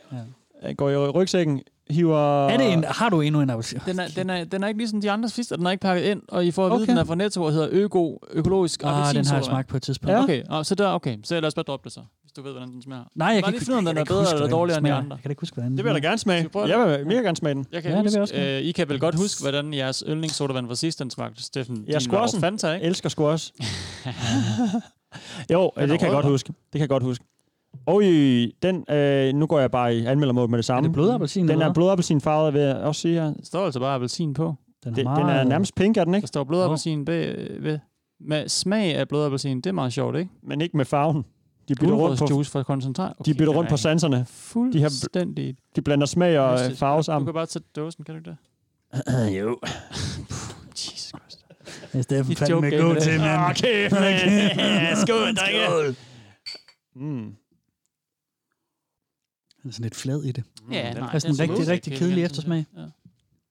[SPEAKER 4] Ja. Går i rygsækken, hiver...
[SPEAKER 3] Er det en, har du endnu en appelsin?
[SPEAKER 5] Den er, den, er, den er ikke ligesom de andre sidste, den er ikke pakket ind, og I får at vide,
[SPEAKER 3] Okay.
[SPEAKER 5] den er fra Netto og hedder Øko, økologisk
[SPEAKER 3] Ah, den har jeg smagt på et tidspunkt.
[SPEAKER 5] Ja. Okay, og så der, okay, så lad os bare droppe det så, hvis du ved, hvordan den smager.
[SPEAKER 3] Nej, jeg
[SPEAKER 5] Bare
[SPEAKER 3] kan ikke,
[SPEAKER 5] finde om den er bedre eller
[SPEAKER 3] den
[SPEAKER 5] dårligere end de andre.
[SPEAKER 3] Jeg kan ikke huske, hvordan
[SPEAKER 4] Det vil jeg da gerne smage. Jeg
[SPEAKER 5] det?
[SPEAKER 4] vil mega gerne smage den.
[SPEAKER 5] Jeg kan
[SPEAKER 3] Ja, det vil jeg
[SPEAKER 5] huske,
[SPEAKER 3] også
[SPEAKER 5] øh, I kan vel godt huske, hvordan jeres yndlingssodavand fra sidst, den smagte, Steffen.
[SPEAKER 4] Jeg
[SPEAKER 5] var
[SPEAKER 4] squashen.
[SPEAKER 5] Fanta, ikke?
[SPEAKER 4] elsker squash. *laughs* jo,
[SPEAKER 5] Den er
[SPEAKER 4] det kan jeg godt huske. Det kan jeg godt huske. Og den, øh, nu går jeg bare i anmeldermål med det samme.
[SPEAKER 3] Er det blodappelsin,
[SPEAKER 4] Den er
[SPEAKER 3] hvad?
[SPEAKER 4] blodappelsinfarvet, vil jeg også sige her.
[SPEAKER 5] Der står altså bare appelsin på.
[SPEAKER 3] Den er,
[SPEAKER 4] Det,
[SPEAKER 3] meget,
[SPEAKER 4] den er nærmest pink, er den
[SPEAKER 5] Der
[SPEAKER 4] ikke?
[SPEAKER 5] står blodappelsin bag ved. Med smag af blodappelsin, det er meget sjovt, ikke?
[SPEAKER 4] Men ikke med farven. De bytter rundt på,
[SPEAKER 5] juice fra koncentrat. Okay,
[SPEAKER 4] de bytter rundt på sanserne. De, har,
[SPEAKER 5] Fuldstændig.
[SPEAKER 4] de blander smag og øh, farve
[SPEAKER 5] Du
[SPEAKER 4] sammen.
[SPEAKER 5] kan bare tage dåsen, kan du ikke det? *clears throat*
[SPEAKER 4] jo.
[SPEAKER 5] Jesus Christ.
[SPEAKER 3] Det er Steffen fandme god til,
[SPEAKER 5] det.
[SPEAKER 3] mand.
[SPEAKER 4] Okay, man. *laughs* Skål, drenge. Mm.
[SPEAKER 3] Den er sådan lidt flad i det.
[SPEAKER 5] Ja,
[SPEAKER 4] den
[SPEAKER 5] nej,
[SPEAKER 3] er sådan
[SPEAKER 5] den
[SPEAKER 3] rigtig, rigtig kedelig eftersmag.
[SPEAKER 5] Ja.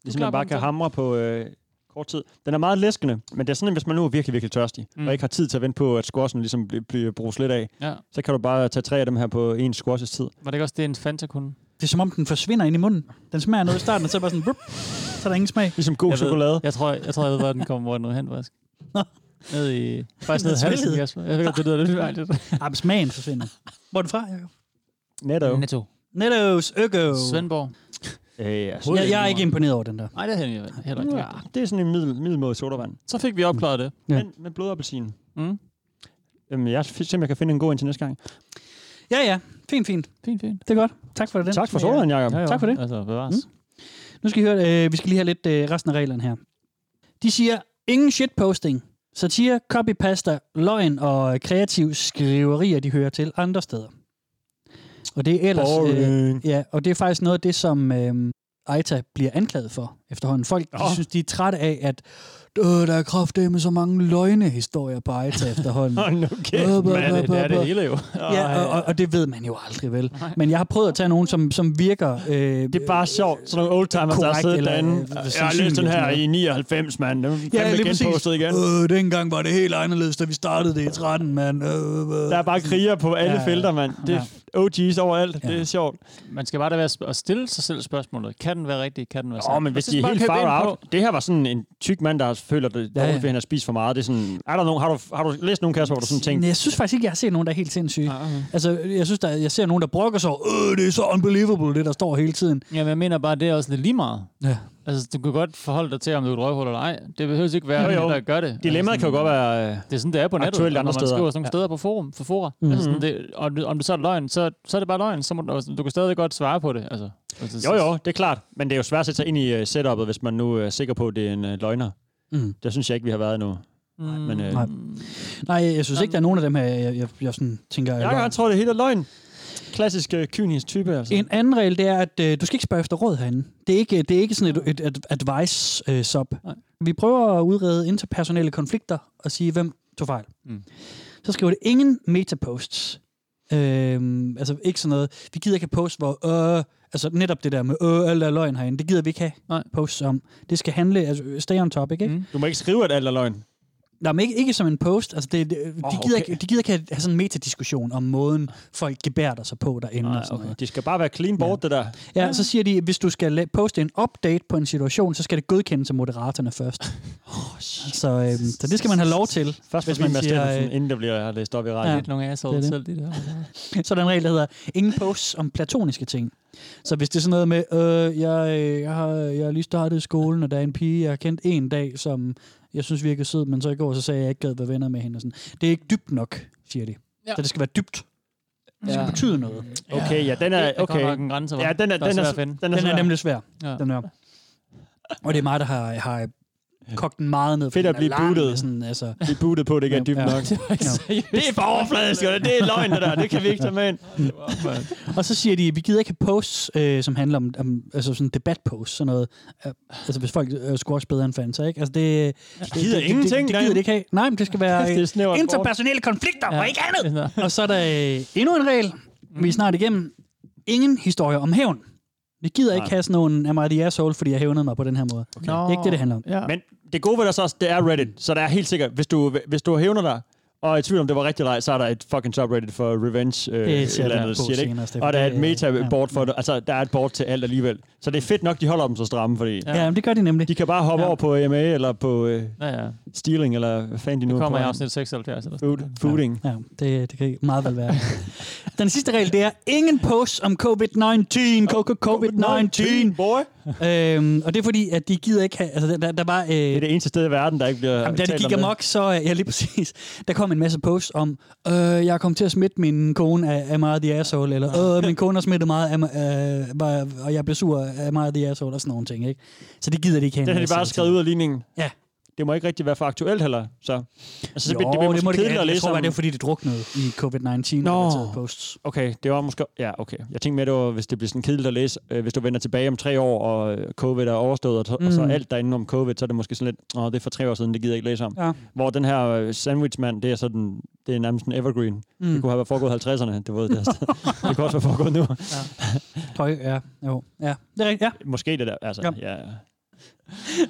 [SPEAKER 4] Ligesom man bare kan hamre på øh, kort tid. Den er meget læskende, men det er sådan, at hvis man nu er virkelig, virkelig tørstig,
[SPEAKER 5] Mm.
[SPEAKER 4] mm. og ikke har tid til at vente på, at squashen ligesom bliver, bliver brugt lidt af,
[SPEAKER 5] Ja.
[SPEAKER 4] så kan du bare tage tre af dem her på en squashes tid.
[SPEAKER 5] Var det ikke også det, en Fanta kunne?
[SPEAKER 3] Det er som om, den forsvinder ind i munden. Den smager noget i starten, og så er bare sådan, brup, så er der ingen smag.
[SPEAKER 4] Ligesom god
[SPEAKER 5] Jeg ved-
[SPEAKER 4] chokolade.
[SPEAKER 5] Jeg tror, jeg, tror, jeg ved, hvor den kommer, hvor den er hen, faktisk. Ned i... Faktisk ned i *laughs* halsen. Kasper. Jeg ved godt, det lyder lidt mærkeligt.
[SPEAKER 3] Ah, men smagen forsvinder. Hvor er den fra, Jacob?
[SPEAKER 4] Netto.
[SPEAKER 5] Netto.
[SPEAKER 3] Nettos Øko.
[SPEAKER 5] Svendborg.
[SPEAKER 4] Øh, altså,
[SPEAKER 3] Jeg, jeg er ikke imponeret over den der.
[SPEAKER 5] Nej, det er heller heller ikke.
[SPEAKER 4] ja, det er sådan en middel, middelmåde sodavand.
[SPEAKER 5] Så fik vi opklaret det.
[SPEAKER 3] Ja.
[SPEAKER 4] Men med blodappelsin.
[SPEAKER 5] Mm.
[SPEAKER 4] Jamen, jeg synes simpelthen, jeg kan finde en god en til næste gang.
[SPEAKER 3] Ja, ja. Fint, fint.
[SPEAKER 5] Fint, fint.
[SPEAKER 3] Det er godt. Tak for det.
[SPEAKER 4] Tak for sodavand, Jacob.
[SPEAKER 3] Tak for det.
[SPEAKER 5] Altså, bevares.
[SPEAKER 3] Mm. Nu skal I høre, øh, vi skal lige have lidt øh, resten af reglerne her. De siger, ingen shitposting, satire, copypasta, løgn og kreativ skriverier, de hører til andre steder. Og det er ellers... Øh, ja, og det er faktisk noget af det, som, øh, Aita bliver anklaget for efterhånden. Folk de
[SPEAKER 4] Åh.
[SPEAKER 3] synes, de er trætte af, at øh, der er kraft med så mange løgnehistorier på Aita efterhånden. *laughs*
[SPEAKER 4] Åh, nu kæft,
[SPEAKER 3] Blah, blah, blah,
[SPEAKER 5] det er det hele jo.
[SPEAKER 3] Ja, og, og, og det ved man jo aldrig, vel? Men jeg har prøvet at tage nogen, som, som virker... Øh,
[SPEAKER 4] Det er bare sjovt. Sådan nogle oldtimers, der har siddet
[SPEAKER 3] eller,
[SPEAKER 4] derinde.
[SPEAKER 3] øh,
[SPEAKER 4] Jeg har læst den her i 99, mand. Den er
[SPEAKER 3] Ja, lige præcis.
[SPEAKER 4] igen.
[SPEAKER 3] Øh, dengang var det helt anderledes, da vi startede det i 13, mand. Øh, øh.
[SPEAKER 4] Der er bare kriger på alle
[SPEAKER 3] Ja, ja.
[SPEAKER 4] felter, mand. Det er OG's overalt. Det er sjovt.
[SPEAKER 5] Man skal bare da være at stille sig selv spørgsmålet. Kan den være rigtig? Kan den være
[SPEAKER 4] Åh,
[SPEAKER 5] sand?
[SPEAKER 4] men hvis
[SPEAKER 5] Og
[SPEAKER 4] de er helt far
[SPEAKER 5] på-
[SPEAKER 4] out. Det her var sådan en tyk mand, der føler det
[SPEAKER 3] Ja,
[SPEAKER 4] ja,
[SPEAKER 3] ja.
[SPEAKER 4] ja. han har spist for meget. Det er sådan, er der nogen, har, du, har du læst nogen kasser, hvor du sådan tænkt,
[SPEAKER 3] jeg synes faktisk ikke, jeg har set nogen, der er helt sindssyge. Altså, jeg synes, der, jeg ser nogen, der brokker sig over, øh, det er så unbelievable, det der står hele tiden.
[SPEAKER 5] Ja, men jeg mener bare, det er også lidt lige meget.
[SPEAKER 3] Ja.
[SPEAKER 5] Altså, du kan godt forholde dig til, om du er et røghul eller ej. Det behøver ikke være
[SPEAKER 4] Jo,
[SPEAKER 5] jo, der gør det.
[SPEAKER 4] dilemmaet
[SPEAKER 5] Altså,
[SPEAKER 4] kan jo godt være... øh,
[SPEAKER 5] Det er sådan, det er på nettet,
[SPEAKER 4] andre
[SPEAKER 5] når man
[SPEAKER 4] steder.
[SPEAKER 5] skriver sådan nogle
[SPEAKER 4] Ja.
[SPEAKER 5] steder på forum, for fora.
[SPEAKER 3] Mhm.
[SPEAKER 5] Mm. Altså sådan, det, og om det så er løgn, så, så er det bare løgn. Så må, du, du kan stadig godt svare på det. Altså, altså,
[SPEAKER 4] Jo, jo, det er klart. Men det er jo svært at sætte sig ind i uh, setupet, hvis man nu er sikker på, at det er en uh, løgner.
[SPEAKER 3] Mm.
[SPEAKER 4] Det synes jeg ikke, vi har været endnu.
[SPEAKER 5] Mm.
[SPEAKER 4] Men, øh,
[SPEAKER 3] Nej. Nej, jeg synes ikke, der er nogen af dem her, jeg, jeg, jeg sådan tænker...
[SPEAKER 4] Jeg, jeg tror, det hele er løgn. Klassisk uh, kynisk type, altså.
[SPEAKER 3] En anden regel, det er, at øh, du skal ikke spørge efter råd herinde. Det er ikke, det er ikke sådan et, et, et advice-sub.
[SPEAKER 5] Nej.
[SPEAKER 3] Vi prøver at udrede interpersonelle konflikter og sige, hvem tog fejl.
[SPEAKER 5] Mm.
[SPEAKER 3] Så skriver det ingen metaposts. Øhm, altså ikke sådan noget. Vi gider ikke have posts, hvor øh, altså netop det der med øh, alt er løgn herinde. Det gider vi ikke have
[SPEAKER 5] Nej.
[SPEAKER 3] posts om. Det skal handle, altså stay on topic, ikke?
[SPEAKER 5] Mm.
[SPEAKER 4] Du må ikke skrive, at alt er løgn.
[SPEAKER 3] Nej, men ikke, ikke som en post. Altså, det, det, de,
[SPEAKER 4] Åh,
[SPEAKER 3] gider
[SPEAKER 4] okay.
[SPEAKER 3] ikke, de gider ikke have, have sådan en metadiskussion om måden, folk gebærder sig på derinde.
[SPEAKER 4] Nej,
[SPEAKER 3] og sådan
[SPEAKER 4] okay.
[SPEAKER 3] noget.
[SPEAKER 4] De skal bare være clean board, det der.
[SPEAKER 3] Ja, så siger de, hvis du skal poste en update på en situation, så skal det godkendes af moderatorerne først. *laughs* oh, så, øhm, så det skal man have lov til.
[SPEAKER 4] Først
[SPEAKER 3] hvis man siger, øh,
[SPEAKER 4] inden det bliver læst op i
[SPEAKER 3] Ja.
[SPEAKER 4] radioen.
[SPEAKER 5] Lidt nogle
[SPEAKER 3] Det er
[SPEAKER 5] assholes
[SPEAKER 3] det.
[SPEAKER 5] selv, de der. *laughs*
[SPEAKER 3] Så er der en regel, der hedder, ingen posts om platoniske ting. Så hvis det er sådan noget med, øh, jeg, øh, jeg, har, jeg har lige startet i skolen, og der er en pige, jeg har kendt en dag, som jeg synes virkede sød, men så i går, så sagde jeg, at jeg ikke gad være venner med hende. Og sådan. Det er ikke dybt nok, siger de.
[SPEAKER 5] Ja.
[SPEAKER 3] Så det skal være dybt. Det skal
[SPEAKER 5] Ja.
[SPEAKER 3] betyde noget.
[SPEAKER 4] Okay, ja, den er...
[SPEAKER 5] Er
[SPEAKER 4] Okay.
[SPEAKER 5] nok en grænse, hva'?
[SPEAKER 4] Ja, den er,
[SPEAKER 5] Der er
[SPEAKER 4] den er, den er,
[SPEAKER 3] Den er nemlig svær.
[SPEAKER 5] Ja.
[SPEAKER 3] Den er. Og det er mig, der har, har kogt den meget ned.
[SPEAKER 4] Fedt at
[SPEAKER 3] er
[SPEAKER 4] blive bootet.
[SPEAKER 3] Sådan, altså,
[SPEAKER 4] Vi bootet på, det ikke er dybt *laughs*
[SPEAKER 3] Ja.
[SPEAKER 4] nok. Det er for overfladisk, og det er løgn, det der. Det kan vi ikke tage med ind. *laughs*
[SPEAKER 3] Og så siger de, vi gider ikke have posts, øh, som handler om, om altså sådan debatposts, sådan noget. Øh, altså hvis folk øh, skulle også bedre end fans, ikke? Altså det, det,
[SPEAKER 4] gider
[SPEAKER 3] det,
[SPEAKER 4] ingenting,
[SPEAKER 3] det, det, det gider de ikke have. Nej, men det skal være *laughs*
[SPEAKER 4] Det
[SPEAKER 3] interpersonelle konflikter, ja. og ikke andet. Og så er der øh, endnu en regel, vi er snart igennem. Ingen historie om hævn. Vi gider ikke
[SPEAKER 4] Nej.
[SPEAKER 3] have sådan nogle am I the asshole, fordi jeg hævnede mig på den her måde. Okay. Det er ikke det, det handler om.
[SPEAKER 5] Ja.
[SPEAKER 4] Men det gode ved det så også, det er Reddit. Så der er helt sikkert, hvis du, hvis du hævner dig, og er i tvivl om det var rigtigt eller ej, så er der et fucking subreddit for revenge. Øh,
[SPEAKER 3] Det
[SPEAKER 4] et eller andet shit, ikke?
[SPEAKER 3] senere.
[SPEAKER 4] Og der er et
[SPEAKER 3] Det-
[SPEAKER 4] meta-board
[SPEAKER 3] ja.
[SPEAKER 4] for det. Altså, der er et board til alt alligevel. Så det er fedt nok, de holder dem så stramme, fordi
[SPEAKER 3] Ja, ja men det gør de nemlig.
[SPEAKER 4] de kan bare hoppe
[SPEAKER 3] Ja.
[SPEAKER 4] over på AMA, eller på øh,
[SPEAKER 5] Ja, ja.
[SPEAKER 4] stealing, eller hvad fanden de nu
[SPEAKER 5] Det
[SPEAKER 4] er
[SPEAKER 5] kommer i afsnit 76 eller sådan
[SPEAKER 4] Food, fooding.
[SPEAKER 3] Ja, det, det kan meget vel være. Den sidste regel, det er ingen posts om COVID-19. COVID-19.
[SPEAKER 4] boy. *laughs*
[SPEAKER 3] Øhm, og det er fordi, at de gider ikke have... Altså, der, der var... Øh,
[SPEAKER 4] Det er det eneste sted i verden, der ikke bliver
[SPEAKER 3] Jamen, da det gik amok, så... øh, Ja, lige præcis. Der kom en masse posts om, øh, jeg kom til at smitte min kone af, af meget the asshole, eller øh, *laughs* min kone har smittet meget af, øh, var- og jeg blev sur af meget the asshole, og sådan nogle ting, ikke? Så det gider de ikke have. En
[SPEAKER 4] har de bare skrevet ud af ligningen.
[SPEAKER 3] Ja.
[SPEAKER 4] Det må ikke rigtig være for aktuelt heller, så... Altså, så
[SPEAKER 3] Jo,
[SPEAKER 4] bliver- det bliver
[SPEAKER 3] det må det gerne.
[SPEAKER 4] at
[SPEAKER 3] Jeg
[SPEAKER 4] læse
[SPEAKER 3] tror bare, det er, fordi det druknede i COVID-19-relaterede posts.
[SPEAKER 4] Okay, det var måske... Ja, okay. Jeg tænkte med, det var, hvis det bliver sådan kedeligt at læse, øh, hvis du vender tilbage om tre år, og øh, covid er overstået, og, mm. og så
[SPEAKER 3] Mm.
[SPEAKER 4] alt derinde om covid, så er det måske sådan lidt, åh, det er for tre år siden, det gider jeg ikke læse om.
[SPEAKER 3] Ja.
[SPEAKER 4] Hvor den her øh, sandwichmand, det er sådan, det er nærmest en evergreen. Mm. Det kunne have været foregået i 50'erne, det, ved, det, *laughs* det kunne også være foregået nu.
[SPEAKER 3] Tøj, ja. Jo. Ja, det er rigtigt, ja.
[SPEAKER 4] Måske det der, altså,
[SPEAKER 3] Ja.
[SPEAKER 4] ja.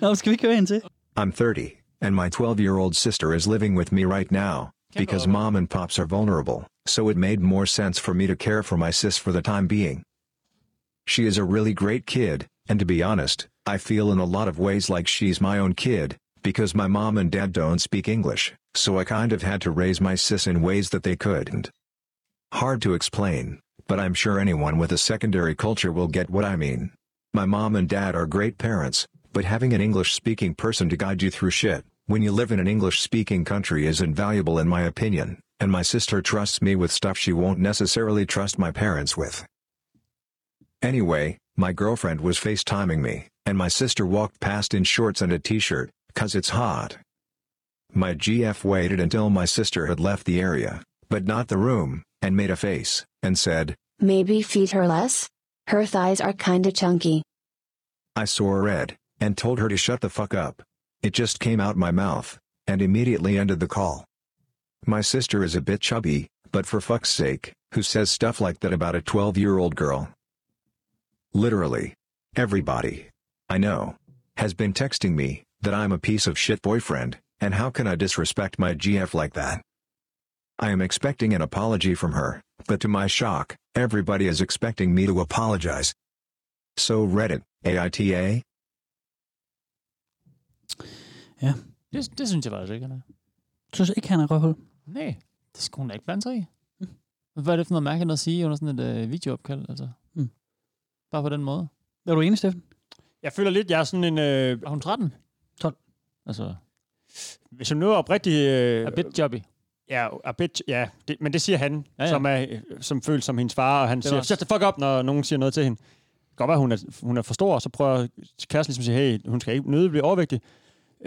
[SPEAKER 3] Nå, skal vi køre ind til?
[SPEAKER 11] I'm 30, and my 12 year old sister is living with me right now, because mom and pops are vulnerable, so it made more sense for me to care for my sis for the time being. She is a really great kid, and to be honest, I feel in a lot of ways like she's my own kid, because my mom and dad don't speak English, so I kind of had to raise my sis in ways that they couldn't. Hard to explain, but I'm sure anyone with a secondary culture will get what I mean. My mom and dad are great parents, but having an English speaking person to guide you through shit, when you live in an English speaking country is invaluable in my opinion, and my sister trusts me with stuff she won't necessarily trust my parents with. Anyway, my girlfriend was FaceTiming me, and my sister walked past in shorts and a t-shirt, cause it's hot. My GF waited until my sister had left the area, but not the room, and made a face, and said,
[SPEAKER 12] Maybe feed her less? Her thighs are kinda chunky.
[SPEAKER 11] I saw red, and told her to shut the fuck up. It just came out my mouth, and immediately ended the call. My sister is a bit chubby, but for fuck's sake, who says stuff like that about a 12 year old girl? Literally. Everybody. I know. Has been texting me, that I'm a piece of shit boyfriend, and how can I disrespect my GF like that? I am expecting an apology from her, but to my shock, everybody is expecting me to apologize. So Reddit, AITA?
[SPEAKER 3] Ja.
[SPEAKER 5] Det, det synes jeg faktisk ikke, han er.
[SPEAKER 3] Synes ikke, han er røvhul?
[SPEAKER 5] Nej, det skulle hun da ikke blande sig i. Hvad er det for noget mærkeligt at sige under sådan et øh, videoopkald? Altså?
[SPEAKER 3] Mm.
[SPEAKER 5] Bare på den måde.
[SPEAKER 3] Er du enig, Steffen?
[SPEAKER 4] Jeg føler lidt, jeg er sådan en... Øh,
[SPEAKER 5] er hun 13?
[SPEAKER 3] 12.
[SPEAKER 5] Altså...
[SPEAKER 4] Hvis hun nu er oprigtig... Øh,
[SPEAKER 5] a bit jobby.
[SPEAKER 4] Ja, a bit, ja det, men det siger han,
[SPEAKER 5] Ja,
[SPEAKER 4] ja, som, er, som føles som hendes far, og han
[SPEAKER 5] Det
[SPEAKER 4] siger, shut the fuck up, når nogen siger noget til hende. Det kan godt være, hun er, hun er for stor, og så prøver kæresten ligesom at sige, hey, hun skal ikke nødig blive overvægtig.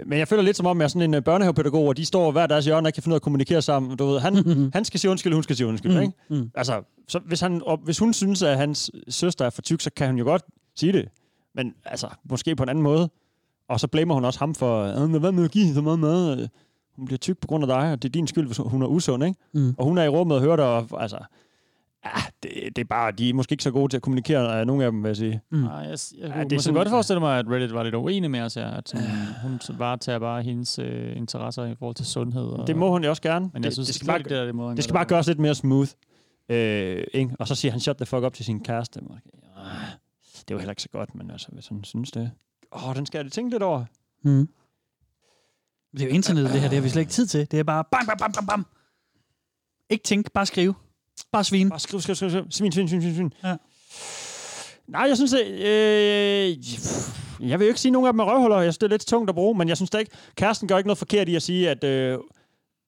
[SPEAKER 4] Men jeg føler lidt som om, jeg er sådan en øh, børnehavepædagog, og de står hver deres hjørne og kan finde ud af at kommunikere sammen. Du ved, han, *laughs* han skal sige undskyld, hun skal sige undskyld,
[SPEAKER 3] Mm,
[SPEAKER 4] ikke?
[SPEAKER 3] mm.
[SPEAKER 4] Altså, så hvis, han, og hvis hun synes, at hans søster er for tyk, så kan hun jo godt sige det. Men altså, måske på en anden måde. Og så blamer hun også ham for, "Øh, men hvad med at give så meget mad? Hun bliver tyk på grund af dig, og det er din skyld, hvis hun er usund, ikke?
[SPEAKER 3] Mm.
[SPEAKER 4] Og hun er i rummet og hører dig, og altså... Ja, det, det er bare, de er måske ikke så gode til at kommunikere, øh, nogle af dem, vil jeg sige.
[SPEAKER 3] Mm.
[SPEAKER 5] Nej, jeg, jeg, jeg
[SPEAKER 4] Ja,
[SPEAKER 5] kunne
[SPEAKER 4] det er
[SPEAKER 5] måske
[SPEAKER 4] sådan-
[SPEAKER 5] godt forestille mig, at Reddit var lidt uenig med os her. At sådan, hun bare tager bare hendes øh, interesser i forhold til sundhed. Og,
[SPEAKER 4] Det må hun jo også gerne.
[SPEAKER 5] Men jeg
[SPEAKER 4] det,
[SPEAKER 5] synes,
[SPEAKER 4] det skal bare,
[SPEAKER 5] det er det måde, han
[SPEAKER 4] det skal bare gøres lidt mere smooth. Øh, ikke? Og så siger han, shut the fuck up til sin kæreste. Ah, Det er jo heller ikke så godt, men altså, hvis hun synes det. Åh, oh, den skal jeg tænke lidt over.
[SPEAKER 3] Mm. Det er jo internettet, det her. Det har vi slet ikke tid til. Det er bare bam, bam, bam, bam, bam. Ikke tænk, bare skrive. Bare svin.
[SPEAKER 4] Bare skriv, skriv, skriv, skriv. Svin, svin, svin, svin, svin.
[SPEAKER 3] Ja.
[SPEAKER 4] Nej, jeg synes, at, øh, jeg vil jo ikke sige, at nogen af dem er røvhuller. Jeg synes, det er lidt tungt at bruge, men jeg synes da ikke, kæresten gør ikke noget forkert i at sige, at, øh,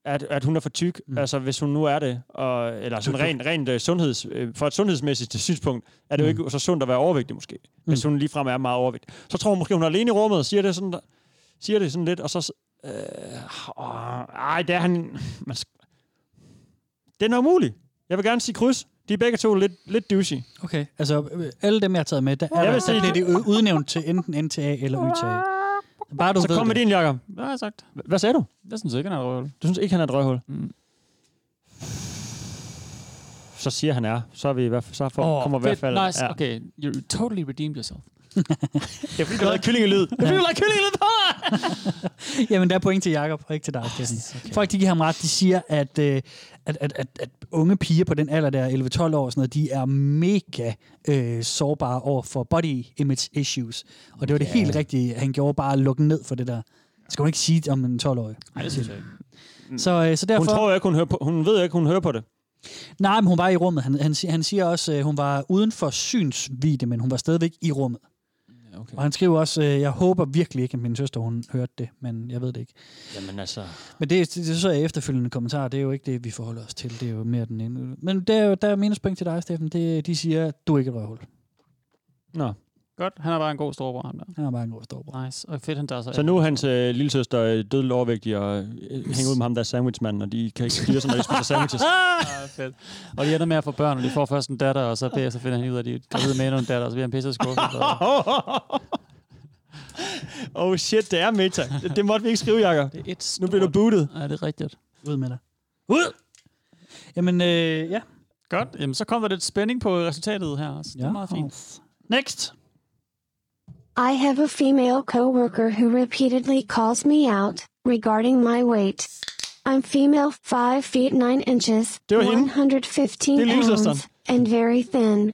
[SPEAKER 4] at, at hun er for tyk. Mm. Altså, hvis hun nu er det. Og, eller sådan rent, rent øh, sundheds, øh, for et sundhedsmæssigt synspunkt, er det jo
[SPEAKER 3] Mm.
[SPEAKER 4] ikke så sundt at være overvægtig, måske. Hvis hun ligefrem er meget overvægtig. Så tror hun måske, hun er alene i rummet og siger det sådan, der, siger det sådan lidt, og så... Øh, åh, ej, det er han... Man, den er umulig. Jeg vil gerne sige kryds. De er begge to lidt, lidt douchey.
[SPEAKER 3] Okay, altså øh, alle dem, jeg har taget med, der, er,
[SPEAKER 4] Jeg
[SPEAKER 3] der,
[SPEAKER 4] vil
[SPEAKER 3] der
[SPEAKER 4] sige-
[SPEAKER 3] bliver det ud- udnævnt til enten NTA eller YTA. Bare du
[SPEAKER 4] så
[SPEAKER 3] ved
[SPEAKER 4] kom med
[SPEAKER 3] det.
[SPEAKER 4] din, Jacob.
[SPEAKER 5] Hvad har jeg sagt?
[SPEAKER 4] Hvad sagde du?
[SPEAKER 5] Jeg synes ikke, han er et røvhul.
[SPEAKER 4] Du synes ikke, han er et røghul?
[SPEAKER 5] Mm.
[SPEAKER 4] Så siger han er. Så, er vi i hvert fald, så for,
[SPEAKER 5] Åh,
[SPEAKER 4] kommer i hvert fald...
[SPEAKER 5] Nice, okay. You totally redeemed yourself. *laughs*
[SPEAKER 4] Det er fordi, du lavede kyllingelyd. Det er fordi, du lavede kyllingelyd på! *laughs*
[SPEAKER 3] Jamen, der er point til Jakob og ikke til dig, Steffen. Okay. Folk, de giver ham ret. De siger, at, øh, at, at, at, at unge piger på den alder, der er 11-12 år, og sådan noget, de er mega øh, sårbare over for body image issues. Og det var det
[SPEAKER 5] Ja.
[SPEAKER 3] helt rigtige, han gjorde bare at lukke ned for det der. Det skal man ikke sige om en 12-årig.
[SPEAKER 5] Nej, det synes jeg ikke.
[SPEAKER 3] Så, øh, så derfor...
[SPEAKER 4] Hun tror ikke, hun, hører på, hun ved ikke, hun hører på det.
[SPEAKER 3] Nej, men hun var i rummet. Han, han, siger- han siger også, at hun var uden for synsvide, men hun var stadigvæk i rummet.
[SPEAKER 5] Okay.
[SPEAKER 3] Og han skriver også, øh, jeg håber virkelig ikke, at min søster hun hørte det, men jeg ved det ikke.
[SPEAKER 4] Jamen altså...
[SPEAKER 3] Men det, det, det så er efterfølgende kommentar, det er jo ikke det, vi forholder os til. Det er jo mere den ene. Men der er, jo- der er minuspoint til dig, Steffen. Det, de siger, du er ikke et røvhul.
[SPEAKER 4] Nå.
[SPEAKER 5] Godt, han er bare en god storbror, ham der.
[SPEAKER 3] Han er bare en god storbror.
[SPEAKER 5] Nice, og fedt, han tager sig
[SPEAKER 4] Så nu er hans øh, lille søster øh, dødeligt overvægtig og øh, hænger ud med ham, der er sandwichmand, og de kan ikke styre sig, når de spiser sandwiches. *laughs*
[SPEAKER 5] ah, fedt. Og de ender med at få børn, og de får først en datter, og så bagefter finder han ud af, at de er gravide med en datter, og så bliver han pisse skuffet. *laughs* Og...
[SPEAKER 4] oh shit, det er meta. Det, det måtte vi ikke skrive, Jacob.
[SPEAKER 5] Det er et
[SPEAKER 4] Nu bliver du bootet.
[SPEAKER 5] Ja, det er rigtigt.
[SPEAKER 3] Ud med dig.
[SPEAKER 4] Ud!
[SPEAKER 3] Jamen, øh, ja.
[SPEAKER 5] Godt, jamen så kommer der lidt spænding på resultatet her også. Det er
[SPEAKER 3] Ja.
[SPEAKER 5] meget fint.
[SPEAKER 3] Next.
[SPEAKER 12] I have a female coworker who repeatedly calls me out regarding my weight. I'm female, 5 feet 9 inches,
[SPEAKER 4] Det var hende.
[SPEAKER 12] 115
[SPEAKER 4] Det er lillesøsteren.
[SPEAKER 12] pounds, and very thin.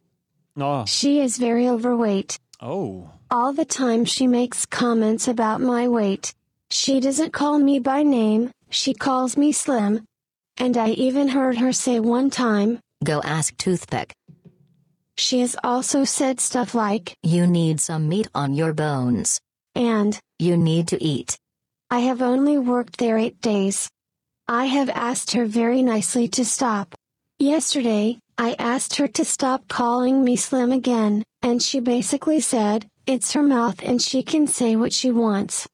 [SPEAKER 4] Nå.
[SPEAKER 12] She is very overweight.
[SPEAKER 4] Oh.
[SPEAKER 12] All the time she makes comments about my weight. She doesn't call me by name, she calls me slim. And I even heard her say one time,
[SPEAKER 13] Go ask Toothpick.
[SPEAKER 12] She has also said stuff like,
[SPEAKER 13] You need some meat on your bones.
[SPEAKER 12] and,
[SPEAKER 13] You need to eat.
[SPEAKER 12] I have only worked there eight days. I have asked her very nicely to stop. Yesterday, I asked her to stop calling me slim again, and she basically said, it's her mouth and she can say what she wants.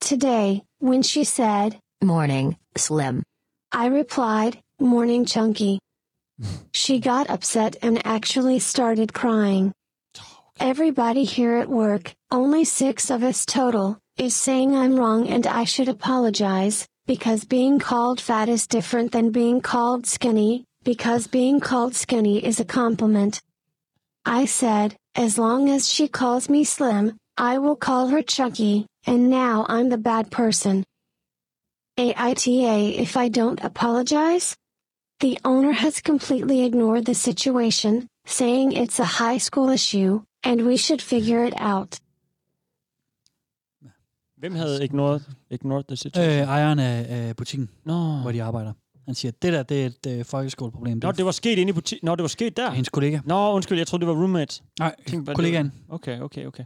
[SPEAKER 12] Today, when she said,
[SPEAKER 13] Morning, Slim.
[SPEAKER 12] I replied, Morning Chunky. She got upset and actually started crying. Everybody here at work, only six of us total, is saying I'm wrong and I should apologize, because being called fat is different than being called skinny, because being called skinny is a compliment. I said, as long as she calls me slim, I will call her chunky, and now I'm the bad person. AITA if I don't apologize? The owner has completely ignored the situation, saying it's a high school issue, and we should figure it out.
[SPEAKER 4] Hvem havde ignored, ignored the situation?
[SPEAKER 3] Øh, ejeren af, af butikken,
[SPEAKER 4] Nå.
[SPEAKER 3] hvor de arbejder. Han siger, det der, det er et øh, folkeskoleproblem.
[SPEAKER 4] Nå, det var sket inde i butikken. Nå, det var sket der.
[SPEAKER 3] Hendes kollega.
[SPEAKER 4] Nå, undskyld, jeg troede, det var roommates.
[SPEAKER 3] Nej,
[SPEAKER 4] det
[SPEAKER 3] kollegaen.
[SPEAKER 4] Okay, okay, okay.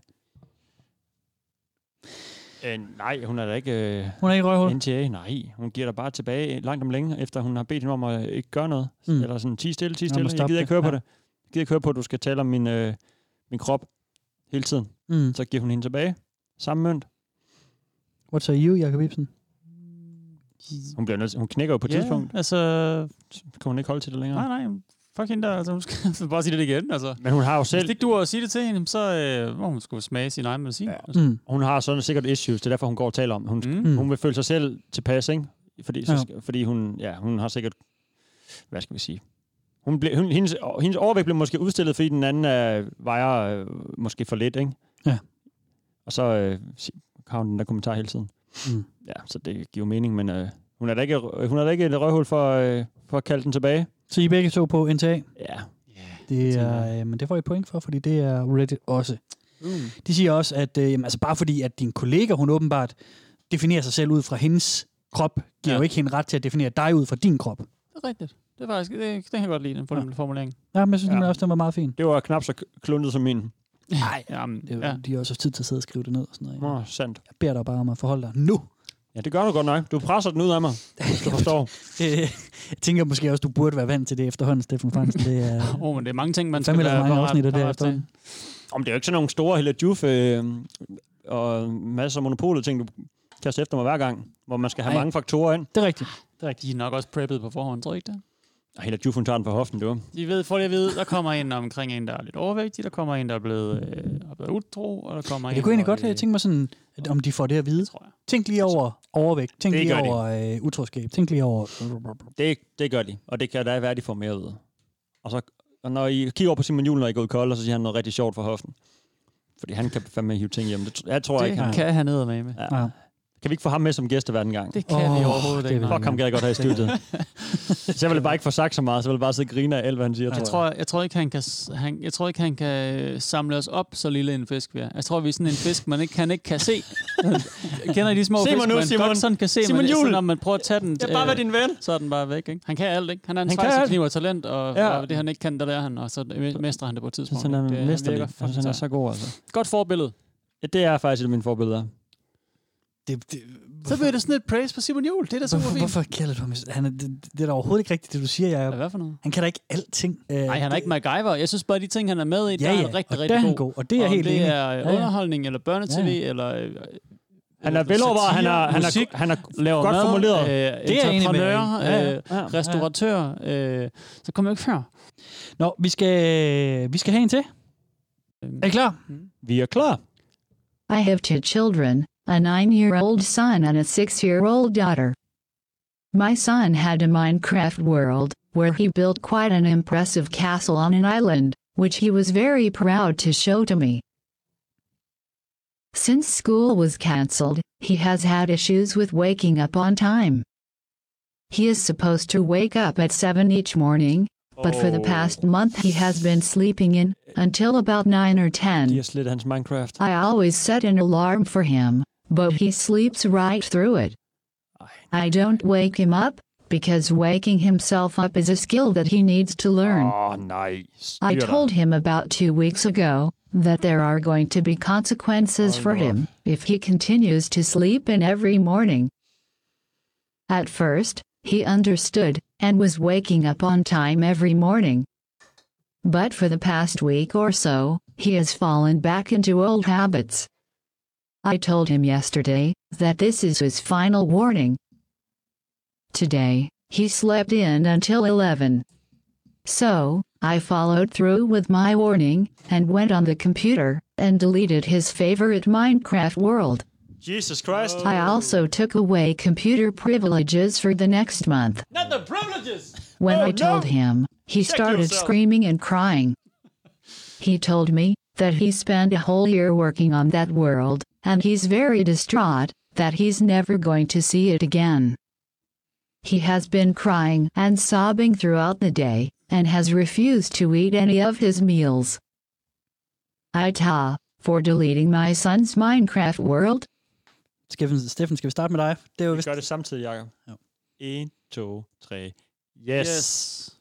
[SPEAKER 4] Øh, nej, hun er da ikke... Øh,
[SPEAKER 3] Hun er ikke røvhul?
[SPEAKER 4] NTA, nej. Hun giver dig bare tilbage langt om længe, efter hun har bedt hende om at ikke gøre noget.
[SPEAKER 3] Mm.
[SPEAKER 4] Eller sådan, ti stille, ti stille. Jeg gider ikke høre på
[SPEAKER 3] ja.
[SPEAKER 4] det. Jeg gider ikke høre på, at du skal tale om min, øh, min krop hele tiden.
[SPEAKER 3] Mm.
[SPEAKER 4] Så giver hun hende tilbage. Samme mønt.
[SPEAKER 3] What say you, Jacob Ibsen?
[SPEAKER 4] Hun, bliver nødt, hun knækker jo på et
[SPEAKER 5] Ja,
[SPEAKER 4] tidspunkt.
[SPEAKER 5] altså...
[SPEAKER 4] Så kan hun ikke holde til det længere.
[SPEAKER 5] Nej, nej, fuck hende der. Altså, hun skal *laughs* bare sige det igen. Altså.
[SPEAKER 4] Men hun har jo selv...
[SPEAKER 5] Hvis ikke du at sige det til hende, så øh, må hun skulle smage sin egen medicin. Ja.
[SPEAKER 4] Altså. Mm. Hun har sådan sikkert issues, det er derfor, hun går og taler om. Hun, mm. hun vil føle sig selv tilpas, ikke? Fordi, så,
[SPEAKER 3] Ja.
[SPEAKER 4] fordi hun, ja, hun har sikkert... Hvad skal vi sige? Hun ble, hun, hendes, hendes overvægt blev måske udstillet, fordi den anden øh, vejer øh, måske for lidt, ikke?
[SPEAKER 3] Ja.
[SPEAKER 4] Og så øh, har hun den der kommentar hele tiden.
[SPEAKER 3] Mm.
[SPEAKER 4] Ja, så det giver mening, men øh, hun er da ikke, hun er da ikke et røvhul for, øh, for at kalde den tilbage.
[SPEAKER 3] Så I begge to på NTA?
[SPEAKER 4] Ja.
[SPEAKER 3] Det er, øh, men det får I point for, fordi det er Reddit også.
[SPEAKER 5] Mm.
[SPEAKER 3] De siger også, at øh, jamen, altså bare fordi, at din kollega, hun åbenbart definerer sig selv ud fra hendes krop, giver ja. Jo ikke hende ret til at definere dig ud fra din krop.
[SPEAKER 5] Det er rigtigt. Det er faktisk, det, det kan jeg godt lide, den ja. formulering.
[SPEAKER 3] Ja, men jeg synes ja. også, den var meget fin.
[SPEAKER 4] Det var knap så kluntet som min.
[SPEAKER 3] Nej,
[SPEAKER 5] Jamen,
[SPEAKER 3] det, er,
[SPEAKER 5] ja.
[SPEAKER 3] ja. de har også haft tid til at sidde og skrive det ned og sådan noget.
[SPEAKER 4] Nå, sandt.
[SPEAKER 3] Jeg beder dig bare om at forholde dig nu.
[SPEAKER 4] Ja, det gør du godt nok. Du presser den ud af mig, hvis *laughs* du forstår.
[SPEAKER 3] Jeg tænker måske også, du burde være vant til det efterhånden, Steffen Fransen. Det er, *laughs*
[SPEAKER 5] Åh, oh, men det er mange ting, man skal være
[SPEAKER 3] mange afsnit af det efterhånden.
[SPEAKER 4] Om det er jo ikke sådan nogle store Hella Juf øh, og masser af monopolet ting, du kaster efter mig hver gang, hvor man skal have
[SPEAKER 5] Nej.
[SPEAKER 4] mange faktorer ind.
[SPEAKER 3] Det er rigtigt.
[SPEAKER 5] Det er rigtigt. De er nok også preppet på forhånd, tror I ikke det?
[SPEAKER 4] Og Hella Juf, hun tager den på hoften, var.
[SPEAKER 5] De ved, får det at vide, der kommer en omkring en, der er lidt overvægtig, der kommer en, der er blevet, øh, er blevet utro, og der kommer en,
[SPEAKER 3] Jeg kunne egentlig godt have tænkt mig sådan, at om de får det at vide. Tænk lige over overvægt. Tænk
[SPEAKER 4] Det
[SPEAKER 3] lige over øh, utroskab. Tænk lige over...
[SPEAKER 4] Det, det gør de, og det kan da være, at de får mere ud. Og så og når I kigger over på Simon Juhl, når I går ud kold, og så siger han noget rigtig sjovt for hoften. Fordi han kan fandme hive ting hjem. Det, jeg tror
[SPEAKER 5] Det
[SPEAKER 4] ikke, han
[SPEAKER 5] kan han ned med. med.
[SPEAKER 4] Ja.
[SPEAKER 3] Ja.
[SPEAKER 4] Kan vi ikke få ham med som gæst hver den gang?
[SPEAKER 5] Det kan vi overhovedet ikke.
[SPEAKER 4] Fuck, ham gad jeg godt have i studiet. *laughs* så jeg ville bare ikke få sagt så meget, så jeg ville bare sidde og grine af alt, hvad han siger,
[SPEAKER 5] Jeg tror, jeg tror ikke, han kan, han, jeg tror ikke, han kan øh, samle os op, så lille en fisk vi er. Jeg tror, vi er sådan en fisk, man ikke, han ikke kan se. *laughs* Kender I de små
[SPEAKER 4] Se
[SPEAKER 5] fisk,
[SPEAKER 4] nu,
[SPEAKER 5] man
[SPEAKER 4] Simon.
[SPEAKER 5] godt sådan kan se,
[SPEAKER 4] Simon
[SPEAKER 5] men
[SPEAKER 4] Juhl.
[SPEAKER 5] så når man prøver at tage den,
[SPEAKER 4] Jeg vil bare være din ven.
[SPEAKER 5] så er den bare væk. Ikke? Han kan alt, ikke? Han er en svejsekniv og talent, og,
[SPEAKER 4] Ja.
[SPEAKER 5] og, det han ikke kan, der lærer han, og så mestrer han det på et tidspunkt.
[SPEAKER 4] Så han er mesterlig. Jeg han er så god, altså.
[SPEAKER 5] Godt forbillede.
[SPEAKER 4] Ja, det er faktisk et af mine forbilleder.
[SPEAKER 3] Det, det,
[SPEAKER 5] Så bliver det sådan et praise på Simon Juhl. Det er da super
[SPEAKER 3] hvorfor,
[SPEAKER 5] fint.
[SPEAKER 3] hvorfor kalder du ham? Han er, det, det er da overhovedet ikke rigtigt, det du siger. Jeg,
[SPEAKER 5] Hvad for noget?
[SPEAKER 3] han kan da ikke alting. Øh,
[SPEAKER 5] Nej, han er ikke MacGyver. Jeg synes bare, de ting, han er med i,
[SPEAKER 3] Ja,
[SPEAKER 5] der er
[SPEAKER 3] ja,
[SPEAKER 5] han rigtig,
[SPEAKER 3] og
[SPEAKER 5] rigtig
[SPEAKER 3] er han
[SPEAKER 5] god.
[SPEAKER 3] god, og det er
[SPEAKER 5] Om
[SPEAKER 3] helt
[SPEAKER 5] det
[SPEAKER 3] enig.
[SPEAKER 5] er
[SPEAKER 3] Ja, ja.
[SPEAKER 5] underholdning, eller børnetv,
[SPEAKER 3] Ja, ja.
[SPEAKER 5] eller... øh,
[SPEAKER 4] Han er velovervejet, han har, han har, han har
[SPEAKER 5] laver
[SPEAKER 4] godt
[SPEAKER 5] mad,
[SPEAKER 4] formuleret.
[SPEAKER 5] Øh,
[SPEAKER 3] Det er
[SPEAKER 5] entreprenør,
[SPEAKER 3] i. Ja, ja.
[SPEAKER 5] øh,
[SPEAKER 4] Ja,
[SPEAKER 5] restauratør. Øh, så kommer jeg ikke før.
[SPEAKER 3] Nå, vi skal, vi skal have en til. Er I klar?
[SPEAKER 4] Vi er klar.
[SPEAKER 10] I have two children, a nine year old son and a six year old daughter. My son had a Minecraft world, where he built quite an impressive castle on an island, which he was very proud to show to me. Since school was cancelled, he has had issues with waking up on time. He is supposed to wake up at 7 each morning, but for the oh. past month he has been sleeping in until about 9 or 10.
[SPEAKER 4] De har slet hans Minecraft.
[SPEAKER 10] I always set an alarm for him, but he sleeps right through it. I don't wake him up, because waking himself up is a skill that he needs to learn.
[SPEAKER 4] Ah, oh, nej.
[SPEAKER 10] I told him about two weeks ago that there are going to be consequences oh, for him if he continues to sleep in every morning. At first, he understood and was waking up on time every morning. But for the past week or so, he has fallen back into old habits. I told him yesterday that this is his final warning. Today, he slept in until 11. So, I followed through with my warning and went on the computer and deleted his favorite Minecraft world.
[SPEAKER 4] Jesus Christ.
[SPEAKER 10] I also took away computer privileges for the next month.
[SPEAKER 5] Not the privileges!
[SPEAKER 10] When
[SPEAKER 5] Oh,
[SPEAKER 10] I told
[SPEAKER 5] no.
[SPEAKER 10] him, he
[SPEAKER 5] Check
[SPEAKER 10] started
[SPEAKER 5] yourself.
[SPEAKER 10] screaming and crying. *laughs* He told me that he spent a whole year working on that world, and he's very distraught that he's never going to see it again. He has been crying and sobbing throughout the day, and has refused to eat any of his meals. Ita, for deleting my son's Minecraft world.
[SPEAKER 3] Steffen, Steffen, skal vi starte med dig? Det er jo
[SPEAKER 4] Vi
[SPEAKER 3] vist...
[SPEAKER 4] gør det samtidig, Jacob.
[SPEAKER 3] Ja.
[SPEAKER 4] 1, 2, 3. Yes.
[SPEAKER 5] Yes.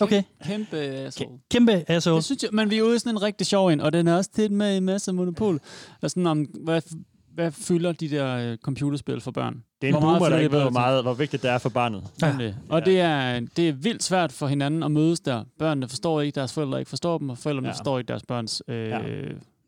[SPEAKER 3] Okay.
[SPEAKER 5] Kæmpe asshole.
[SPEAKER 3] Kæmpe asshole.
[SPEAKER 5] Det synes jeg, men vi er ude i sådan en rigtig sjov en, og den er også tit med masser af monopol. Og sådan om, hvad, hvad fylder de der øh, computerspil for børn?
[SPEAKER 4] Det er en
[SPEAKER 5] Hvor
[SPEAKER 4] boomer, der ikke ved, hvor, meget, hvor vigtigt det er for barnet.
[SPEAKER 5] Ja. Og det er, det er vildt svært for hinanden at mødes der. Børnene forstår ikke, deres forældre ikke forstår dem, og forældrene
[SPEAKER 4] ja.
[SPEAKER 5] forstår ikke deres børns øh,
[SPEAKER 4] Ja.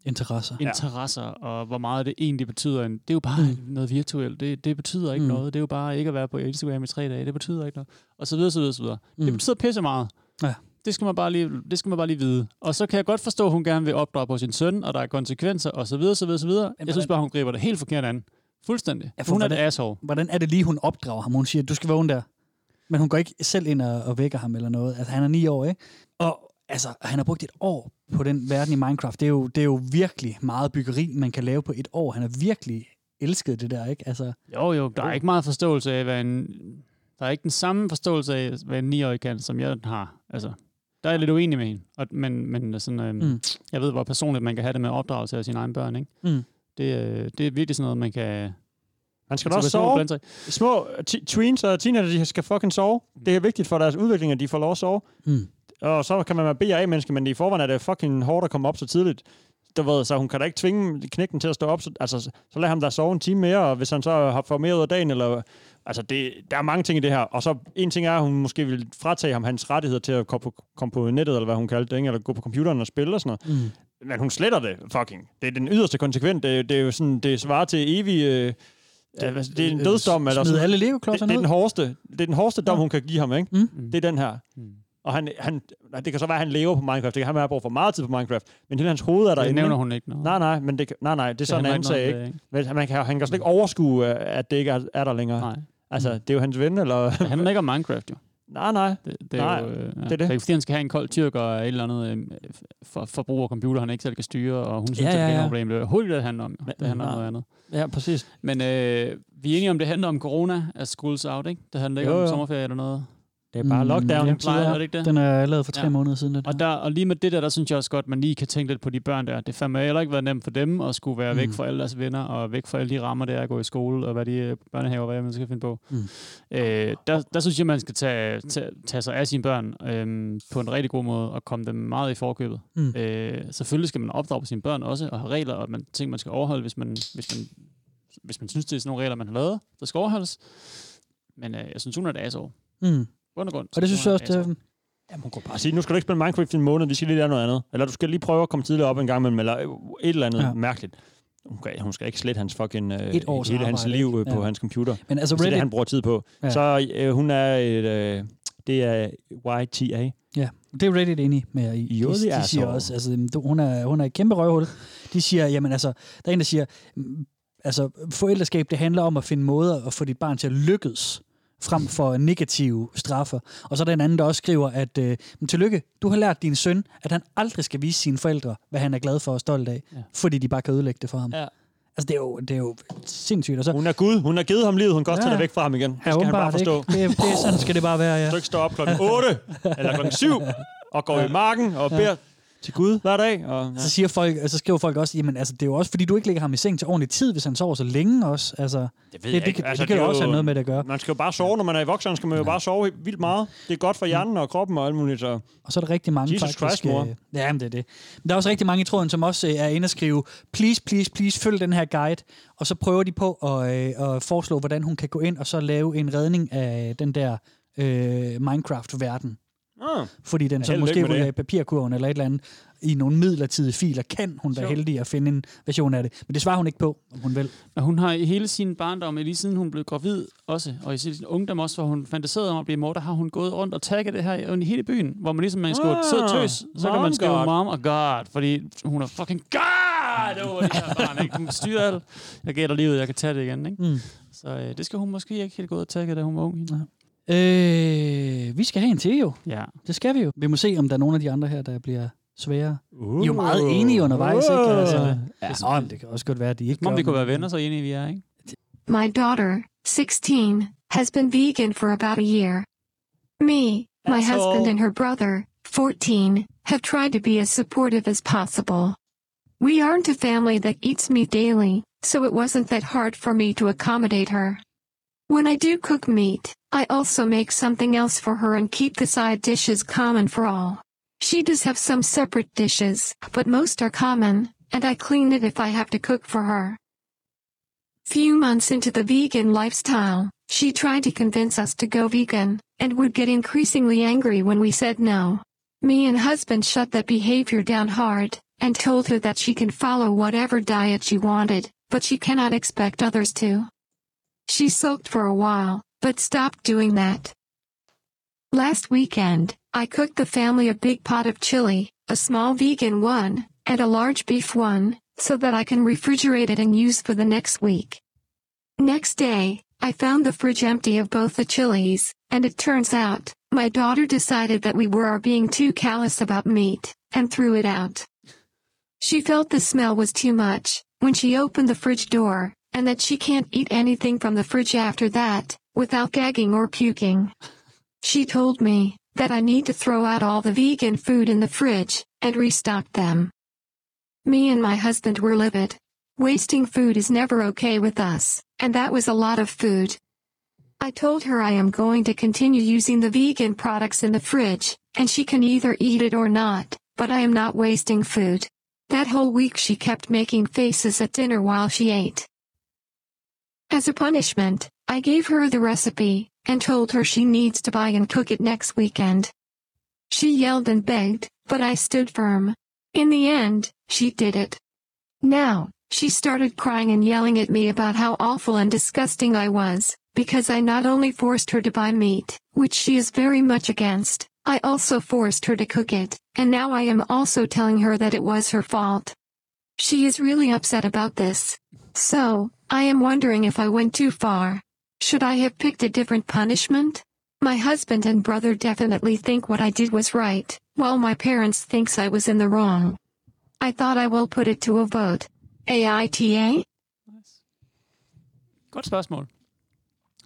[SPEAKER 3] Interesser.
[SPEAKER 5] interesser, og hvor meget det egentlig betyder. Det er jo bare mm. *laughs* noget virtuelt. Det, det betyder ikke
[SPEAKER 3] Mm.
[SPEAKER 5] noget. Det er jo bare ikke at være på Instagram i tre dage. Det betyder ikke noget. Og så videre, så videre, så videre. Mm. Det betyder pisse meget.
[SPEAKER 3] Ja.
[SPEAKER 5] Det skal, man bare lige, det skal man bare lige vide. Og så kan jeg godt forstå, at hun gerne vil opdrage på sin søn, og der er konsekvenser, og så videre, så videre, så videre. Jeg synes bare, hun griber det helt forkert an. Fuldstændig.
[SPEAKER 3] Ja, for
[SPEAKER 5] hun er et
[SPEAKER 3] hvordan-
[SPEAKER 5] asshole.
[SPEAKER 3] Hvordan er det lige, hun opdrager ham? Hun siger, du skal vågne der. Men hun går ikke selv ind og, og vækker ham eller noget. Altså, han er ni år, ikke? Og altså, han har brugt et år på den verden i Minecraft. Det er jo, det er jo virkelig meget byggeri, man kan lave på et år. Han har virkelig elsket det der, ikke? Altså,
[SPEAKER 5] Jo, jo, der er ikke meget forståelse af, hvad en... Der er ikke den samme forståelse af, hvad en 9-årig kan, som jeg har. Altså, der er jeg lidt uenig med hende. Og, men men sådan, øhm,
[SPEAKER 3] Mm.
[SPEAKER 5] jeg ved, hvor personligt man kan have det med opdragelse af sine egne børn. Ikke?
[SPEAKER 3] Mm.
[SPEAKER 5] Det, øh, det er virkelig sådan noget, man kan...
[SPEAKER 4] Han skal også sove. Små tweens og teenager, de skal fucking sove. Det er vigtigt for deres udvikling, at de får lov at sove.
[SPEAKER 3] Mm.
[SPEAKER 4] Og så kan man være BA-menneske, men i forvejen er det fucking hårdt at komme op så tidligt. Du ved, så hun kan da ikke tvinge knægten til at stå op. Så, altså, så lad ham da sove en time mere, og hvis han så har fået mere ud af dagen, eller... Altså, det, der er mange ting i det her. Og så en ting er, at hun måske vil fratage ham hans rettigheder til at komme på, komme på nettet, eller hvad hun kaldte det, ikke? eller gå på computeren og spille og sådan noget.
[SPEAKER 3] Mm.
[SPEAKER 4] Men hun sletter det, fucking. Det er den yderste konsekvent. Det, det er jo sådan, det svarer til evig... Øh, det, det er en
[SPEAKER 3] øh,
[SPEAKER 4] dødsdom. Eller
[SPEAKER 3] smid
[SPEAKER 4] sådan.
[SPEAKER 3] alle
[SPEAKER 4] det,
[SPEAKER 3] Lego-klodserne
[SPEAKER 4] det, er den hårdeste, det er den hårdeste dom, hun kan give ham, ikke?
[SPEAKER 3] Mm.
[SPEAKER 4] Det er den her.
[SPEAKER 5] Mm.
[SPEAKER 4] Og han, han, det kan så være, at han lever på Minecraft. Det kan han han har brug for meget tid på Minecraft. Men hele hans hoved er der
[SPEAKER 5] Det nævner
[SPEAKER 4] ikke?
[SPEAKER 5] hun ikke. Noget.
[SPEAKER 4] Nej, nej, men det, nej, nej, det er sådan en anden
[SPEAKER 5] ikke
[SPEAKER 4] sag, ikke?
[SPEAKER 5] det,
[SPEAKER 4] Men man kan, han kan slet ikke overskue, at det ikke er, er der længere.
[SPEAKER 5] Nej.
[SPEAKER 4] Altså, det er jo hans ven, eller...
[SPEAKER 5] Det handler ikke om Minecraft, jo.
[SPEAKER 4] nej, nej.
[SPEAKER 5] Det, det er
[SPEAKER 4] Nej,
[SPEAKER 5] jo, øh, ja.
[SPEAKER 4] det er det.
[SPEAKER 5] Det er ikke, fordi han skal have en kold tyrker og et eller andet øh, for, forbrug af computer, han ikke selv kan styre, og hun synes,
[SPEAKER 3] Ja,
[SPEAKER 5] ja, ja, det er et problem. Det er overhovedet ikke, det, handler om. jo. Det handler om noget andet.
[SPEAKER 4] Ja, præcis.
[SPEAKER 5] Men øh, vi er enige om, det handler om corona, at schools out, ikke? Det handler ikke
[SPEAKER 4] Jo,
[SPEAKER 5] om
[SPEAKER 4] jo.
[SPEAKER 5] sommerferie eller noget.
[SPEAKER 4] Det er bare
[SPEAKER 3] Mm,
[SPEAKER 4] lockdown.
[SPEAKER 3] ja,
[SPEAKER 4] Ja,
[SPEAKER 5] plejer- er det ikke det?
[SPEAKER 3] Den er lavet for tre
[SPEAKER 5] Ja.
[SPEAKER 3] måneder siden. Det
[SPEAKER 5] Og, der, og lige med det der, der synes jeg også godt, man lige kan tænke lidt på de børn der. Det har fandme heller ikke været nemt for dem at skulle være mm. væk fra alle deres venner, og væk fra alle de rammer, der er at gå i skole, og hvad de øh, børnehaver, hvad man skal finde på.
[SPEAKER 3] Mm.
[SPEAKER 5] Øh, der, der synes jeg, man skal tage, tage, tage sig af sine børn øh, på en rigtig god måde, og komme dem meget i forkøbet.
[SPEAKER 3] Mm.
[SPEAKER 5] Øh, selvfølgelig skal man opdrage på sine børn også, og have regler, og man, ting, man skal overholde, hvis man, hvis man, hvis man synes, det er sådan nogle regler, man har lavet, der skal overholdes. Men øh, jeg synes, hun er et asshole.
[SPEAKER 3] Mm.
[SPEAKER 5] Bund og grund.
[SPEAKER 3] Og det synes jeg også, det er...
[SPEAKER 4] Jamen, hun kunne bare sige, nu skal du ikke spille Minecraft i en måned, vi skal lige lære noget andet. Eller du skal lige prøve at komme tidligere op en gang imellem, eller et eller andet
[SPEAKER 3] Ja.
[SPEAKER 4] mærkeligt. Hun skal, hun skal ikke slette hans fucking, øh,
[SPEAKER 3] Et års
[SPEAKER 4] hele hans liv øh, på
[SPEAKER 3] Ja.
[SPEAKER 4] hans computer.
[SPEAKER 3] Men altså
[SPEAKER 4] Hvis det er det,
[SPEAKER 3] Reddit-
[SPEAKER 4] han bruger tid på.
[SPEAKER 3] Ja.
[SPEAKER 4] Så øh, hun er et, øh, det er YTA.
[SPEAKER 3] Ja, det er Reddit enig med i.
[SPEAKER 4] You're
[SPEAKER 3] De,
[SPEAKER 4] the
[SPEAKER 3] de siger også, altså, hun er, hun er et kæmpe røvhul. De siger, jamen altså, der er en, der siger, mm, altså forældreskab, det handler om at finde måder at få dit barn til at lykkes frem for negative straffer. Og så er der en anden, der også skriver, at øh, tillykke, du har lært din søn, at han aldrig skal vise sine forældre, hvad han er glad for og stolt af, ja. fordi de bare kan ødelægge det for ham.
[SPEAKER 4] Ja.
[SPEAKER 3] Altså, det er jo, det er jo sindssygt. Og så,
[SPEAKER 4] Hun er Gud. Hun har givet ham livet. Hun kan også
[SPEAKER 3] Ja.
[SPEAKER 4] tage det væk fra ham igen. Det
[SPEAKER 3] Ja,
[SPEAKER 4] skal han bare forstå.
[SPEAKER 3] ikke? Det, det, sådan skal det bare være, ja.
[SPEAKER 4] Så ikke stå op klokken 8 eller klokken 7 og går i marken og
[SPEAKER 3] Ja.
[SPEAKER 4] beder til Gud hver dag. Og, ja.
[SPEAKER 3] Så, siger folk, så skriver folk også, jamen altså, det er jo også, fordi du ikke lægger ham i seng til ordentlig tid, hvis han sover så længe også. Altså, det,
[SPEAKER 4] ved
[SPEAKER 3] det,
[SPEAKER 4] jeg
[SPEAKER 3] det,
[SPEAKER 4] ikke.
[SPEAKER 3] kan,
[SPEAKER 4] Altså,
[SPEAKER 3] det kan
[SPEAKER 4] det
[SPEAKER 3] jo også have noget med det at gøre.
[SPEAKER 4] Man skal jo bare sove, når man er i voksen, skal man jo bare sove vildt meget. Det er godt for hjernen og kroppen og alt muligt. Så.
[SPEAKER 3] Og så er der rigtig mange
[SPEAKER 4] Jesus
[SPEAKER 3] faktisk...
[SPEAKER 4] Christ, mor.
[SPEAKER 3] øh, ja, men det er det. Men der er også rigtig mange i tråden, som også øh, er inde og skrive, please, please, please, følg den her guide. Og så prøver de på at, øh, at foreslå, hvordan hun kan gå ind og så lave en redning af den der øh, Minecraft-verden.
[SPEAKER 4] Ah.
[SPEAKER 3] Fordi den så måske ryger i papirkurven eller et eller andet. i nogle midlertidige filer, kan hun være heldig at finde en version af det. Men det svarer hun ikke på, om hun vil.
[SPEAKER 5] Men hun har i hele sin barndom, lige siden hun blev gravid også, og i sin ungdom også, hvor hun fantaserede om at blive mor, der har hun gået rundt og tagget det her i hele byen, hvor man ligesom man skriver
[SPEAKER 4] Ah,
[SPEAKER 5] sød tøs, så kan man skrive
[SPEAKER 4] god.
[SPEAKER 5] mom og god, fordi hun er fucking god over det her barn, ikke? Hun styrer alt. Jeg gætter livet, jeg kan tage det igen, ikke?
[SPEAKER 3] Mm.
[SPEAKER 5] Så øh, det skal hun måske ikke helt gå ud og tagge, da hun var ung. hende.
[SPEAKER 3] Øh, vi skal have en til jo.
[SPEAKER 5] Ja.
[SPEAKER 3] Det skal vi jo. Vi må se, om der er nogle af de andre her, der bliver svære. Uh, I er jo meget enige undervejs, ikke? Altså, ja, men det kan også godt være, at de ikke
[SPEAKER 5] om vi kunne være venner, så enige vi er, ikke?
[SPEAKER 14] My daughter, 16, has been vegan for about a year. Me, my
[SPEAKER 5] That's
[SPEAKER 14] husband,
[SPEAKER 5] all.
[SPEAKER 14] and her brother, 14, have tried to be as supportive as possible. We aren't a family that eats meat daily, so it wasn't that hard for me to accommodate her. When I do cook meat, I also make something else for her and keep the side dishes common for all. She does have some separate dishes, but most are common, and I clean it if I have to cook for her. Few months into the vegan lifestyle, she tried to convince us to go vegan, and would get increasingly angry when we said no. Me and husband shut that behavior down hard, and told her that she can follow whatever diet she wanted, but she cannot expect others to. She soaked for a while, but stopped doing that. Last weekend, I cooked the family a big pot of chili, a small vegan one, and a large beef one, so that I can refrigerate it and use for the next week. Next day, I found the fridge empty of both the chilies, and it turns out, my daughter decided that we were being too callous about meat, and threw it out. She felt the smell was too much, when she opened the fridge door, and that she can't eat anything from the fridge after that, without gagging or puking. She told me that I need to throw out all the vegan food in the fridge and restock them. Me and my husband were livid. Wasting food is never okay with us, and that was a lot of food. I told her I am going to continue using the vegan products in the fridge, and she can either eat it or not, but I am not wasting food. That whole week she kept making faces at dinner while she ate. As a punishment, I gave her the recipe, and told her she needs to buy and cook it next weekend. She yelled and begged, but I stood firm. In the end, she did it. Now, she started crying and yelling at me about how awful and disgusting I was, because I not only forced her to buy meat, which she is very much against, I also forced her to cook it, and now I am also telling her that it was her fault. She is really upset about this. So, I am wondering if I went too far. Should I have picked a different punishment? My husband and brother definitely think what I did was right, while my parents thinks I was in the wrong. I thought I will put it to a vote. AITA?
[SPEAKER 5] Godt spørgsmål.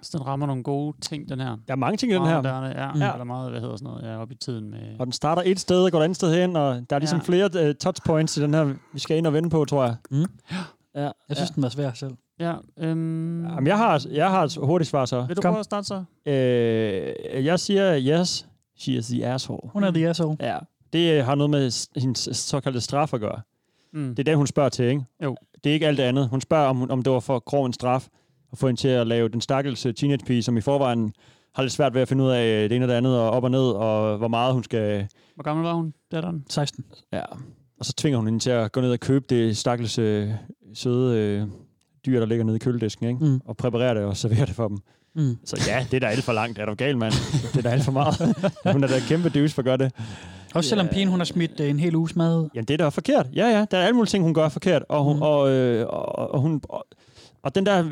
[SPEAKER 5] Så den rammer nogle gode ting, den her.
[SPEAKER 4] Der er mange ting i den her.
[SPEAKER 5] moderne, ja.
[SPEAKER 4] Mm.
[SPEAKER 5] ja. Eller meget, hvad hedder sådan noget, ja, op i tiden med...
[SPEAKER 4] Og den starter et sted og går et andet sted hen, og der er ligesom
[SPEAKER 5] ja.
[SPEAKER 4] flere uh, touchpoints i den her, vi skal ind og vende på, tror jeg.
[SPEAKER 3] Mm.
[SPEAKER 4] Ja.
[SPEAKER 3] Jeg synes, den var svær selv.
[SPEAKER 5] Ja, øhm...
[SPEAKER 4] Jamen, jeg har, jeg har et hurtigt svar så.
[SPEAKER 5] Vil du
[SPEAKER 4] Kom.
[SPEAKER 5] prøve at starte så?
[SPEAKER 4] Øh, jeg siger, yes, she is the asshole.
[SPEAKER 3] Hun er the asshole.
[SPEAKER 4] Ja. Det har noget med hendes såkaldte straf at gøre.
[SPEAKER 5] Mm.
[SPEAKER 4] Det er den, hun spørger til, ikke?
[SPEAKER 5] Jo.
[SPEAKER 4] Det er ikke alt det andet. Hun spørger, om, om det var for grov en straf at få hende til at lave den stakkels øh, teenage-pige, som i forvejen har lidt svært ved at finde ud af øh, det ene og det andet, og op og ned, og hvor meget hun skal...
[SPEAKER 5] Hvor gammel var hun, datteren?
[SPEAKER 3] 16.
[SPEAKER 4] Ja. Og så tvinger hun hende til at gå ned og købe det stakkels øh, søde øh, dyr, der ligger nede i køledisken, ikke?
[SPEAKER 3] Mm.
[SPEAKER 4] Og præparere det og servere det for dem.
[SPEAKER 3] Mm.
[SPEAKER 4] Så ja, det er da alt for langt. Er du gal, mand? Det er da alt for meget. *laughs* hun er da kæmpe dyse for at gøre det.
[SPEAKER 3] Også selvom pigen, hun har smidt øh, en hel uges mad.
[SPEAKER 4] Jamen, det er da forkert. Ja, ja. Der er alle mulige ting, hun gør forkert. Og, hun, mm. og, øh, og, og hun... Og, og den der,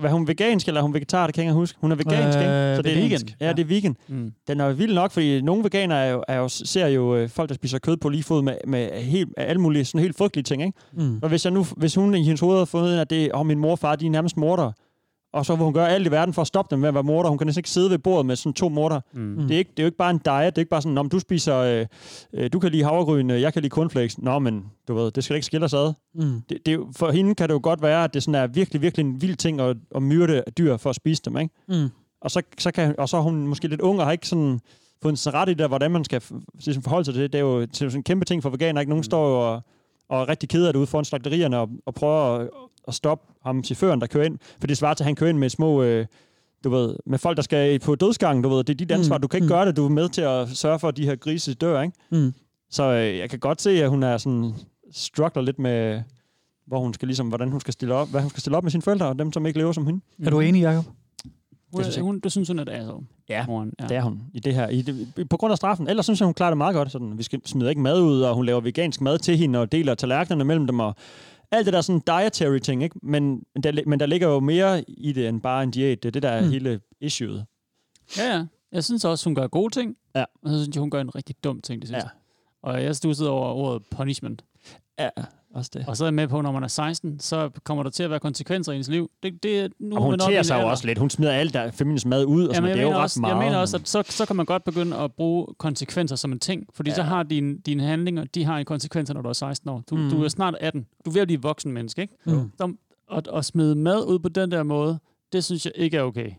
[SPEAKER 4] hvad hun vegansk, eller er hun vegetar, det kan jeg ikke huske. Hun er vegansk,
[SPEAKER 3] Øh,
[SPEAKER 4] ikke? Så det er
[SPEAKER 3] vegan.
[SPEAKER 4] Ja, det er vegan.
[SPEAKER 5] Mm.
[SPEAKER 4] Den er vild nok, fordi nogle veganere er jo, er jo, ser jo øh, folk, der spiser kød på lige fod med, med helt, alle mulige sådan helt frygtelige ting, ikke?
[SPEAKER 3] Mm.
[SPEAKER 4] Og hvis, jeg nu, hvis hun i hendes hoved har fundet, at det, oh, min mor og far, de er nærmest morder, og så vil hun gøre alt i verden for at stoppe dem med at være morder. Hun kan næsten ikke sidde ved bordet med sådan to morder.
[SPEAKER 5] Mm.
[SPEAKER 4] Det, er ikke, det er jo ikke bare en diet. Det er ikke bare sådan, om du spiser, øh, øh, du kan lide havregryn, øh, jeg kan lide cornflakes. Nå, men du ved, det skal ikke skille os ad.
[SPEAKER 3] Mm.
[SPEAKER 4] Det, det, for hende kan det jo godt være, at det sådan er virkelig, virkelig en vild ting at, at myrde dyr for at spise dem, ikke?
[SPEAKER 3] Mm.
[SPEAKER 4] Og så, så kan, og så er hun måske lidt ung og har ikke sådan fået sig ret i det, hvordan man skal ligesom forholde sig til det. Det er jo, det er jo sådan en kæmpe ting for veganer. Ikke? Nogen mm. står jo og, og er rigtig ked af det ude foran slagterierne og, og prøver at, at stoppe ham, chaufføren, der kører ind. For det svarer til, at han kører ind med små... Øh, du ved, med folk, der skal på dødsgangen, du ved, det er dit ansvar.
[SPEAKER 3] Mm,
[SPEAKER 4] Du kan ikke
[SPEAKER 3] mm.
[SPEAKER 4] gøre det. Du er med til at sørge for, at de her grise dør, ikke?
[SPEAKER 3] Mm.
[SPEAKER 4] Så øh, jeg kan godt se, at hun er sådan, struggler lidt med, hvor hun skal ligesom, hvordan hun skal stille op, hvad hun skal stille op med sine forældre, og dem, som ikke lever som hende.
[SPEAKER 3] Er du enig, Jacob?
[SPEAKER 5] Hun,
[SPEAKER 4] synes
[SPEAKER 5] det,
[SPEAKER 4] jeg.
[SPEAKER 5] hun, du synes, hun er et asshole.
[SPEAKER 4] Ja,
[SPEAKER 5] Moren,
[SPEAKER 4] ja, det er hun i det her. I det, på grund af straffen. Ellers synes jeg, hun klarer det meget godt. Sådan, vi skal, smider ikke mad ud, og hun laver vegansk mad til hende, og deler tallerkenerne mellem dem, og alt det der sådan dietary ting, ikke? Men, der, men der ligger jo mere i det, end bare en diæt. Det er det, der er
[SPEAKER 5] Mm.
[SPEAKER 4] hele issueet.
[SPEAKER 5] Ja, ja. Jeg synes også, hun gør gode ting.
[SPEAKER 4] Ja.
[SPEAKER 5] Og så synes jeg, hun gør en rigtig dum ting det sidste. Ja. Og jeg stussede over ordet punishment.
[SPEAKER 4] Ja, også det.
[SPEAKER 5] Og så er jeg med på, når man er 16, så kommer der til at være konsekvenser i ens liv. Det, det, er- nu
[SPEAKER 4] Og
[SPEAKER 5] er
[SPEAKER 4] hun
[SPEAKER 5] en
[SPEAKER 4] sig jo også lidt. Hun smider alt der feminist mad ud, og sådan, det er jo
[SPEAKER 5] mener
[SPEAKER 4] ret
[SPEAKER 5] også,
[SPEAKER 4] meget.
[SPEAKER 5] jeg mener også, at så, så kan man godt begynde at bruge konsekvenser som en ting. Fordi ja. så har dine, dine handlinger, de har en konsekvenser, når du er 16 år. Du,
[SPEAKER 4] Mm.
[SPEAKER 5] du er snart 18. Du er ved at blive voksen menneske, ikke?
[SPEAKER 3] Mm.
[SPEAKER 5] Så, at, at smide mad ud på den der måde, det synes jeg ikke er okay.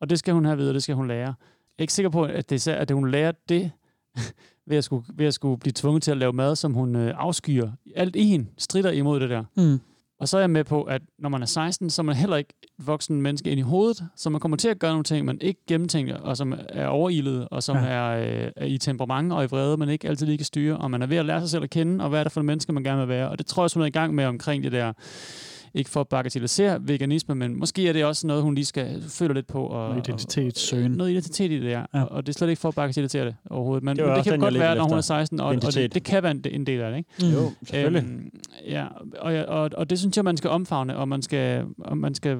[SPEAKER 5] Og det skal hun have videre, det skal hun lære. Jeg er ikke sikker på, at, det, at hun lærer det ved at, skulle, ved at skulle blive tvunget til at lave mad, som hun øh, afskyer. Alt i hende strider imod det der.
[SPEAKER 3] Mm.
[SPEAKER 5] Og så er jeg med på, at når man er 16, så er man heller ikke et voksen menneske ind i hovedet, så man kommer til at gøre nogle ting, man ikke gennemtænker, og som er overilet, og som
[SPEAKER 3] Ja.
[SPEAKER 5] er, øh, er i temperament og i vrede, man ikke altid lige kan styre, og man er ved at lære sig selv at kende, og hvad er det for en menneske, man gerne vil være. Og det tror jeg hun er i gang med omkring det der, ikke for at bagatellisere veganisme, men måske er det også noget, hun lige skal føle lidt på. Og,
[SPEAKER 3] Noget identitetssøgen.
[SPEAKER 5] Noget identitet i det, ja.
[SPEAKER 3] Ja.
[SPEAKER 5] Og det er slet ikke for at bagatellisere det overhovedet. Men
[SPEAKER 4] Det
[SPEAKER 5] det, men kan
[SPEAKER 4] den,
[SPEAKER 5] godt være, når hun er
[SPEAKER 4] efter.
[SPEAKER 5] 16, og, og det, det kan være en, en del af det, ikke?
[SPEAKER 4] Jo, selvfølgelig.
[SPEAKER 5] Øhm, ja, og, og, og det synes jeg, man skal omfavne, og man skal, og man skal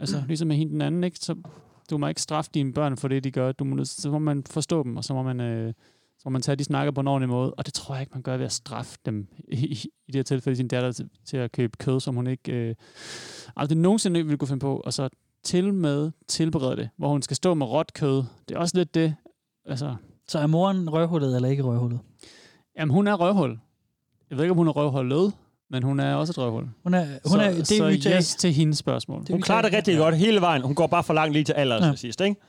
[SPEAKER 5] altså ligesom med hende den anden, ikke? Så du må ikke straffe dine børn for det, de gør. Du må, så må man forstå dem, og så må man, øh, så man tage de snakker på en ordentlig måde. Og det tror jeg ikke, man gør ved at straffe dem, i, i, det her tilfælde sin datter, til, til at købe kød, som hun ikke øh, aldrig nogensinde ville kunne finde på, og så til med tilberede det, hvor hun skal stå med råt kød. Det er også lidt det, altså...
[SPEAKER 3] Så er moren røvhullet eller ikke røvhullet?
[SPEAKER 5] Jamen, hun er røvhul. Jeg ved ikke, om hun er røvhullet, men hun er også et røvhul.
[SPEAKER 3] Hun er, hun
[SPEAKER 5] så,
[SPEAKER 3] er, det
[SPEAKER 5] så
[SPEAKER 3] er til-
[SPEAKER 5] yes til hendes spørgsmål.
[SPEAKER 4] Hun klarer det rigtig godt hele vejen. Hun går bare for langt lige til aller
[SPEAKER 3] Ja.
[SPEAKER 4] ja. sidst, ikke?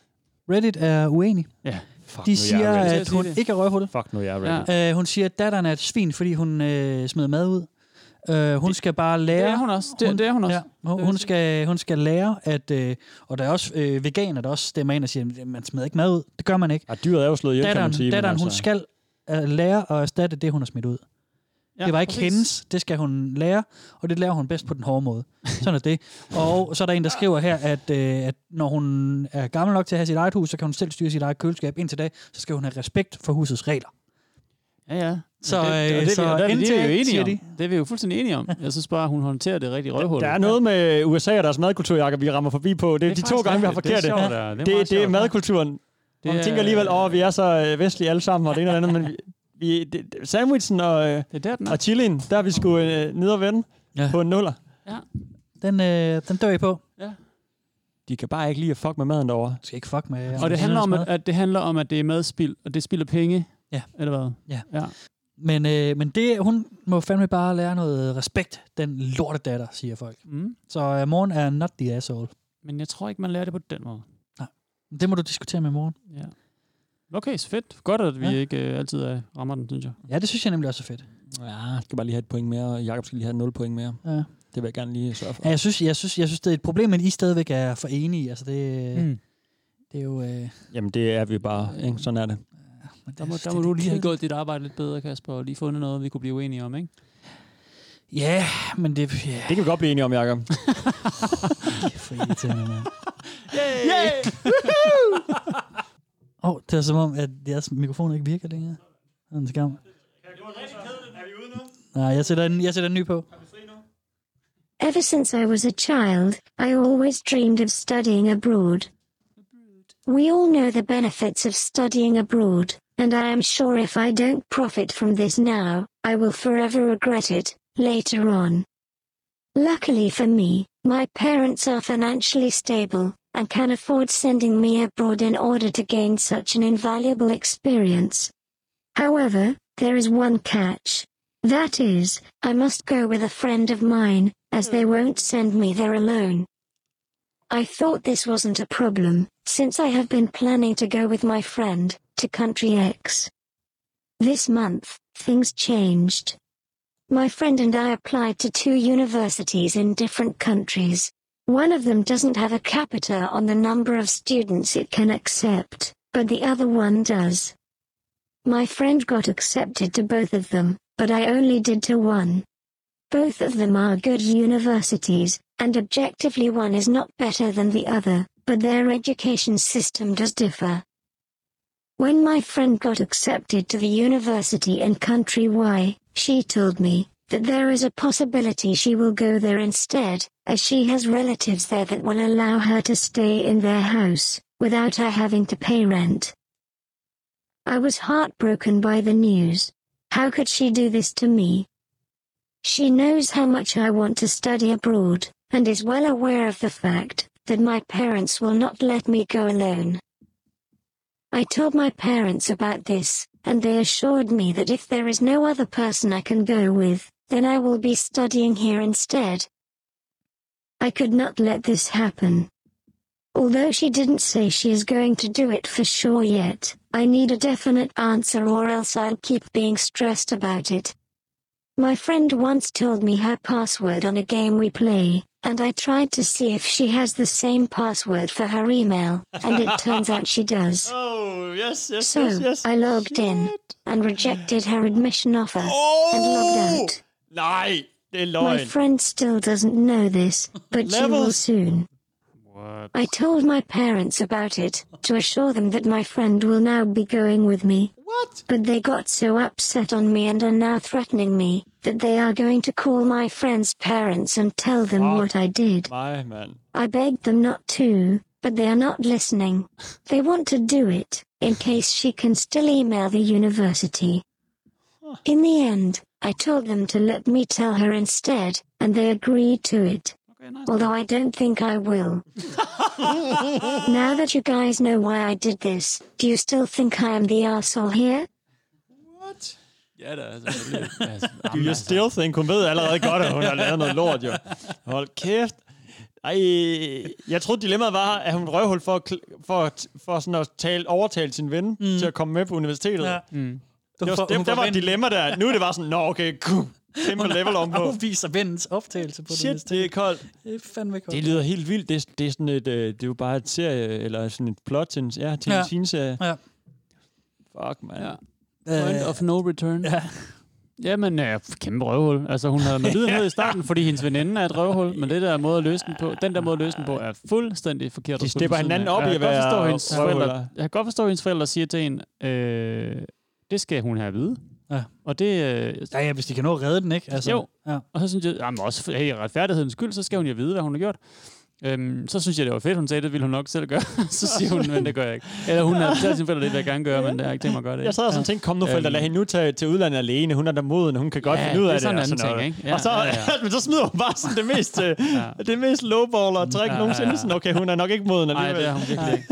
[SPEAKER 3] Reddit er uenig.
[SPEAKER 5] Ja.
[SPEAKER 4] Fuck,
[SPEAKER 3] De
[SPEAKER 4] nu er
[SPEAKER 3] siger, at hun ikke er røvhullet.
[SPEAKER 4] Fuck, nu er jeg Reddit.
[SPEAKER 3] Ja. Uh, hun siger, at datteren er et svin, fordi hun øh, smider mad ud. Uh, hun skal bare lære...
[SPEAKER 5] Det er hun også. Det, det er hun også.
[SPEAKER 3] Ja, hun, hun, skal, hun skal lære, at... Øh, og der er også øh, veganer, der også stemmer ind og siger, at man smider ikke mad ud. Det gør man ikke.
[SPEAKER 4] Ja, dyret er jo slået ihjel, kan
[SPEAKER 3] datteren,
[SPEAKER 4] man sige.
[SPEAKER 3] Datteren, hun
[SPEAKER 4] altså-
[SPEAKER 3] skal øh, lære at erstatte det, hun har smidt ud.
[SPEAKER 5] Ja,
[SPEAKER 3] det var ikke
[SPEAKER 5] præcis.
[SPEAKER 3] hendes, det skal hun lære, og det lærer hun bedst på den hårde måde. Sådan er det. Og så er der en, der skriver her, at, øh, at når hun er gammel nok til at have sit eget hus, så kan hun selv styre sit eget køleskab. Indtil da, så skal hun have respekt for husets regler.
[SPEAKER 5] Ja, ja.
[SPEAKER 3] Så,
[SPEAKER 5] det, og
[SPEAKER 3] øh,
[SPEAKER 5] det,
[SPEAKER 3] så
[SPEAKER 5] og det, det,
[SPEAKER 3] indtil,
[SPEAKER 5] er vi jo enige om.
[SPEAKER 3] de.
[SPEAKER 5] Det er vi jo fuldstændig enige om. Jeg synes bare, hun håndterer det rigtig røvhul.
[SPEAKER 4] Der er noget med USA og deres madkultur, Jacob, vi rammer forbi på. Det er,
[SPEAKER 5] Det er
[SPEAKER 4] de to gange, vi har
[SPEAKER 5] rigtigt. Det er
[SPEAKER 4] forkert det.
[SPEAKER 5] sjovt. Det er
[SPEAKER 4] det,
[SPEAKER 5] meget
[SPEAKER 4] det er madkulturen.
[SPEAKER 5] Det
[SPEAKER 4] Det man
[SPEAKER 5] er-
[SPEAKER 4] tænker alligevel, åh, vi er så øh, vestlige alle sammen, og det ene og det andet, men vi, vi, det, sandwichen og, øh,
[SPEAKER 5] Det er der, den er.
[SPEAKER 4] og chilien, der er vi sgu øh, ned og vende
[SPEAKER 3] Ja.
[SPEAKER 4] på en nuller.
[SPEAKER 5] Ja.
[SPEAKER 3] Den, øh, den dør I på.
[SPEAKER 5] Ja.
[SPEAKER 4] De kan bare ikke lide at fuck med maden derovre.
[SPEAKER 3] skal ikke fuck med...
[SPEAKER 5] Og det handler, om, at, at det handler om, at det er madspild, og det spilder penge.
[SPEAKER 3] Ja.
[SPEAKER 5] Eller hvad?
[SPEAKER 3] Ja.
[SPEAKER 5] ja.
[SPEAKER 3] Men, øh, men det, hun må fandme bare lære noget respekt, den lorte datter, siger folk.
[SPEAKER 5] Mm.
[SPEAKER 3] Så øh, moren er not the asshole.
[SPEAKER 5] Men jeg tror ikke, man lærer det på den måde.
[SPEAKER 3] Det må du diskutere med moren.
[SPEAKER 5] Ja. Okay, så fedt. Godt, at vi
[SPEAKER 3] Ja.
[SPEAKER 5] ja. ikke øh, altid er rammer den, synes jeg.
[SPEAKER 3] Ja, det synes jeg nemlig også er fedt.
[SPEAKER 4] Ja, jeg skal bare lige have et point mere, og Jacob skal lige have 0 point mere.
[SPEAKER 3] Ja.
[SPEAKER 4] Det vil jeg gerne lige sørge for.
[SPEAKER 3] Ja, jeg synes, jeg synes, jeg synes det er et problem, men I stadigvæk er for enige. Altså, det,
[SPEAKER 5] Mm.
[SPEAKER 3] det er jo... Øh,
[SPEAKER 4] Jamen, det er vi bare. Ikke? Sådan er det.
[SPEAKER 5] Der må, der må du lige have gjort dit arbejde lidt bedre, Kasper, og lige fundet noget, vi kunne blive uenige om, ikke?
[SPEAKER 3] Ja, men det... Ja.
[SPEAKER 4] Det kan vi godt blive enige om, Jacob. *laughs*
[SPEAKER 3] for irriterende, mand.
[SPEAKER 5] Yay! *laughs*
[SPEAKER 3] Åh, oh, det er som om, at jeres mikrofon ikke virker længere. Det er en skam. Nej, jeg sætter en, jeg sætter en ny på.
[SPEAKER 15] Ever since I was a child, I always dreamed of studying abroad. We all know the benefits of studying abroad, and I am sure if I don't profit from this now, I will forever regret it, later on. Luckily for me, my parents are financially stable, and can afford sending me abroad in order to gain such an invaluable experience. However, there is one catch. That is, I must go with a friend of mine, as they hmm. won't send me there alone. I thought this wasn't a problem, since I have been planning to go with my friend, to country X. This month, things changed. My friend and I applied to two universities in different countries. One of them doesn't have a capita on the number of students it can accept, but the other one does. My friend got accepted to both of them, but I only did to one. Both of them are good universities, and objectively one is not better than the other, but their education system does differ. When my friend got accepted to the university in country Y, she told me that there is a possibility she will go there instead, as she has relatives there that will allow her to stay in their house, without her having to pay rent. I was heartbroken by the news. How could she do this to me? She knows how much I want to study abroad, and is well aware of the fact that my parents will not let me go alone. I told my parents about this, and they assured me that if there is no other person I can go with, then I will be studying here instead. I could not let this happen. Although she didn't say she is going to do it for sure yet, I need a definite answer or else I'll keep being stressed about it. My friend once told me her password on a game we play, and I tried to see if she has the same password for her email, and it turns out she does. *laughs*
[SPEAKER 4] Oh, yes, yes,
[SPEAKER 15] So,
[SPEAKER 4] yes, yes.
[SPEAKER 15] I logged in, and rejected her admission offer, and logged oh! out.
[SPEAKER 4] Nej,
[SPEAKER 15] My friend still doesn't know this, but she will soon. I told my parents about it, to assure them that my friend will now be going with me.
[SPEAKER 4] What?
[SPEAKER 15] But they got so upset on me and are now threatening me, that they are going to call my friend's parents and tell them what I did.
[SPEAKER 4] Nej, mand.
[SPEAKER 15] I begged them not to, but they are not listening. *laughs* They want to do it, in case she can still email the university. In the end, I told them to let me tell her instead, and they agreed to it. Although I don't think I will. *laughs* now that you guys know why I did this, do you still think I am the asshole here?
[SPEAKER 5] Ja, da, selvfølgelig. *laughs* Altså,
[SPEAKER 4] Do you still think? Hun ved allerede godt, at hun har lavet noget lort, jo. Hold kæft. Ej, jeg troede, dilemmaet var, at hun røvhul for, at for, for sådan at tale, overtale sin ven mm. til at komme med på universitetet.
[SPEAKER 3] Ja.
[SPEAKER 5] Mm.
[SPEAKER 4] Det var, det,
[SPEAKER 3] hun
[SPEAKER 4] der var et dilemma der. Nu er det bare sådan, nå okay, *laughs* kæmpe level om på.
[SPEAKER 3] afviser vennens optagelse på
[SPEAKER 4] Shit, det er koldt.
[SPEAKER 3] Det er fandme koldt.
[SPEAKER 4] Det lyder helt vildt. Det, er- det er sådan et, øh, det er jo bare et serie, eller sådan et plot til en, ja, til en
[SPEAKER 3] Ja.
[SPEAKER 4] teen-serie.
[SPEAKER 3] Ja.
[SPEAKER 4] Fuck, man.
[SPEAKER 5] Ja. Point
[SPEAKER 3] Øh,
[SPEAKER 5] of no return.
[SPEAKER 3] Ja.
[SPEAKER 5] Jamen, ja, kæmpe røvhul. Altså, hun havde med lidenhed i starten, fordi hendes veninde er et røvhul, men det der måde at løse den på, den der måde at løse den på, er fuldstændig forkert.
[SPEAKER 4] De
[SPEAKER 5] siden
[SPEAKER 4] hinanden op i
[SPEAKER 5] jeg
[SPEAKER 4] at
[SPEAKER 5] kan godt
[SPEAKER 4] være
[SPEAKER 5] forstå, at hendes
[SPEAKER 4] røvhuller.
[SPEAKER 5] forældre, Jeg kan godt forstå, at hendes forældre siger til en, øh, det skal hun have at vide.
[SPEAKER 3] Ja.
[SPEAKER 5] Og det... Øh,
[SPEAKER 3] ja, ja, hvis de kan nå at redde den, ikke? Altså,
[SPEAKER 5] jo.
[SPEAKER 3] Ja.
[SPEAKER 5] Og så synes jeg, jamen også hey, retfærdighedens skyld, så skal hun jo vide, hvad hun har gjort. Øhm, så synes jeg, det var fedt, hun sagde, det ville hun nok selv gøre. *laughs* så siger hun, men det gør jeg ikke. Eller hun har fortalt sin forældre, det vil jeg gerne gøre, men det har ikke tænkt mig at gøre det.
[SPEAKER 4] Jeg sad og sådan tænkte, kom nu forældre, lad hende nu tage til udlandet alene. Hun er der moden, hun kan godt
[SPEAKER 5] Ja,
[SPEAKER 4] finde ud
[SPEAKER 5] det er
[SPEAKER 4] af det.
[SPEAKER 5] sådan en
[SPEAKER 4] og
[SPEAKER 5] anden
[SPEAKER 4] sådan
[SPEAKER 5] ting,
[SPEAKER 4] noget.
[SPEAKER 5] ikke? Ja,
[SPEAKER 4] og så,
[SPEAKER 5] ja, ja. *laughs*
[SPEAKER 4] men så smider hun bare sådan det mest, ja. det mest lowballer træk
[SPEAKER 5] Ja,
[SPEAKER 4] ja, nogensinde.
[SPEAKER 5] ja.
[SPEAKER 4] Sådan, okay, hun er nok ikke moden
[SPEAKER 5] Nej,
[SPEAKER 4] alligevel.
[SPEAKER 5] det er hun virkelig ikke.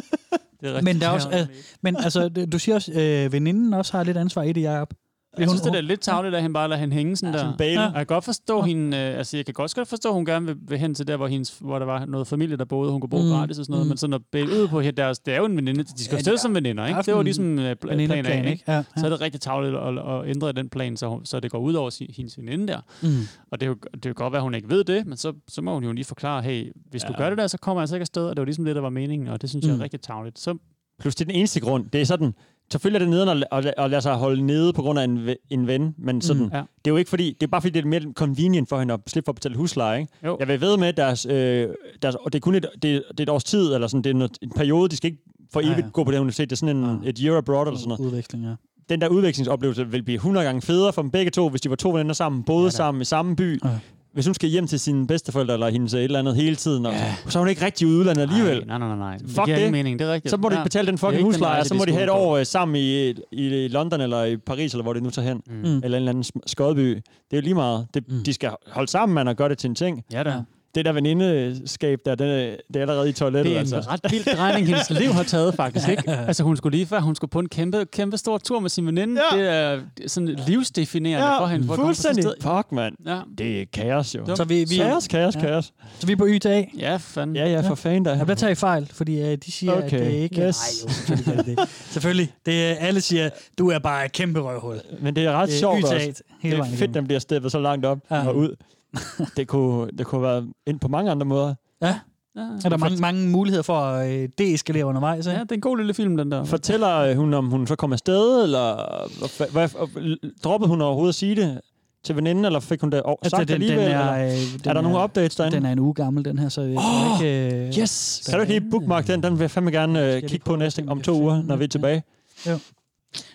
[SPEAKER 5] Det er
[SPEAKER 3] Men der er også, øh, men altså, du siger også, øh, veninden også har lidt ansvar i det, Jacob.
[SPEAKER 5] Jeg synes, det er lidt tavligt, at han bare lader hende hænge sådan der.
[SPEAKER 4] sådan bale.
[SPEAKER 5] Ja. Og Jeg kan godt forstå hende, øh, altså jeg kan godt godt forstå, at hun gerne vil, vil hen til der, hvor, hendes, hvor der var noget familie, der boede, hun kunne bo
[SPEAKER 3] Mm,
[SPEAKER 5] mm. gratis og sådan noget,
[SPEAKER 3] mm.
[SPEAKER 5] men sådan at bæle ud på her, deres, det er jo en veninde, de skal
[SPEAKER 3] Ja,
[SPEAKER 5] jo
[SPEAKER 3] er-
[SPEAKER 5] som veninder, ikke? Det var ligesom øh, pl- plan A,
[SPEAKER 3] ikke?
[SPEAKER 5] ikke?
[SPEAKER 3] Ja, ja.
[SPEAKER 5] Så er det rigtig tavligt at, at, ændre den plan, så, hun, så det går ud over si- hendes veninde der.
[SPEAKER 3] Mm.
[SPEAKER 5] Og det, er jo, det kan godt være, at hun ikke ved det, men så, så må hun jo lige forklare, hey, hvis ja. du
[SPEAKER 4] Ja.
[SPEAKER 5] gør det der, så kommer jeg altså ikke afsted, og det var ligesom det, der var meningen, og det synes jeg
[SPEAKER 4] Mm.
[SPEAKER 5] er rigtig tavligt. Så
[SPEAKER 4] Plus det er den eneste grund. Det er sådan, selvfølgelig er det nederen at, at, at lade sig holde nede på grund af en, en ven, men sådan,
[SPEAKER 5] Mm,
[SPEAKER 4] mm,
[SPEAKER 5] ja.
[SPEAKER 4] ja. det er jo ikke fordi, det er bare fordi, det er mere convenient for hende at slippe for at betale husleje, ikke?
[SPEAKER 5] Jo.
[SPEAKER 4] Jeg vil ved med, at deres, øh, deres, og det er kun et, det, det er et års tid, eller sådan, det er noget, en periode, de skal ikke for
[SPEAKER 3] Ja,
[SPEAKER 4] evigt
[SPEAKER 3] ja.
[SPEAKER 4] ja, ja. gå på det universitet, det er sådan en, et year abroad eller sådan noget.
[SPEAKER 3] Udveksling, ja.
[SPEAKER 4] Den der udvekslingsoplevelse vil blive 100 gange federe for dem begge to, hvis de var to venner sammen, boede ja, sammen i samme by.
[SPEAKER 3] Ja.
[SPEAKER 4] Hvis hun skal hjem til sine bedsteforældre eller hendes et eller andet hele tiden, og, så er hun ikke rigtig ude i udlandet alligevel.
[SPEAKER 5] Nej, nej, nej, nej. Det
[SPEAKER 4] Fuck
[SPEAKER 5] giver
[SPEAKER 4] det.
[SPEAKER 5] ingen mening, det er rigtigt.
[SPEAKER 4] Så må de
[SPEAKER 5] Ja.
[SPEAKER 4] betale den
[SPEAKER 5] Det
[SPEAKER 4] fucking husleje, og så
[SPEAKER 5] de
[SPEAKER 4] må de have et
[SPEAKER 5] ud på.
[SPEAKER 4] år øh, sammen i, i, i London eller i Paris, eller hvor det nu tager hen.
[SPEAKER 5] Mm.
[SPEAKER 4] Eller en eller anden skodby. Det er jo lige meget. Det, mm. De skal holde sammen, man, og gøre det til en ting.
[SPEAKER 5] Ja da.
[SPEAKER 4] Det der venindeskab der, det er, det er allerede i toilettet.
[SPEAKER 5] Det er en
[SPEAKER 4] altså.
[SPEAKER 5] ret vild drejning, hendes liv har taget, faktisk. Ikke? *laughs* Altså, hun skulle lige før, hun skulle på en kæmpe, kæmpe stor tur med sin veninde. Ja. Det er er sådan livsdefinerende for hende. For at
[SPEAKER 4] fuldstændig.
[SPEAKER 5] sted.
[SPEAKER 4] Fuck, mand.
[SPEAKER 5] Ja.
[SPEAKER 4] Det er kaos, jo.
[SPEAKER 3] Så vi, vi,
[SPEAKER 4] Kaos, kaos,
[SPEAKER 3] ja.
[SPEAKER 4] kaos.
[SPEAKER 3] Så vi er på Y til A.
[SPEAKER 5] Ja, fanden.
[SPEAKER 4] Ja, ja, for fanden da.
[SPEAKER 3] Ja, der tager I fejl, fordi uh, de siger,
[SPEAKER 4] Okay,
[SPEAKER 3] at det ikke...
[SPEAKER 4] yes.
[SPEAKER 3] Nej, jo, selvfølgelig er det det. Selvfølgelig. Det, er- alle siger, du er bare et kæmpe røvhul.
[SPEAKER 4] Men det er ret
[SPEAKER 3] Det er
[SPEAKER 4] sjovt også. Det er fedt, den bliver steppet så langt op
[SPEAKER 3] Ja.
[SPEAKER 4] og ud. *laughs* det, kunne, det kunne være ind på mange andre måder.
[SPEAKER 3] Ja.
[SPEAKER 5] Ja.
[SPEAKER 3] Er der mange, mange muligheder for at øh, deeskalere undervejs? Ikke?
[SPEAKER 5] Ja, det er en god lille film, den der.
[SPEAKER 4] Fortæller øh, hun, om hun så kom afsted, eller hvad, hvad, droppede hun overhovedet at sige det til veninden, eller fik hun det over, sagt
[SPEAKER 3] den,
[SPEAKER 4] alligevel?
[SPEAKER 3] den er,
[SPEAKER 4] eller?
[SPEAKER 3] øh, den
[SPEAKER 4] er der nogle updates derinde?
[SPEAKER 3] Den er en uge gammel, den her, så jeg tror ikke... Øh,
[SPEAKER 4] Yes! Kan du ikke lige bookmark den? Den vil jeg fandme gerne øh, kigge på næste om to uger, når vi er tilbage.
[SPEAKER 3] Jo.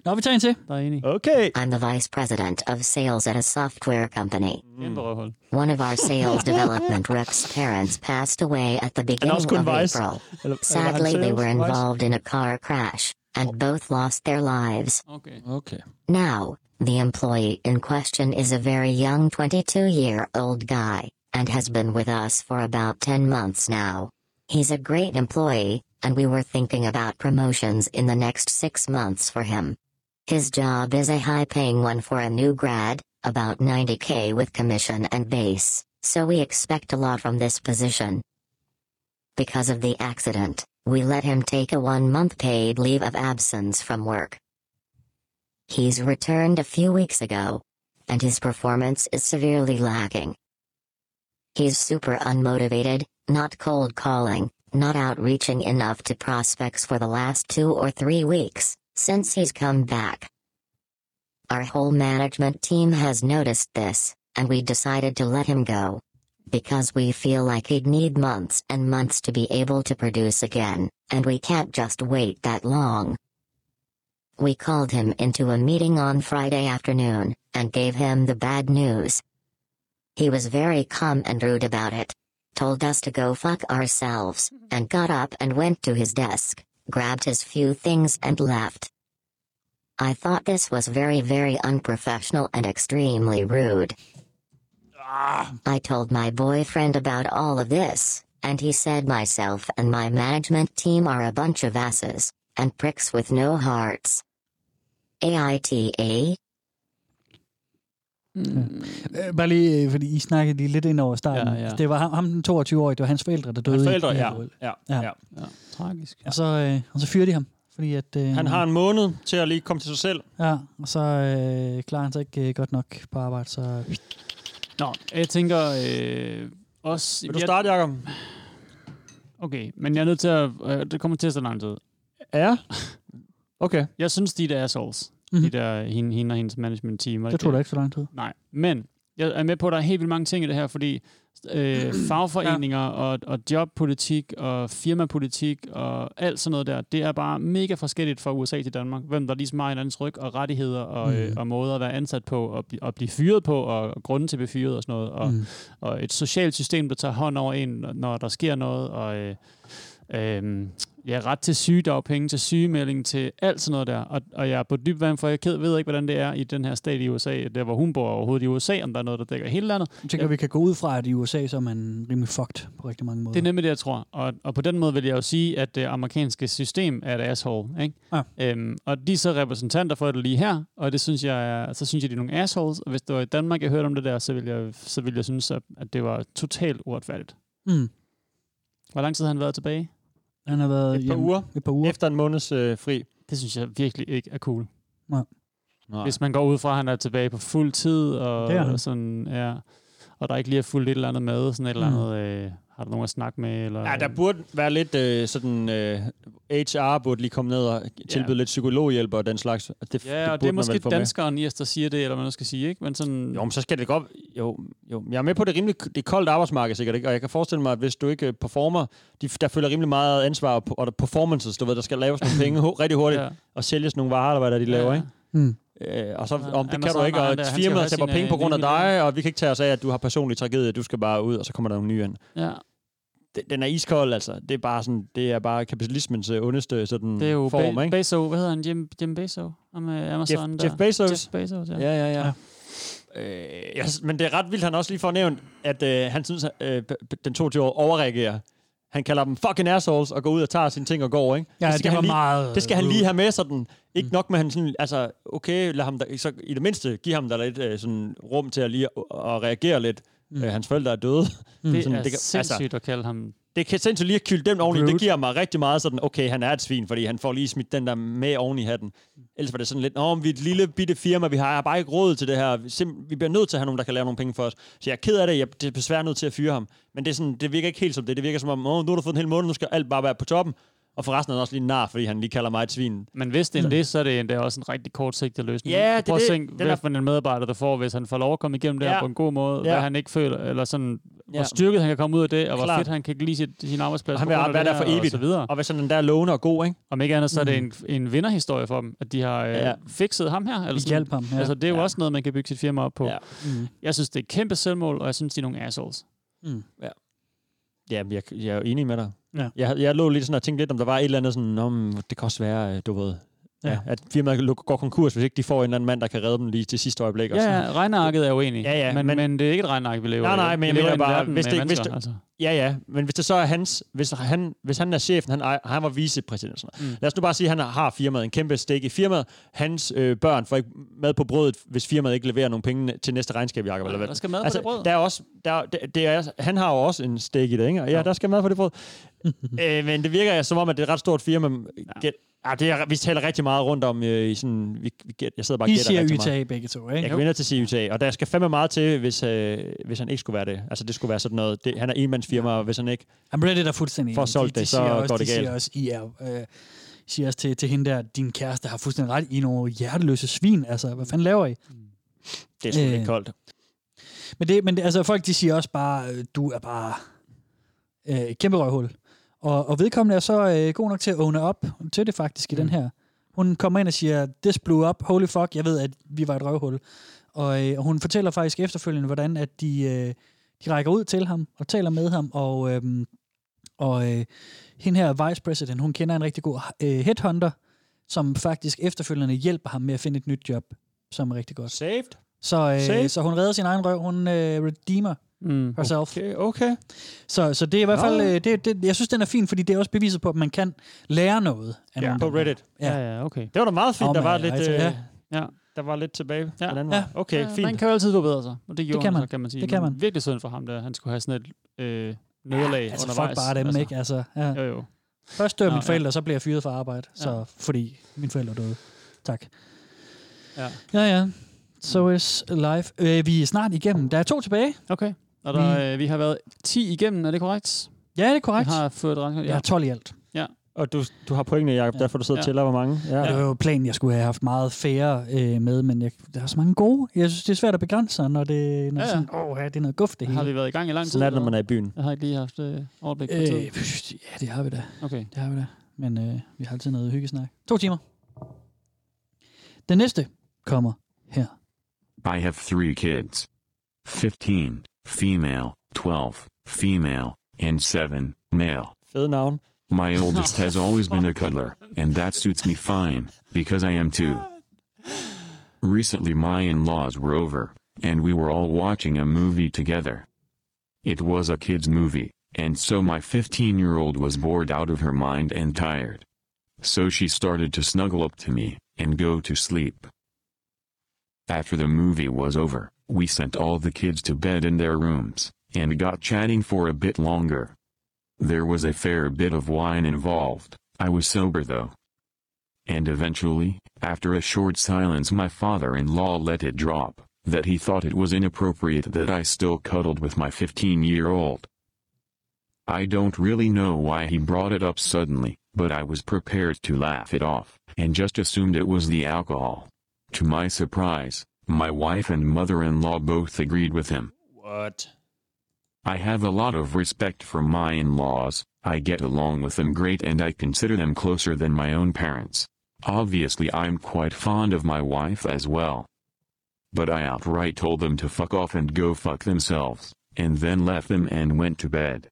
[SPEAKER 3] Nå, vi tager en til.
[SPEAKER 5] Der er enig.
[SPEAKER 4] Okay.
[SPEAKER 13] I'm the vice president of sales at a software company.
[SPEAKER 5] Kæmpe røvhul.
[SPEAKER 13] One of our sales development reps' parents passed away at the beginning
[SPEAKER 5] også kun
[SPEAKER 13] of
[SPEAKER 5] vice.
[SPEAKER 13] April.
[SPEAKER 5] Eller- eller
[SPEAKER 13] Sadly, they
[SPEAKER 5] sales
[SPEAKER 13] were
[SPEAKER 5] vice?
[SPEAKER 13] involved in a car crash, and both lost their lives.
[SPEAKER 5] Okay.
[SPEAKER 4] Okay.
[SPEAKER 13] Now, the employee in question is a very young 22 year old guy, and has been with us for about 10 months now. He's a great employee, and we were thinking about promotions in the next six months for him. His job is a high paying one for a new grad, about 90k with commission and base, so we expect a lot from this position. Because of the accident, we let him take a one month paid leave of absence from work. He's returned a few weeks ago, and his performance is severely lacking. He's super unmotivated, not cold calling, not outreaching enough to prospects for the last two or three weeks since he's come back. Our whole management team has noticed this, and we decided to let him go. Because we feel like he'd need months and months to be able to produce again, and we can't just wait that long. We called him into a meeting on Friday afternoon and gave him the bad news. He was very calm and rude about it, told us to go fuck ourselves, mm-hmm. and got up and went to his desk, grabbed his few things and left. I thought this was very, very unprofessional and extremely rude. Ah. I told my boyfriend about all of this, and he said myself and my management team are a bunch of asses and pricks with no hearts. AITA?
[SPEAKER 3] Øh, bare lige, øh, fordi I snakkede lige lidt ind over starten.
[SPEAKER 5] Ja, ja.
[SPEAKER 3] Det var ham, ham den 22-årige, det var hans forældre, der døde.
[SPEAKER 4] Hans forældre,
[SPEAKER 3] i
[SPEAKER 4] ja. Ja,
[SPEAKER 3] Ja.
[SPEAKER 4] ja.
[SPEAKER 5] ja. Tragisk.
[SPEAKER 3] Og så, øh, og så fyrer de ham. Fordi at, øh,
[SPEAKER 4] Han har en måned til at lige komme til sig selv.
[SPEAKER 3] Ja, og så øh, klarer han sig ikke øh, godt nok på arbejde, så...
[SPEAKER 5] Nå, jeg tænker øh, også...
[SPEAKER 4] Vil du starte, Jacob?
[SPEAKER 5] Okay, men jeg er nødt til at... Øh, det kommer til at tage lang tid.
[SPEAKER 4] Ja? *laughs* Okay.
[SPEAKER 5] Jeg synes, de der assholes.
[SPEAKER 3] Mhm.
[SPEAKER 5] Mm-hmm. De der, hende, hende og hendes management team.
[SPEAKER 3] Det tog da ikke så lang tid.
[SPEAKER 5] Nej, men jeg er med på, at der er helt vildt mange ting i det her, fordi øh, *clears throat* fagforeninger ja. og, og jobpolitik og firmapolitik og alt sådan noget der, det er bare mega forskelligt fra USA til Danmark. Hvem der ligesom har en andens ryg og rettigheder og, mm. øh, og måder at være ansat på og, og blive fyret på og, og grunden til at blive fyret og sådan noget. Og,
[SPEAKER 3] mm.
[SPEAKER 5] og et socialt system, der tager hånd over en, når der sker noget. Og øh, øh, ja, ret til sygedagpenge, til sygemelding, til alt sådan noget der. Og, og jeg er på dyb vand, for jeg ked, ved ikke, hvordan det er i den her stat i USA, der hvor hun bor overhovedet i USA, om der er noget, der dækker hele landet.
[SPEAKER 3] Jeg tænker, vi kan gå ud fra, at i USA så er man rimelig fucked på rigtig mange måder.
[SPEAKER 5] Det er nemlig det, jeg tror. Og, og på den måde vil jeg jo sige, at det amerikanske system er et asshole. Ikke?
[SPEAKER 3] Ja.
[SPEAKER 5] Øhm, og de er så repræsentanter for det lige her, og det synes jeg, så synes jeg, de er nogle assholes. Og hvis det var i Danmark, jeg hørte om det der, så ville jeg, så ville jeg synes, at, at det var totalt uretfærdigt.
[SPEAKER 3] Mm.
[SPEAKER 5] Hvor lang tid har han været tilbage?
[SPEAKER 3] Han har været
[SPEAKER 4] Et par uger.
[SPEAKER 3] Et par uger.
[SPEAKER 4] Efter en måneds øh, fri.
[SPEAKER 5] Det synes jeg virkelig ikke er cool.
[SPEAKER 3] Nej.
[SPEAKER 4] Nej.
[SPEAKER 5] Hvis man går ud fra, at han er tilbage på fuld tid, og,
[SPEAKER 3] er
[SPEAKER 5] og sådan, ja, og der ikke lige er fuldt et eller andet med, sådan et eller
[SPEAKER 3] Mm.
[SPEAKER 5] andet, øh, har du nogen at snakke med? Eller,
[SPEAKER 4] Ja, der burde være lidt øh, sådan... Øh, HR burde lige komme ned og tilbyde lidt psykologhjælp og den slags. Det,
[SPEAKER 5] Ja, og det
[SPEAKER 4] burde
[SPEAKER 5] er måske
[SPEAKER 4] med.
[SPEAKER 5] danskeren i os, der siger det, eller hvad man skal sige, ikke? Men sådan...
[SPEAKER 4] Jo, men så skal det godt... Jo, jo. Jeg er med på det rimelig... Det er koldt arbejdsmarked sikkert, ikke? Og jeg kan forestille mig, at hvis du ikke øh, performer... De, der følger rimelig meget ansvar og, og der performances, du ved, der skal laves nogle *laughs* penge rigtig hurtigt,
[SPEAKER 5] Ja.
[SPEAKER 4] ja. og sælges nogle varer, eller hvad der er, de laver, ikke?
[SPEAKER 3] Mm.
[SPEAKER 4] Øh, og så,
[SPEAKER 5] Ja,
[SPEAKER 4] om det kan
[SPEAKER 5] Amazon
[SPEAKER 4] du ikke, og et firma taber penge på grund af dig, og vi kan ikke tage os af, at du har personlig tragedie, du skal bare ud, og så kommer der nogle nye ind.
[SPEAKER 5] Ja.
[SPEAKER 4] Den, den er iskold, altså. Det er bare sådan, det er bare kapitalismens øh, ondeste sådan
[SPEAKER 5] Det er jo
[SPEAKER 4] form,
[SPEAKER 5] Be-
[SPEAKER 4] ikke?
[SPEAKER 5] Bezo, hvad hedder han? Jim, Jim Bezo? Ham med Amazon
[SPEAKER 4] Jeff,
[SPEAKER 5] der.
[SPEAKER 4] Jeff Bezos.
[SPEAKER 5] Jeff Bezos, ja.
[SPEAKER 4] Ja, ja, ja. Øh, ja, men det er ret vildt, han også lige får nævnt, at øh, han synes, at øh, den 22 år overreagerer. Han kalder dem fucking assholes og går ud og tager sine ting og går, ikke?
[SPEAKER 3] Ja, det
[SPEAKER 4] han
[SPEAKER 3] var
[SPEAKER 4] lige,
[SPEAKER 3] meget
[SPEAKER 4] Det skal han lige have med sådan. Ikke mm. nok med, han sådan, altså, okay, lad ham da, så i det mindste, give ham der lidt øh, sådan rum til at lige at, at reagere lidt. Mm. Øh, hans forældre er døde.
[SPEAKER 5] Det
[SPEAKER 4] Sådan,
[SPEAKER 5] er
[SPEAKER 4] kan-
[SPEAKER 5] sindssygt at kalde ham
[SPEAKER 4] det kan sindssygt lige at kylde dem oveni.
[SPEAKER 3] Rude.
[SPEAKER 4] Det giver mig rigtig meget sådan, okay, han er et svin, fordi han får lige smidt den der med oven i hatten. Ellers var det sådan lidt, men vi er et lille bitte firma, vi har bare ikke råd til det her. Vi, vi bliver nødt til at have nogen, der kan lave nogle penge for os. Så jeg er ked af det, jeg det er desværre nødt til at fyre ham. Men det, er sådan, det virker ikke helt som det. Det virker som om, åh, nu har du fået en hel måned, nu skal alt bare være på toppen. Og forresten er han også lige nar, fordi han lige kalder mig et svin.
[SPEAKER 5] Men hvis det er det, så er det endda også en rigtig kortsigtet løsning.
[SPEAKER 4] Ja, det
[SPEAKER 5] Prøv at tænke,
[SPEAKER 4] Den
[SPEAKER 5] hvad for en medarbejder, der får, hvis han får lov at komme igennem det her
[SPEAKER 4] Ja.
[SPEAKER 5] på en god måde,
[SPEAKER 4] Ja.
[SPEAKER 5] hvad han ikke føler, eller sådan, hvor
[SPEAKER 4] Ja.
[SPEAKER 5] styrket han kan komme ud af det, og hvor
[SPEAKER 4] Klart.
[SPEAKER 5] fedt han kan lide sit, sin arbejdsplads.
[SPEAKER 4] Og han vil
[SPEAKER 5] det
[SPEAKER 4] der for evigt.
[SPEAKER 5] Og, så videre.
[SPEAKER 4] Og hvis der er lovende og god, ikke?
[SPEAKER 5] Om ikke andet, så er det
[SPEAKER 3] Mm.
[SPEAKER 5] en, en vinderhistorie for dem, at de har øh,
[SPEAKER 4] Ja.
[SPEAKER 5] fikset ham her. Eller sådan.
[SPEAKER 3] hjalp ham, ja.
[SPEAKER 5] Altså, det er jo
[SPEAKER 3] Ja.
[SPEAKER 5] også noget, man kan bygge sit firma op på.
[SPEAKER 4] Ja.
[SPEAKER 3] Mm.
[SPEAKER 5] Jeg synes, det er et kæmpe selvmål, og jeg synes, de er nogle assholes.
[SPEAKER 3] Mm.
[SPEAKER 4] Ja. Ja, jeg, jeg er jo enig med dig.
[SPEAKER 3] Ja.
[SPEAKER 4] Jeg, jeg lå lidt sådan og tænkte lidt, om der var et eller andet sådan, om det kan også være, øh, du ved, ja.
[SPEAKER 3] Ja.
[SPEAKER 4] Ja, at firmaet går konkurs, hvis ikke de får en eller anden mand, der kan redde dem lige til sidste øjeblik. og
[SPEAKER 5] Ja,
[SPEAKER 4] sådan.
[SPEAKER 5] ja, regnearket er jo enig.
[SPEAKER 4] Ja, ja,
[SPEAKER 5] men,
[SPEAKER 4] men-
[SPEAKER 5] men, det er ikke et regneark, vi lever
[SPEAKER 4] Nej, nej, men jeg mener bare, hvis det, hvis det,
[SPEAKER 5] altså.
[SPEAKER 4] ja, ja, men hvis det så er hans, hvis han, hvis han er chefen, han, han var vicepræsident, sådan.
[SPEAKER 5] Mm.
[SPEAKER 4] lad os nu bare sige, at han har firmaet, en kæmpe stik i firmaet, hans øh, børn får ikke mad på brødet, hvis firmaet ikke leverer nogle penge til næste regnskab, Jacob, eller hvad?
[SPEAKER 5] Der skal mad på
[SPEAKER 4] altså,
[SPEAKER 5] det brød.
[SPEAKER 4] Der er også, der, det, det er, han har jo også en stik i det, ikke? Og Ja, der skal mad på det brød. *laughs* øh, men det virker som om, at det er et ret stort firma. Ja. Ja, det er, vi taler rigtig meget rundt om øh, i sådan... Vi, vi, jeg sidder bare og
[SPEAKER 3] I
[SPEAKER 4] gætter
[SPEAKER 3] siger
[SPEAKER 4] rigtig
[SPEAKER 3] YTA
[SPEAKER 4] meget.
[SPEAKER 3] begge to,
[SPEAKER 4] Jeg
[SPEAKER 3] ikke?
[SPEAKER 4] kan vinde til at sige YTA, og der skal fandme meget til, hvis, øh, hvis han ikke skulle være det. Altså, det skulle være sådan noget... Det, han er enmandsfirma, og hvis han ikke...
[SPEAKER 3] I'm ready der fuldstændig enig.
[SPEAKER 4] solgt
[SPEAKER 3] de, de
[SPEAKER 4] det, så
[SPEAKER 3] siger
[SPEAKER 4] går
[SPEAKER 3] også,
[SPEAKER 4] det
[SPEAKER 3] de siger
[SPEAKER 4] galt.
[SPEAKER 3] også, I er, øh, siger også til, til hende der, din kæreste har fuldstændig ret i nogle hjerteløse svin. Altså, hvad fanden laver I?
[SPEAKER 4] Det er sgu
[SPEAKER 3] Øh.
[SPEAKER 4] lidt koldt.
[SPEAKER 3] Men, det, men det, altså, folk de siger også bare, øh, du er bare øh, kæmpe røvhul. Og, og vedkommende er så øh, god nok til at åbne op til det faktisk i
[SPEAKER 4] Mm.
[SPEAKER 3] den her. Hun kommer ind og siger, this blew up, holy fuck, jeg ved, at vi var et røvhul. Og, øh, og hun fortæller faktisk efterfølgende, hvordan at de, øh, de rækker ud til ham og taler med ham, og, øh, og øh, hende her vice president, hun kender en rigtig god øh, headhunter, som faktisk efterfølgende hjælper ham med at finde et nyt job, som er rigtig godt.
[SPEAKER 4] Saved?
[SPEAKER 3] Så, øh,
[SPEAKER 4] Saved?
[SPEAKER 3] så hun redder sin egen røv, hun øh, redeemer
[SPEAKER 5] Mm.
[SPEAKER 3] herself.
[SPEAKER 4] Okay, okay.
[SPEAKER 3] Så, så det er i hvert fald, øh, det, det, jeg synes, den er fin, fordi det er også beviset på, at man kan lære noget af
[SPEAKER 4] Ja, på. Reddit.
[SPEAKER 3] Ja.
[SPEAKER 5] Ja, ja, okay.
[SPEAKER 4] Det var da meget fint,
[SPEAKER 3] Om,
[SPEAKER 4] der var lidt...
[SPEAKER 3] altså,
[SPEAKER 4] Øh,
[SPEAKER 3] ja.
[SPEAKER 5] Ja.
[SPEAKER 4] Der var lidt tilbage ja.
[SPEAKER 5] Ja.
[SPEAKER 4] den anden
[SPEAKER 3] Ja.
[SPEAKER 4] vej. Okay,
[SPEAKER 5] Ja,
[SPEAKER 4] fint.
[SPEAKER 5] Man kan jo altid forbedre sig, og det gjorde
[SPEAKER 3] kan
[SPEAKER 5] han,
[SPEAKER 3] man.
[SPEAKER 5] så, kan man sige.
[SPEAKER 3] Det kan
[SPEAKER 5] Men
[SPEAKER 3] man.
[SPEAKER 5] Virkelig synd for ham, der han skulle have sådan et øh, nederlag
[SPEAKER 3] Altså,
[SPEAKER 5] undervejs.
[SPEAKER 3] fuck bare dem,
[SPEAKER 5] altså.
[SPEAKER 3] ikke? Altså, ja.
[SPEAKER 5] Jo, jo.
[SPEAKER 3] Først dør
[SPEAKER 5] Nå,
[SPEAKER 3] mine
[SPEAKER 5] ja.
[SPEAKER 3] forældre, så bliver jeg fyret fra arbejde, så,
[SPEAKER 5] Ja.
[SPEAKER 3] fordi mine forældre døde. Tak.
[SPEAKER 5] Ja.
[SPEAKER 3] Ja, ja. So is life. Øh, vi er snart igennem. Der er to tilbage.
[SPEAKER 5] Okay. Og der, øh, vi har været 10 igennem, er det korrekt?
[SPEAKER 3] Ja, det er korrekt.
[SPEAKER 5] Jeg har fået rank.
[SPEAKER 3] Jeg har 12 i alt.
[SPEAKER 5] Ja.
[SPEAKER 4] Og du, du har pointene, Jacob,
[SPEAKER 3] Ja.
[SPEAKER 4] derfor du sidder og
[SPEAKER 5] Ja.
[SPEAKER 4] tæller, hvor mange. Ja.
[SPEAKER 3] Ja. Det var jo planen, jeg skulle have haft meget færre øh, med, men jeg, der er så mange gode. Jeg synes, det er svært at begrænse sig, når det, når
[SPEAKER 5] Ja,
[SPEAKER 3] ja,
[SPEAKER 5] ja.
[SPEAKER 3] ja. sådan, åh, ja, det er noget guf, det
[SPEAKER 5] Har
[SPEAKER 3] hele.
[SPEAKER 5] vi været i gang i lang tid?
[SPEAKER 4] Sådan er det, når man er i byen.
[SPEAKER 5] Jeg har ikke lige haft øh, overblik på
[SPEAKER 3] Øh,
[SPEAKER 5] tid.
[SPEAKER 3] ja, det har vi da.
[SPEAKER 5] Okay.
[SPEAKER 3] Det har vi da. Men øh, vi har altid noget hyggesnak. To timer. Den næste kommer her.
[SPEAKER 16] I have three kids 15, female, 12, female, and 7, male.
[SPEAKER 4] Navn.
[SPEAKER 16] My oldest has *laughs* always been a cuddler, and that suits me fine, because I am too. Recently, my in laws were over, and we were all watching a movie together. It was a kids' movie, and so my 15 year old was bored out of her mind and tired. So she started to snuggle up to me and go to sleep. After the movie was over, we sent all the kids to bed in their rooms, and got chatting for a bit longer. There was a fair bit of wine involved, I was sober though. And eventually, after a short silence my father-in-law let it drop, that he thought it was inappropriate that I still cuddled with my 15-year-old. I don't really know why he brought it up suddenly, but I was prepared to laugh it off, and just assumed it was the alcohol. To my surprise, my wife and mother-in-law both agreed with him.
[SPEAKER 4] What?
[SPEAKER 16] I have a lot of respect for my in-laws, I get along with them great and I consider them closer than my own parents. Obviously I'm quite fond of my wife as well. But I outright told them to fuck off and go fuck themselves, and then left them and went to bed.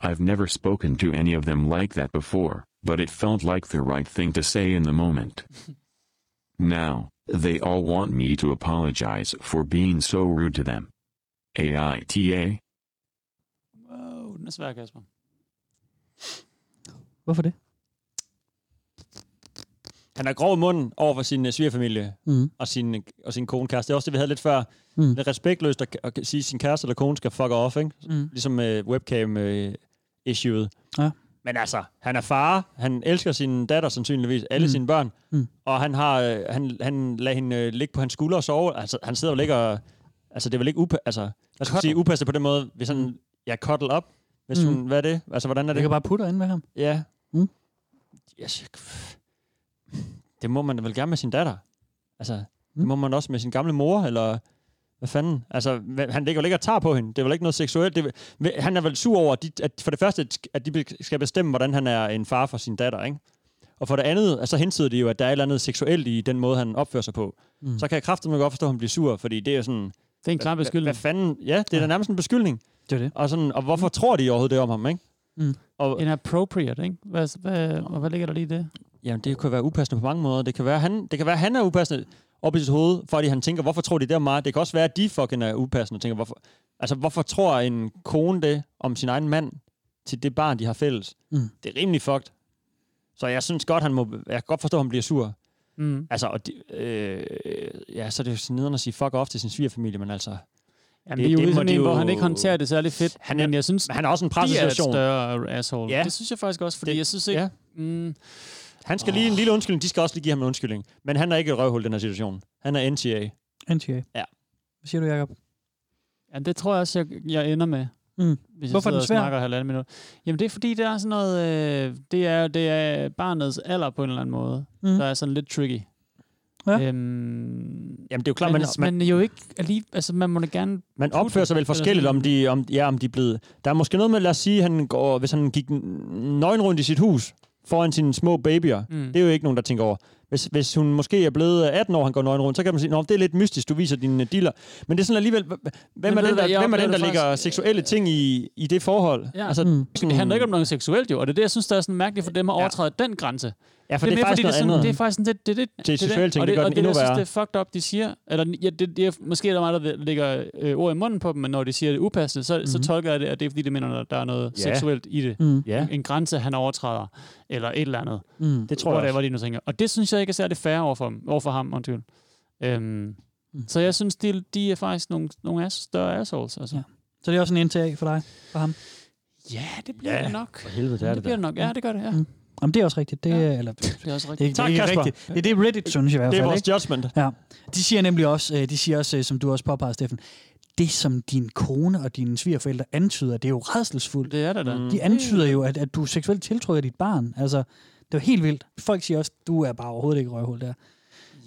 [SPEAKER 16] I've never spoken to any of them like that before, but it felt like the right thing to say in the moment. *laughs* Now, they all want me to apologize for being so rude to them. AITA?
[SPEAKER 5] Wow, den er svær, Kasper.
[SPEAKER 3] Hvorfor det?
[SPEAKER 4] Han er grov i munden over for sin uh, svigerfamilie
[SPEAKER 3] Mhm.
[SPEAKER 4] og, sin, og sin kone kæreste. Det er også det, vi havde lidt før.
[SPEAKER 3] Mm.
[SPEAKER 4] Det er respektløst at, at sige, at sin kæreste eller kone skal fuck off, ikke?
[SPEAKER 3] Mm.
[SPEAKER 4] Ligesom uh, webcam uh, issueet.
[SPEAKER 3] Ja.
[SPEAKER 4] Men altså, han er far, han elsker sin datter sandsynligvis, alle
[SPEAKER 3] Mm.
[SPEAKER 4] mm. sine børn,
[SPEAKER 3] Mm.
[SPEAKER 4] og han har øh, han, han lader hende øh, ligge på hans skulder og sove. Altså, han sidder jo ikke og... Altså, det er vel ikke upa- altså, hvad skal jeg sige, upassende på den måde, hvis han, ja, cuddle op, hvis
[SPEAKER 3] Mm.
[SPEAKER 4] hun, hvad er det? Altså, hvordan er
[SPEAKER 3] Jeg
[SPEAKER 4] det?
[SPEAKER 3] kan bare putte ind med ham.
[SPEAKER 4] Ja.
[SPEAKER 3] Mm.
[SPEAKER 4] Yes. Det må man da vel gerne med sin datter. Altså, det
[SPEAKER 3] Mm.
[SPEAKER 4] må man også med sin gamle mor, eller hvad fanden? Altså, hvad- han ligger jo ikke og tager på hende. Det er vel ikke noget seksuelt. Det er, han er vel sur over, at, de, at for det første, at de skal bestemme, hvordan han er en far for sin datter, ikke? Og for det andet, altså hentyder det jo, at der er et eller andet seksuelt i den måde, han opfører sig på.
[SPEAKER 3] Mm.
[SPEAKER 4] Mm. Så kan jeg kraftigt godt forstå, at han bliver sur, fordi det er sådan...
[SPEAKER 5] Det er en klar
[SPEAKER 4] Hvad,
[SPEAKER 5] beskyldning.
[SPEAKER 4] hvad fanden? Ja, det er da nærmest en beskyldning.
[SPEAKER 3] Det er det.
[SPEAKER 4] Og, sådan, og hvorfor tror de overhovedet det om ham, ikke?
[SPEAKER 3] Mm.
[SPEAKER 4] Og,
[SPEAKER 5] Inappropriate, ikke? Hvad, hvad, og hvad ligger der lige i det?
[SPEAKER 4] Jamen, det kan være upassende på mange måder. Det kan være, han, det kan være, han er upassende op i sit hoved, fordi han tænker, hvorfor tror de det om mig? Det kan også være, at de fucking er upassende og tænker, hvorfor, altså, hvorfor tror en kone det om sin egen mand til det barn, de har fælles?
[SPEAKER 3] Mm.
[SPEAKER 4] Det er rimelig fucked. Så jeg synes godt, han må, jeg kan godt forstå, at han bliver sur.
[SPEAKER 5] Mm.
[SPEAKER 4] Altså, og de, øh, ja, så er det jo sådan at sige fuck off til sin svigerfamilie, men altså...
[SPEAKER 5] Jamen, det, det er jo sådan en, hvor han ikke håndterer det særlig fedt.
[SPEAKER 4] Han er-
[SPEAKER 5] men jeg synes,
[SPEAKER 4] han er også en
[SPEAKER 5] de er et
[SPEAKER 4] pressesituation.
[SPEAKER 5] større asshole.
[SPEAKER 4] Ja.
[SPEAKER 5] Det synes jeg faktisk også, fordi
[SPEAKER 4] Det-
[SPEAKER 5] jeg synes ikke...
[SPEAKER 4] ja.
[SPEAKER 5] Mm,
[SPEAKER 4] Han skal lige en lille undskyldning. De skal også lige give ham en undskyldning. Men han er ikke et røvhul i den her situation. Han er NTA.
[SPEAKER 3] NTA.
[SPEAKER 4] Ja.
[SPEAKER 3] Hvad siger du, Jacob?
[SPEAKER 5] ja, det tror jeg også, jeg, jeg ender med.
[SPEAKER 3] Mm.
[SPEAKER 5] Hvis
[SPEAKER 3] Hvorfor er
[SPEAKER 5] jeg
[SPEAKER 3] den
[SPEAKER 5] sidder og
[SPEAKER 3] svær?
[SPEAKER 5] snakker halvanden minut. Jamen det er fordi, det er sådan noget... Øh, det, er, det er barnets alder på en eller anden måde.
[SPEAKER 3] Mm.
[SPEAKER 5] Der er sådan lidt tricky.
[SPEAKER 3] Ja.
[SPEAKER 5] Øhm,
[SPEAKER 4] Jamen, det er jo klart,
[SPEAKER 5] men,
[SPEAKER 4] man,
[SPEAKER 5] man,
[SPEAKER 4] man,
[SPEAKER 5] men jo ikke alligevel... Altså, man må da gerne...
[SPEAKER 4] man opfører sig vel forskelligt, om de, om, ja, om de er blevet... Der er måske noget med, lad os sige, han går, hvis han gik nøgen rundt i sit hus foran sine små babyer.
[SPEAKER 5] Mm.
[SPEAKER 4] Det er jo ikke nogen, der tænker over. Hvis, hvis hun måske er blevet 18 år, han går nøgen rundt, så kan man sige, at det er lidt mystisk, du viser dine diller. Men det er sådan alligevel, hvem er den, der, hvem er den, der
[SPEAKER 5] det
[SPEAKER 4] lægger seksuelle ting i, i det forhold?
[SPEAKER 5] Ja.
[SPEAKER 4] Altså,
[SPEAKER 3] Mm.
[SPEAKER 5] Det handler ikke om noget seksuelt jo, og det er det, jeg synes, der er sådan mærkeligt for dem at overtræde den grænse.
[SPEAKER 4] Ja, for
[SPEAKER 5] det er,
[SPEAKER 4] det er
[SPEAKER 5] mere,
[SPEAKER 4] faktisk
[SPEAKER 5] fordi det er,
[SPEAKER 4] noget
[SPEAKER 5] sådan,
[SPEAKER 4] andet.
[SPEAKER 5] det er faktisk sådan, det, det, det,
[SPEAKER 4] Det er seksuelle ting,
[SPEAKER 5] og
[SPEAKER 4] det gør
[SPEAKER 5] og
[SPEAKER 4] den
[SPEAKER 5] det,
[SPEAKER 4] endnu
[SPEAKER 5] jeg synes,
[SPEAKER 4] værre.
[SPEAKER 5] det er fucked up, de siger, eller ja, det, det er, måske er der mig, der lægger øh, ord i munden på dem, men når de siger det upassende, så, mm-hmm. så
[SPEAKER 3] Mhm.
[SPEAKER 5] tolker jeg det, at det er, fordi de mener, at der er noget
[SPEAKER 4] Ja.
[SPEAKER 5] seksuelt i det.
[SPEAKER 3] Mm.
[SPEAKER 4] Ja.
[SPEAKER 5] En, en grænse, han overtræder, eller et eller andet.
[SPEAKER 3] Mm.
[SPEAKER 4] Det tror jeg
[SPEAKER 5] Whatever
[SPEAKER 4] også.
[SPEAKER 5] de nu tænker. Og det synes jeg ikke er særlig fair overfor, ham- overfor ham, undskyld. Øhm,
[SPEAKER 3] Mm.
[SPEAKER 5] Så jeg synes, de, de er faktisk nogle, nogle ass, større assholes. Altså.
[SPEAKER 3] Ja. Så det er også en NTA for dig, for ham?
[SPEAKER 5] Ja, det bliver
[SPEAKER 4] Ja,
[SPEAKER 5] det nok.
[SPEAKER 4] For helvede, det er
[SPEAKER 5] Det
[SPEAKER 4] det,
[SPEAKER 5] bliver det nok. Ja, det gør det, ja.
[SPEAKER 3] Mm. Jamen, det er også rigtigt. Det,
[SPEAKER 5] Ja.
[SPEAKER 3] er, eller,
[SPEAKER 5] Det er også
[SPEAKER 3] det,
[SPEAKER 5] rigtigt.
[SPEAKER 3] det, er
[SPEAKER 4] Tak, Kasper.
[SPEAKER 3] rigtigt. Det er det, Reddit synes i hvert
[SPEAKER 4] Det er
[SPEAKER 3] fald.
[SPEAKER 4] vores
[SPEAKER 3] ikke?
[SPEAKER 4] judgment.
[SPEAKER 3] Ja. De siger nemlig også, øh, de siger også, øh, som du også påpegede, Steffen, det som din kone og dine svigerforældre antyder, det er jo redselsfuldt.
[SPEAKER 5] Det er det da.
[SPEAKER 4] Mm.
[SPEAKER 3] De antyder jo, at, at du seksuelt tiltrykker dit barn. Altså, det er jo helt vildt. Folk siger også, du er bare overhovedet ikke røvhul der.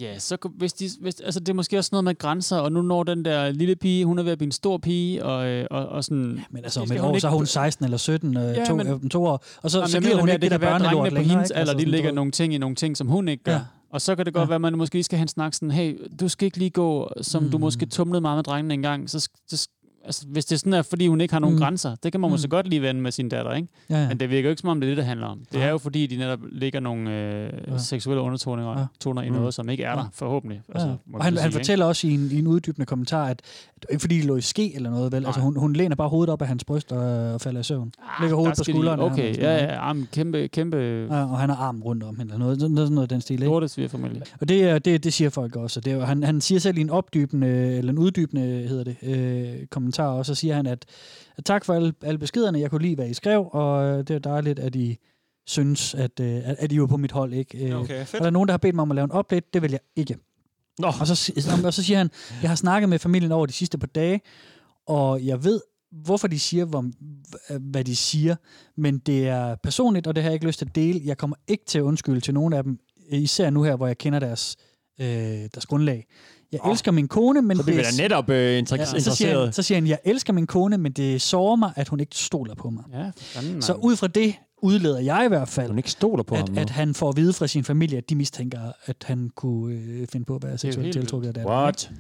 [SPEAKER 5] Ja, så hvis de, hvis, altså det er måske også noget med grænser, og nu når den der lille pige, hun er ved at blive en stor pige, og, øh, og, og sådan... Ja,
[SPEAKER 3] Men altså, om et år, så er hun 16 eller 17, øh,
[SPEAKER 5] Ja,
[SPEAKER 3] to,
[SPEAKER 5] men-
[SPEAKER 3] øh, to år. Og så,
[SPEAKER 5] Nå,
[SPEAKER 3] så giver hun ikke det, der børnelort
[SPEAKER 5] drengene på
[SPEAKER 3] længere.
[SPEAKER 5] hendes
[SPEAKER 3] ikke?
[SPEAKER 5] alder,
[SPEAKER 3] Altså,
[SPEAKER 5] de lægger nogle ting i nogle ting, som hun ikke gør.
[SPEAKER 3] Ja.
[SPEAKER 5] Og så kan det godt
[SPEAKER 3] Ja.
[SPEAKER 5] være, at man måske skal have en snak sådan, hey, du skal ikke lige gå, som mm. du måske tumlede meget med drengene engang. Så, så, altså, hvis det sådan er, fordi hun ikke har nogen
[SPEAKER 3] Mm.
[SPEAKER 5] grænser, det kan man
[SPEAKER 3] Mm.
[SPEAKER 5] måske godt lige vende med sin datter, ikke?
[SPEAKER 3] Ja, ja.
[SPEAKER 5] Men det virker jo ikke, som om det er det, det handler om. Det
[SPEAKER 3] Nej.
[SPEAKER 5] er jo fordi, de netop ligger nogle øh,
[SPEAKER 3] Ja.
[SPEAKER 5] seksuelle undertoner
[SPEAKER 3] Ja.
[SPEAKER 5] toner i
[SPEAKER 4] Mm.
[SPEAKER 5] noget, som ikke er der,
[SPEAKER 3] Ja.
[SPEAKER 5] forhåbentlig.
[SPEAKER 3] Ja.
[SPEAKER 5] må
[SPEAKER 3] Og han,
[SPEAKER 5] så
[SPEAKER 3] han
[SPEAKER 5] sige,
[SPEAKER 3] fortæller også i en, i en uddybende kommentar, at at ikke fordi de lå i ske eller noget, vel? Altså,
[SPEAKER 5] Nej.
[SPEAKER 3] hun, hun læner bare hovedet op af hans bryst og, og falder i søvn.
[SPEAKER 5] Ah,
[SPEAKER 3] Lægger hovedet på
[SPEAKER 5] de-
[SPEAKER 3] skulderen ham
[SPEAKER 5] Okay, ja, ja, arm, kæmpe, kæmpe
[SPEAKER 3] Ja, og han har armen rundt om hende, eller noget, sådan noget, noget den stil, ikke?
[SPEAKER 5] lortesvigerfamilie.
[SPEAKER 3] Og det, det, det siger folk også. Det er, han, han siger selv i en opdybende, eller en uddybende, hedder det, øh, kommentar, og så siger han, at, tak for alle, alle beskederne, jeg kunne lide, hvad I skrev, og øh, det er dejligt, at I synes, at, øh, at, at I var på mit hold. Ikke? Øh,
[SPEAKER 4] Okay, fedt.
[SPEAKER 3] der er nogen, der har bedt mig om at lave en update, det vil jeg ikke.
[SPEAKER 4] Nå.
[SPEAKER 3] Og så, og så siger han, jeg har snakket med familien over de sidste par dage, og jeg ved, hvorfor de siger, hvor, hvad de siger, men det er personligt, og det har jeg ikke lyst til at dele. Jeg kommer ikke til at undskylde til nogen af dem, især nu her, hvor jeg kender deres, øh, deres grundlag. Jeg
[SPEAKER 4] Åh,
[SPEAKER 3] elsker min kone, men
[SPEAKER 4] Så bliver
[SPEAKER 3] det
[SPEAKER 4] netop øh, inter-
[SPEAKER 3] Ja, så, siger han,
[SPEAKER 4] interesseret.
[SPEAKER 3] så siger han, jeg elsker min kone, men det sårer mig, at hun ikke stoler på mig.
[SPEAKER 5] Ja, fanden,
[SPEAKER 3] Så ud fra det udleder jeg i hvert fald,
[SPEAKER 4] Hun ikke stoler på ham.
[SPEAKER 3] at,
[SPEAKER 4] nu.
[SPEAKER 3] at han får at vide fra sin familie, at de mistænker, at han kunne øh, finde på at være seksuelt tiltrukket af det.
[SPEAKER 4] What?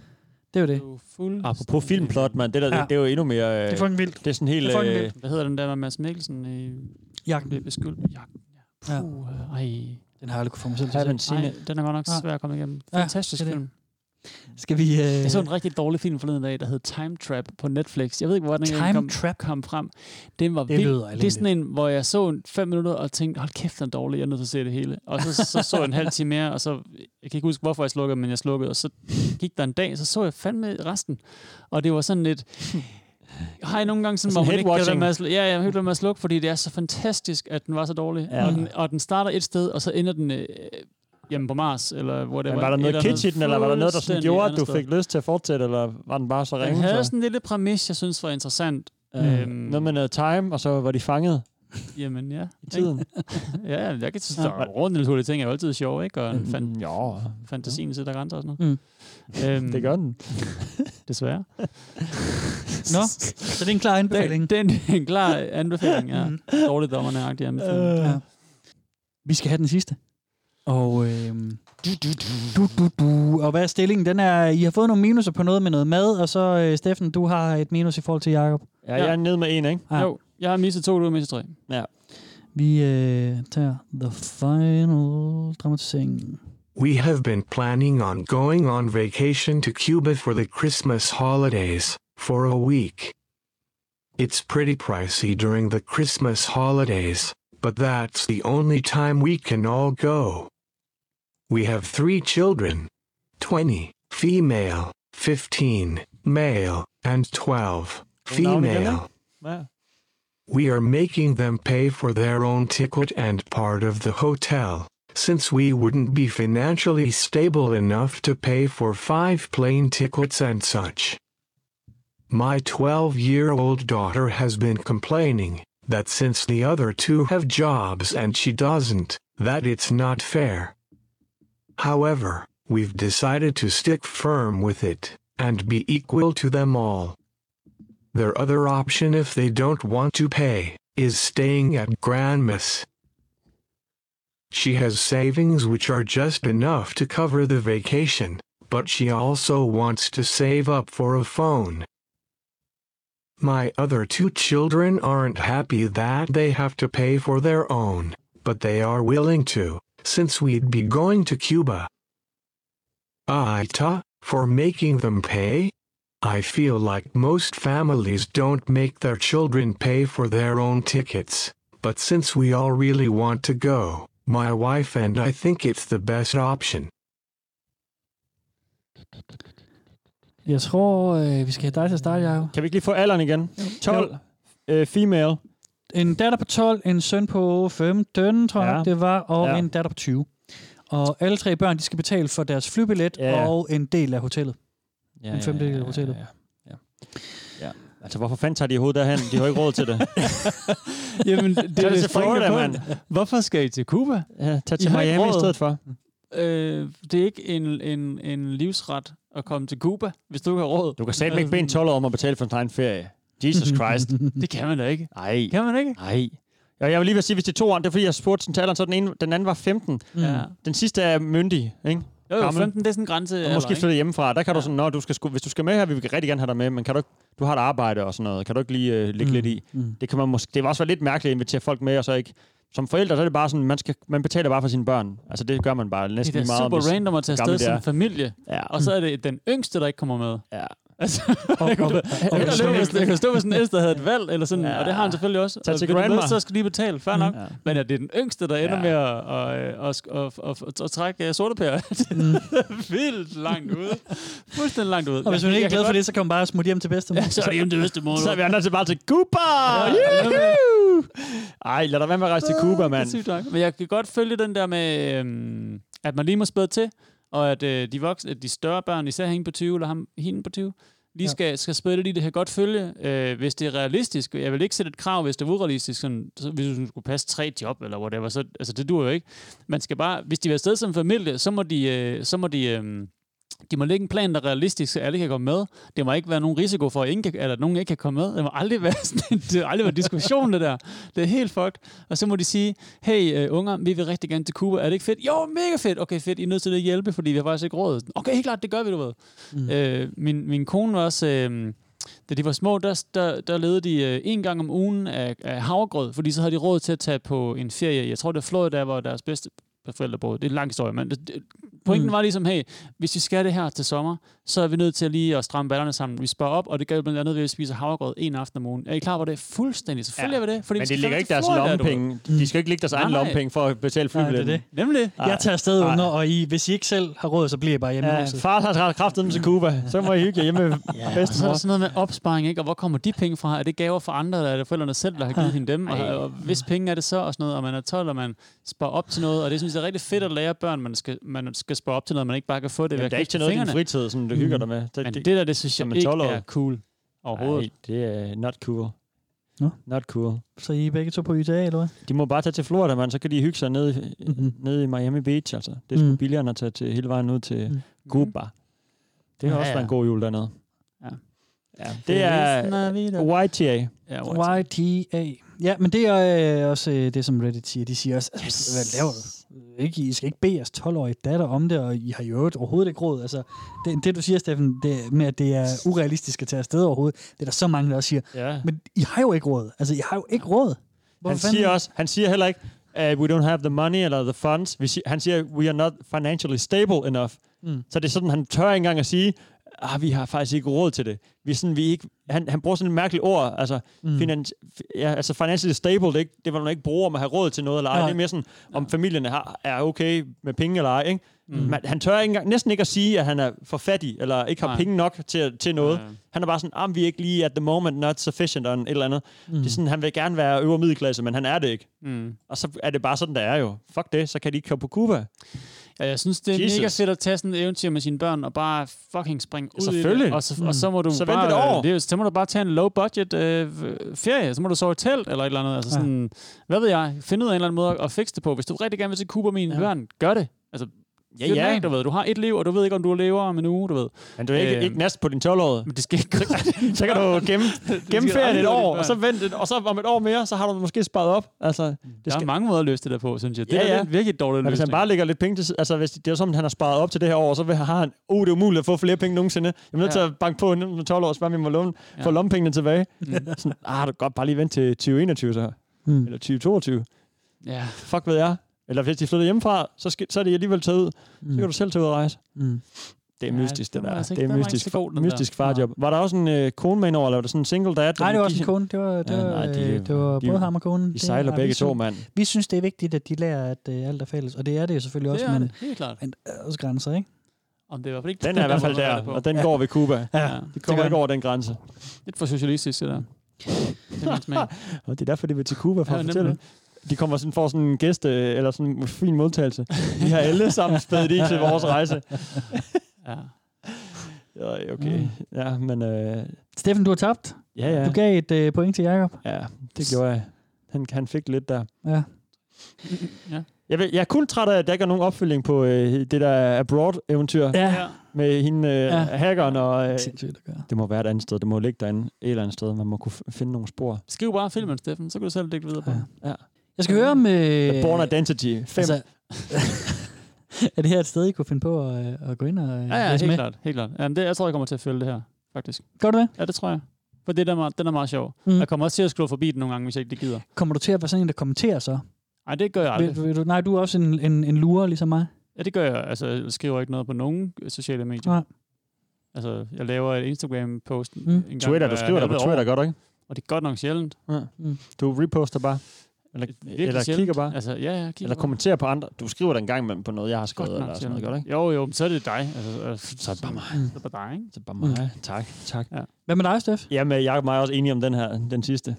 [SPEAKER 3] Det er jo det.
[SPEAKER 5] Er fuld-
[SPEAKER 4] Apropos filmplot, mand. Det, der,
[SPEAKER 3] Ja.
[SPEAKER 4] ja. det, det er jo endnu mere... Øh,
[SPEAKER 3] Det er fucking vildt.
[SPEAKER 4] Det er sådan helt...
[SPEAKER 3] Det er fucking
[SPEAKER 4] Øh,
[SPEAKER 3] vildt.
[SPEAKER 5] Hvad hedder den der med Mads Mikkelsen? I,
[SPEAKER 3] Jagten.
[SPEAKER 5] Bliver beskyldt. Jagten, ja.
[SPEAKER 3] Ja.
[SPEAKER 5] Puh, ja. ej.
[SPEAKER 3] Den har jeg aldrig kunne få mig selv til
[SPEAKER 5] den er godt nok
[SPEAKER 3] Ja.
[SPEAKER 5] svær at komme igennem.
[SPEAKER 3] Ja,
[SPEAKER 5] Fantastisk
[SPEAKER 3] det er det.
[SPEAKER 5] film.
[SPEAKER 3] Skal vi... Øh,
[SPEAKER 5] Jeg så en rigtig dårlig film forleden dag, der hed Time Trap på Netflix. Jeg ved ikke, hvor den
[SPEAKER 3] Time
[SPEAKER 5] kom,
[SPEAKER 3] Trap?
[SPEAKER 5] kom frem. Den var
[SPEAKER 3] Det
[SPEAKER 5] vild.
[SPEAKER 3] lyder
[SPEAKER 5] Det er sådan en, hvor jeg så en fem minutter og tænkte, hold kæft, den er dårlig, jeg er nødt til at se det hele. Og så, så, så jeg en halv time mere, og så, jeg kan ikke huske, hvorfor jeg slukkede, men jeg slukkede, og så gik der en dag, så så jeg fandme resten. Og det var sådan lidt, Har I nogle gange sådan,
[SPEAKER 4] Sådan
[SPEAKER 5] hvor man ikke kan med at slukke? Ja, jeg med at slukke, fordi det er så fantastisk, at den var så dårlig.
[SPEAKER 4] Ja.
[SPEAKER 5] Og, den, og den starter et sted, og så ender den øh, hjemme på Mars, eller hvor det var.
[SPEAKER 4] var der noget
[SPEAKER 5] et
[SPEAKER 4] kitsch i den, eller var der noget, der sådan gjorde, at du fik lyst til at fortsætte, eller var den bare så
[SPEAKER 5] Den
[SPEAKER 4] ringe?
[SPEAKER 5] havde
[SPEAKER 4] så?
[SPEAKER 5] sådan en lille præmis, jeg synes var interessant.
[SPEAKER 4] Mm. Noget med noget time, og så var de fanget *laughs*
[SPEAKER 5] Jamen ja.
[SPEAKER 4] i tiden. *laughs*
[SPEAKER 5] ja, jeg kan synes,
[SPEAKER 4] Ja.
[SPEAKER 5] er rundt naturlige ting er jo altid sjove, ikke? Og
[SPEAKER 4] Mm,
[SPEAKER 5] fan,
[SPEAKER 4] ja.
[SPEAKER 5] fantasien sætter grænser og sådan noget.
[SPEAKER 3] Mm.
[SPEAKER 5] Øhm,
[SPEAKER 4] Det gør den. *laughs*
[SPEAKER 5] Desværre.
[SPEAKER 3] Nå, så det er en klar anbefaling.
[SPEAKER 5] Den, den er en klar anbefaling, ja.
[SPEAKER 3] Mhm.
[SPEAKER 5] Dårligt dommerne-agtig anbefaling.
[SPEAKER 3] Øh. Ja. Vi skal have den sidste. Og, øhm, du, du, du. Du, du, du. og hvad er stillingen? Den er, I har fået nogle minuser på noget med noget mad, og så, øh, Steffen, du har et minus i forhold til Jacob.
[SPEAKER 4] Ja, jeg er nede med en, ikke?
[SPEAKER 5] Jo, jeg har misset to, du har misset tre.
[SPEAKER 4] Ja.
[SPEAKER 3] Vi øh, tager the final dramatisering.
[SPEAKER 17] We have been planning on going on vacation to Cuba for the Christmas holidays, for a week. It's pretty pricey during the Christmas holidays, but that's the only time we can all go. We have three children 20 female, 15 male, and 12 female. We are making them pay for their own ticket and part of the hotel, since we wouldn't be financially stable enough to pay for five plane tickets and such. My 12 year old daughter has been complaining that since the other two have jobs and she doesn't, that it's not fair. However, we've decided to stick firm with it and be equal to them all. Their other option if they don't want to pay is staying at Grandma's. She has savings which are just enough to cover the vacation, but she also wants to save up for a phone. My other two children aren't happy that they have to pay for their own, but they are willing to, since we'd be going to Cuba. Aita, for making them pay? I feel like most families don't make their children pay for their own tickets, but since we all really want to go, my wife and I think it's the best option.
[SPEAKER 3] Jeg tror, øh, vi skal have dig til at starte, Jacob.
[SPEAKER 4] Kan vi ikke lige få alderen igen? 12 øh, female.
[SPEAKER 3] En datter på 12, en søn på 15, tror jeg
[SPEAKER 4] Ja.
[SPEAKER 3] det var, og
[SPEAKER 4] Ja.
[SPEAKER 3] en datter på 20. Og alle tre børn, de skal betale for deres flybillet
[SPEAKER 4] Ja, ja.
[SPEAKER 3] og en del af hotellet.
[SPEAKER 4] Ja,
[SPEAKER 3] en femtedel af hotellet.
[SPEAKER 4] Ja, ja. ja. Altså, hvorfor fanden tager de i hovedet derhen? De har jo ikke råd til det. *laughs*
[SPEAKER 5] Jamen, det
[SPEAKER 4] Tag
[SPEAKER 5] er
[SPEAKER 4] det
[SPEAKER 5] det
[SPEAKER 4] Florida, mand.
[SPEAKER 5] Hvorfor skal I til Cuba?
[SPEAKER 4] Ja, tag
[SPEAKER 5] I
[SPEAKER 4] til
[SPEAKER 5] ikke
[SPEAKER 4] Miami i stedet for.
[SPEAKER 5] Øh, det er ikke en, en, en livsret at komme til Cuba, hvis du ikke har råd.
[SPEAKER 4] Du kan satme ikke bede en 12 om at betale for en egen ferie. Jesus *laughs* Christ.
[SPEAKER 5] Det kan man da ikke.
[SPEAKER 4] Nej.
[SPEAKER 5] Kan man ikke?
[SPEAKER 4] Nej. Ja, jeg vil lige vil sige, hvis det er to andre, det er fordi, jeg spurgte sådan til alderen, så den, ene, den anden var 15.
[SPEAKER 5] Ja.
[SPEAKER 4] Den sidste er myndig, ikke?
[SPEAKER 5] Jo, jo,
[SPEAKER 4] Gammel.
[SPEAKER 5] 15, det er sådan en grænse.
[SPEAKER 4] Og måske flytte hjemmefra. Der kan ja. du sådan, Nå, du skal, hvis du skal med her, vi vil rigtig gerne have dig med, men kan du, ikke, du har et arbejde og sådan noget. Kan du ikke lige uh, ligge
[SPEAKER 3] Mm,
[SPEAKER 4] lidt i?
[SPEAKER 3] mm.
[SPEAKER 4] Det kan man måske, det vil også være lidt mærkeligt at invitere folk med, og så ikke... Som forældre, så er det bare sådan, man, skal, man betaler bare for sine børn. Altså, det gør man bare
[SPEAKER 5] Det
[SPEAKER 4] næsten
[SPEAKER 5] er
[SPEAKER 4] lige meget. om
[SPEAKER 5] super
[SPEAKER 4] det-
[SPEAKER 5] random at tage afsted
[SPEAKER 4] det
[SPEAKER 5] som
[SPEAKER 4] er.
[SPEAKER 5] familie.
[SPEAKER 4] Ja.
[SPEAKER 5] Og så er det den yngste, der ikke kommer med.
[SPEAKER 4] Ja.
[SPEAKER 5] Altså,
[SPEAKER 3] Og-
[SPEAKER 5] jeg, kan,
[SPEAKER 3] og-
[SPEAKER 5] jeg,
[SPEAKER 3] og-
[SPEAKER 5] kan stå, hvis, jeg kan stå, hvis den ældste havde et valg, eller sådan,
[SPEAKER 4] Ja.
[SPEAKER 5] og det har han selvfølgelig også.
[SPEAKER 4] Tag
[SPEAKER 5] Og
[SPEAKER 4] til
[SPEAKER 5] vil du med,
[SPEAKER 4] grandma.
[SPEAKER 5] Så skal de betale, fair nok.
[SPEAKER 4] Ja.
[SPEAKER 5] Men at det er den yngste, der ender
[SPEAKER 4] Ja.
[SPEAKER 5] med at, at, at, at, at, at, trække uh, sortepærer. *laughs* Vildt langt ude. Fuldstændig langt ude.
[SPEAKER 3] Og hvis man ikke er glad for det, så kan man bare smutte hjem til bedstemor.
[SPEAKER 5] Ja, så er det hjem til bedstemor.
[SPEAKER 4] Så er vi andre til bare til Cuba!
[SPEAKER 5] Ja!
[SPEAKER 4] Ej, lad dig være med at rejse til Cuba, mand.
[SPEAKER 5] Men jeg kan godt følge den der med, øhm, at man lige må spæde til, og at øh, de voksne, at de større børn, især hende på 20, eller ham, hende på 20, lige
[SPEAKER 3] Ja.
[SPEAKER 5] skal, skal lidt i det her godt følge, øh, hvis det er realistisk. Jeg vil ikke sætte et krav, hvis det er urealistisk, sådan, så, hvis du skulle passe tre job, eller whatever, så, altså det duer jo ikke. Man skal bare, hvis de vil afsted som familie, så må de, øh, så må de, øh, de må lægge en plan, der er realistisk, så alle kan komme med. Det må ikke være nogen risiko for, at, ingen kan, eller at nogen ikke kan komme med. Det må aldrig være, *laughs* sådan, det må aldrig være diskussion, det der. Det er helt fucked. Og så må de sige, hey uh, unger, vi vil rigtig gerne til Cuba. Er det ikke fedt? Jo, mega fedt. Okay, fedt. I er nødt til at hjælpe, fordi vi har faktisk ikke råd. Okay, helt klart, det gør vi, du ved. Mm. Øh, min, min kone var også... Øh, da de var små, der, der, der levede de øh, en gang om ugen af, af havregrød, fordi så havde de råd til at tage på en ferie. Jeg tror, det er Florida, hvor deres bedste forældre boede. Det er en lang historie, men det, det, Pointen
[SPEAKER 3] Mm.
[SPEAKER 5] var ligesom, hey, hvis vi skal det her til sommer, så er vi nødt til lige at stramme ballerne sammen. Vi sparer op, og det gør blandt andet ved at spise havregrød en aften om ugen. Er I klar på det? Fuldstændig. Selvfølgelig
[SPEAKER 4] Ja.
[SPEAKER 5] er vi det. Fordi
[SPEAKER 4] Men
[SPEAKER 5] vi
[SPEAKER 4] de ligger ikke deres
[SPEAKER 5] Florida, du
[SPEAKER 4] lommepenge. De skal ikke ligge deres egen lommepenge for at betale
[SPEAKER 3] Nej, det
[SPEAKER 4] flybilletten.
[SPEAKER 3] det.
[SPEAKER 5] Nemlig.
[SPEAKER 3] Jeg tager afsted,
[SPEAKER 4] Nej.
[SPEAKER 3] unger, og I, hvis I ikke selv har råd, så bliver I bare hjemme.
[SPEAKER 4] Ja,
[SPEAKER 3] huset.
[SPEAKER 4] far har kraftet dem til Cuba. Så må I hygge jer hjemme med *laughs*
[SPEAKER 5] Ja, og så er der sådan noget med opsparing, ikke? Og hvor kommer de penge fra? Er det gaver fra andre, eller er det forældrene selv, der har givet hende dem? Og, og hvis penge er det så, og sådan noget, og man er 12, og man sparer op til noget, og det synes jeg er rigtig fedt at lære børn, man skal, man skal spare op til noget, man ikke bare kan få det
[SPEAKER 4] Jamen,
[SPEAKER 5] at
[SPEAKER 4] det er ikke til noget i din fritid, som du hygger dig med. Det,
[SPEAKER 5] Men det der, det synes jeg ikke
[SPEAKER 4] 12-årig.
[SPEAKER 5] er cool overhovedet.
[SPEAKER 4] Nej, det er not cool.
[SPEAKER 3] Nå.
[SPEAKER 4] Not cool.
[SPEAKER 3] Så I er begge to på YTA, eller hvad?
[SPEAKER 4] De må bare tage til Florida, man. Så kan de hygge sig nede, i-
[SPEAKER 3] Mhm.
[SPEAKER 4] nede i Miami Beach. Altså. Det er sgu
[SPEAKER 3] Mhm.
[SPEAKER 4] billigere end at tage til, hele vejen ud til
[SPEAKER 3] Mhm.
[SPEAKER 4] Cuba. Det har
[SPEAKER 3] Ja,
[SPEAKER 4] også
[SPEAKER 3] ja.
[SPEAKER 4] været en god jul dernede.
[SPEAKER 5] Ja.
[SPEAKER 4] Ja, det er YTA.
[SPEAKER 5] Ja,
[SPEAKER 3] YTA. Ja, men det er øh, også øh, det, som Reddit siger. De siger også, yes. hvad laver du? Ikke, I skal ikke bede jeres 12-årige datter om det, og I har jo øvrigt overhovedet ikke råd. Altså, det, det, du siger, Steffen, det, med at det er urealistisk at tage afsted overhovedet, det er der så mange, der også siger.
[SPEAKER 4] Ja.
[SPEAKER 3] Men I har jo ikke råd. Altså, I har jo ikke råd.
[SPEAKER 4] Han siger også, han siger heller ikke, uh, we don't have the money eller the funds. Vi siger, han siger, we are not financially stable enough.
[SPEAKER 3] Mm.
[SPEAKER 4] Så det er sådan, han tør ikke engang at sige, ah, vi har faktisk ikke råd til det. Vi sådan, vi ikke, han, han bruger sådan et mærkeligt ord, altså,
[SPEAKER 3] Mm.
[SPEAKER 4] finans, ja, altså financially stable, det ikke, det hvad man ikke bruger om at have råd til noget eller ej.
[SPEAKER 3] Nej.
[SPEAKER 4] Det er mere sådan, om familien har, er okay med penge eller ej. Ikke?
[SPEAKER 5] Mm.
[SPEAKER 4] Man, han tør ikke engang, næsten ikke at sige, at han er for fattig, eller ikke har
[SPEAKER 5] Nej.
[SPEAKER 4] penge nok til, til noget.
[SPEAKER 5] Nej.
[SPEAKER 4] Han er bare sådan, ah, vi er ikke lige at the moment not sufficient, og et eller andet.
[SPEAKER 3] Mm.
[SPEAKER 4] Det er sådan, han vil gerne være øvre middelklasse, men han er det ikke.
[SPEAKER 5] Mm.
[SPEAKER 4] Og så er det bare sådan, der er jo. Fuck det, så kan de ikke komme på Cuba.
[SPEAKER 5] Ja, jeg synes, det er
[SPEAKER 4] Jesus.
[SPEAKER 5] mega fedt at tage sådan et eventyr med sine børn og bare fucking springe ud i
[SPEAKER 4] Selvfølgelig.
[SPEAKER 5] det. Og så,
[SPEAKER 4] Mm.
[SPEAKER 5] og så må du
[SPEAKER 4] Så
[SPEAKER 5] bare,
[SPEAKER 4] et år.
[SPEAKER 5] Det, er- så må du bare tage en low budget øh, ferie. Så må du sove i telt eller et eller andet. Altså
[SPEAKER 3] Ja.
[SPEAKER 5] sådan, hvad ved jeg, finde ud af en eller anden måde at fikse det på. Hvis du rigtig gerne vil til Cuba med dine
[SPEAKER 3] Ja.
[SPEAKER 5] børn, gør det. Altså,
[SPEAKER 4] Ja, ja.
[SPEAKER 5] du ved. Du har et liv, og du ved ikke, om du lever om en uge, du ved.
[SPEAKER 4] Men du er ikke,
[SPEAKER 5] Øh,
[SPEAKER 4] ikke næst på din 12-årige.
[SPEAKER 5] Men det skal ikke
[SPEAKER 4] Så *laughs* kan du gemme, *laughs*
[SPEAKER 5] skal
[SPEAKER 4] ferien
[SPEAKER 5] aldrig
[SPEAKER 4] et år, og så, vent og så om et år mere, så har du måske sparet op. Altså, det
[SPEAKER 5] Der er mange måder at løse det der på, synes jeg. Det
[SPEAKER 4] Ja,
[SPEAKER 5] er
[SPEAKER 4] ja.
[SPEAKER 5] ja. virkelig dårligt
[SPEAKER 4] Men hvis han
[SPEAKER 5] løsning.
[SPEAKER 4] bare lægger lidt penge til altså hvis det er at han har sparet op til det her år, så vil- har han, uh, det er umuligt at få flere penge nogensinde. Jeg er nødt til
[SPEAKER 5] Ja.
[SPEAKER 4] at banke på med 12 år, så bare vi må låne,
[SPEAKER 5] Ja.
[SPEAKER 4] få lommepengene tilbage. *laughs* Sådan, ah, du kan godt bare lige vente til 2021 så.
[SPEAKER 3] Mm.
[SPEAKER 4] Eller 2022.
[SPEAKER 5] Ja.
[SPEAKER 4] Fuck ved jeg. Eller hvis de flytter hjemmefra, så, skal, så er de alligevel taget ud. Så kan du selv tage ud og rejse.
[SPEAKER 3] Mm.
[SPEAKER 4] Det er
[SPEAKER 5] Ja,
[SPEAKER 4] mystisk,
[SPEAKER 5] den
[SPEAKER 4] det
[SPEAKER 5] var
[SPEAKER 4] der.
[SPEAKER 5] altså
[SPEAKER 4] Det er mystisk,
[SPEAKER 5] god,
[SPEAKER 4] mystisk
[SPEAKER 5] der.
[SPEAKER 4] farjob. Var der også en øh, kone med ind over, eller var det sådan en single dad?
[SPEAKER 3] Nej, det var også
[SPEAKER 4] De-
[SPEAKER 3] en kone. Det var, det
[SPEAKER 4] Ja,
[SPEAKER 3] var,
[SPEAKER 4] nej, de-
[SPEAKER 3] øh, det var
[SPEAKER 4] de-
[SPEAKER 3] både ham og konen.
[SPEAKER 4] de
[SPEAKER 3] Det
[SPEAKER 4] sejler
[SPEAKER 3] er-
[SPEAKER 4] begge
[SPEAKER 3] vi
[SPEAKER 4] to, mand.
[SPEAKER 3] Vi synes, det er vigtigt, at de lærer, at øh, alt er fælles. Og det er det jo selvfølgelig også,
[SPEAKER 5] Det er
[SPEAKER 3] men,
[SPEAKER 5] det, helt klart.
[SPEAKER 3] men er også grænser, ikke?
[SPEAKER 5] Om det er i hvert fald ikke
[SPEAKER 4] Den er i hvert fald *laughs* der,
[SPEAKER 5] det
[SPEAKER 4] og den går ved Cuba.
[SPEAKER 3] Ja,
[SPEAKER 5] Ja.
[SPEAKER 4] De
[SPEAKER 3] det
[SPEAKER 4] kommer ikke over den grænse.
[SPEAKER 5] Lidt for socialistisk, det der. *laughs* Det er.
[SPEAKER 4] Og det er derfor, de vil til Cuba for
[SPEAKER 5] Ja,
[SPEAKER 4] at
[SPEAKER 5] nemlig.
[SPEAKER 4] fortælle. De kommer sådan, får sådan en gæste, eller sådan en fin modtagelse. Vi har alle sammen spædet i til vores rejse. *laughs*
[SPEAKER 5] Ja.
[SPEAKER 4] Ja, okay.
[SPEAKER 3] Mm.
[SPEAKER 4] Ja, men... Øh,
[SPEAKER 3] Steffen, du har tabt.
[SPEAKER 4] ja, ja.
[SPEAKER 3] Du gav et øh, point til Jacob.
[SPEAKER 4] Ja, det gjorde jeg. Han, han fik lidt der.
[SPEAKER 3] Ja.
[SPEAKER 5] Ja.
[SPEAKER 4] Jeg, vil, jeg er kun træt af, at der ikke er nogen opfølging på øh, det der Abroad-eventyr
[SPEAKER 3] Ja.
[SPEAKER 4] Med hende, øh,
[SPEAKER 3] Ja.
[SPEAKER 4] hackeren. Og, øh,
[SPEAKER 3] Sindssygt at gøre.
[SPEAKER 4] det må være et andet sted. Det må ligge derinde et eller andet sted. Man må kunne finde nogle spor.
[SPEAKER 5] Skriv bare filmen, Steffen, så kan du selv dække videre på.
[SPEAKER 3] Ja.
[SPEAKER 4] Ja.
[SPEAKER 3] Jeg skal høre med...
[SPEAKER 4] The Born Identity 5.
[SPEAKER 3] Altså, *laughs* er det her et sted, I kunne finde på at, øh, at gå ind og øh,
[SPEAKER 5] Ja, ja, helt
[SPEAKER 3] med?
[SPEAKER 5] klart. Helt klart. Jamen, det, jeg tror, jeg kommer til at følge det her, faktisk.
[SPEAKER 3] Gør du det?
[SPEAKER 5] Ja, det tror jeg. For det der, er meget- den er meget sjov.
[SPEAKER 3] Mm.
[SPEAKER 5] Jeg kommer også til at scrolle forbi den nogle gange, hvis jeg ikke det gider.
[SPEAKER 3] Kommer du til at være sådan en, der kommenterer så?
[SPEAKER 5] Nej, det gør jeg aldrig.
[SPEAKER 3] Vil, vil du, nej, du er også en, en, en lurer, ligesom mig.
[SPEAKER 5] Ja, det gør jeg. Altså, jeg skriver ikke noget på nogen sociale medier.
[SPEAKER 3] Nej.
[SPEAKER 5] Altså, jeg laver et Instagram-post
[SPEAKER 3] Mm.
[SPEAKER 5] en gang
[SPEAKER 4] Twitter, du skriver der på Twitter, gør du ikke?
[SPEAKER 5] Og det er godt nok sjældent.
[SPEAKER 4] Ja.
[SPEAKER 3] Mm.
[SPEAKER 4] Du reposter bare. Eller, eller
[SPEAKER 5] sjældent.
[SPEAKER 4] kigger bare.
[SPEAKER 5] Altså, ja, ja, kigger
[SPEAKER 4] Eller
[SPEAKER 5] bare.
[SPEAKER 4] kommenterer på andre. Du skriver da en gang imellem på noget, jeg har skrevet,
[SPEAKER 5] Godt
[SPEAKER 4] eller sådan noget, du ikke?
[SPEAKER 5] Jo, jo, men så er det dig. Altså, altså,
[SPEAKER 4] Så er det bare mig.
[SPEAKER 5] Så er det bare dig, ikke?
[SPEAKER 4] Så bare mig. Tak, tak.
[SPEAKER 5] Ja.
[SPEAKER 3] Hvad med dig, Steff?
[SPEAKER 4] Jamen, jeg er mig også enig om den her, den sidste.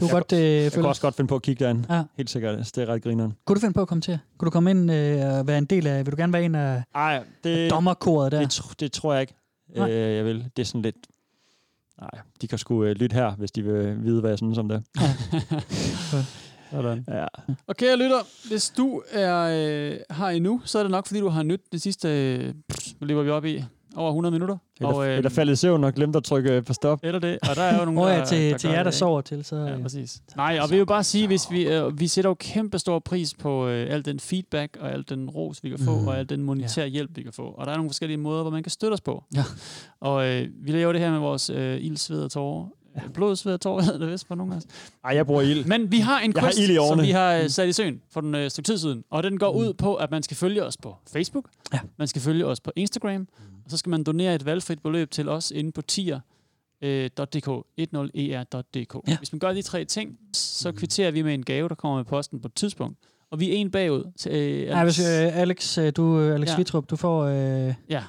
[SPEAKER 3] Du kan godt øh,
[SPEAKER 4] Jeg kunne også godt finde på at kigge derind.
[SPEAKER 3] Ja.
[SPEAKER 4] Helt sikkert. Det er ret grineren.
[SPEAKER 3] Kunne du finde på at kommentere? Kunne du komme ind øh, og være en del af... Vil du gerne være en af
[SPEAKER 4] Ej, det,
[SPEAKER 3] dommerkoret der?
[SPEAKER 4] det, tr- det tror jeg ikke,
[SPEAKER 3] Nej.
[SPEAKER 4] øh, jeg vil. Det er sådan lidt... Nej, de kan sgu øh, lytte her, hvis de vil vide, hvad jeg synes om det. *laughs*
[SPEAKER 5] Sådan.
[SPEAKER 4] Ja.
[SPEAKER 5] Og kære lytter, hvis du er øh, her endnu, så er det nok, fordi du har nydt det sidste, øh, pff, hvad lever vi op i? Over 100 minutter.
[SPEAKER 4] Eller,
[SPEAKER 5] og,
[SPEAKER 4] eller faldet i søvn og glemt at trykke øh, på stop.
[SPEAKER 5] Eller det. Og der er jo nogle, der,
[SPEAKER 3] ja, til,
[SPEAKER 5] der
[SPEAKER 3] til jer, der
[SPEAKER 5] det,
[SPEAKER 3] sover til, så...
[SPEAKER 5] Ja, præcis. Nej, og vi vil bare sige, hvis vi, øh, vi sætter jo kæmpe stor pris på øh, al den feedback, og al den ros, vi kan få,
[SPEAKER 3] Mm.
[SPEAKER 5] mm. og al den monetære ja. hjælp, vi kan få. Og der er nogle forskellige måder, hvor man kan støtte os på.
[SPEAKER 3] Ja.
[SPEAKER 5] Og øh, vi laver det her med vores øh, ild, sved og tårer. *laughs* blod, sved og tår, hedder det vist for nogle af os.
[SPEAKER 4] Ej, jeg bruger ild.
[SPEAKER 5] Men vi har en
[SPEAKER 4] Jeg har
[SPEAKER 5] quest,
[SPEAKER 4] i
[SPEAKER 5] som vi har øh, sat i søen for en øh, stykke tid siden. Og den går
[SPEAKER 3] Mm.
[SPEAKER 5] ud på, at man skal følge os på Facebook.
[SPEAKER 3] Ja.
[SPEAKER 5] Man skal følge os på Instagram.
[SPEAKER 3] Mm.
[SPEAKER 5] Og så skal man donere et valgfrit beløb til os inde på tier.dk, 10er.dk.
[SPEAKER 3] Ja.
[SPEAKER 5] Hvis man gør de tre ting, så kvitterer vi med en gave, der kommer med posten på et tidspunkt. Og vi er en bagud. Til, øh,
[SPEAKER 3] Nej, hvis, øh, Alex, øh, du, øh, Alex
[SPEAKER 5] ja.
[SPEAKER 3] Vitrup, du får... Øh,
[SPEAKER 5] Ja.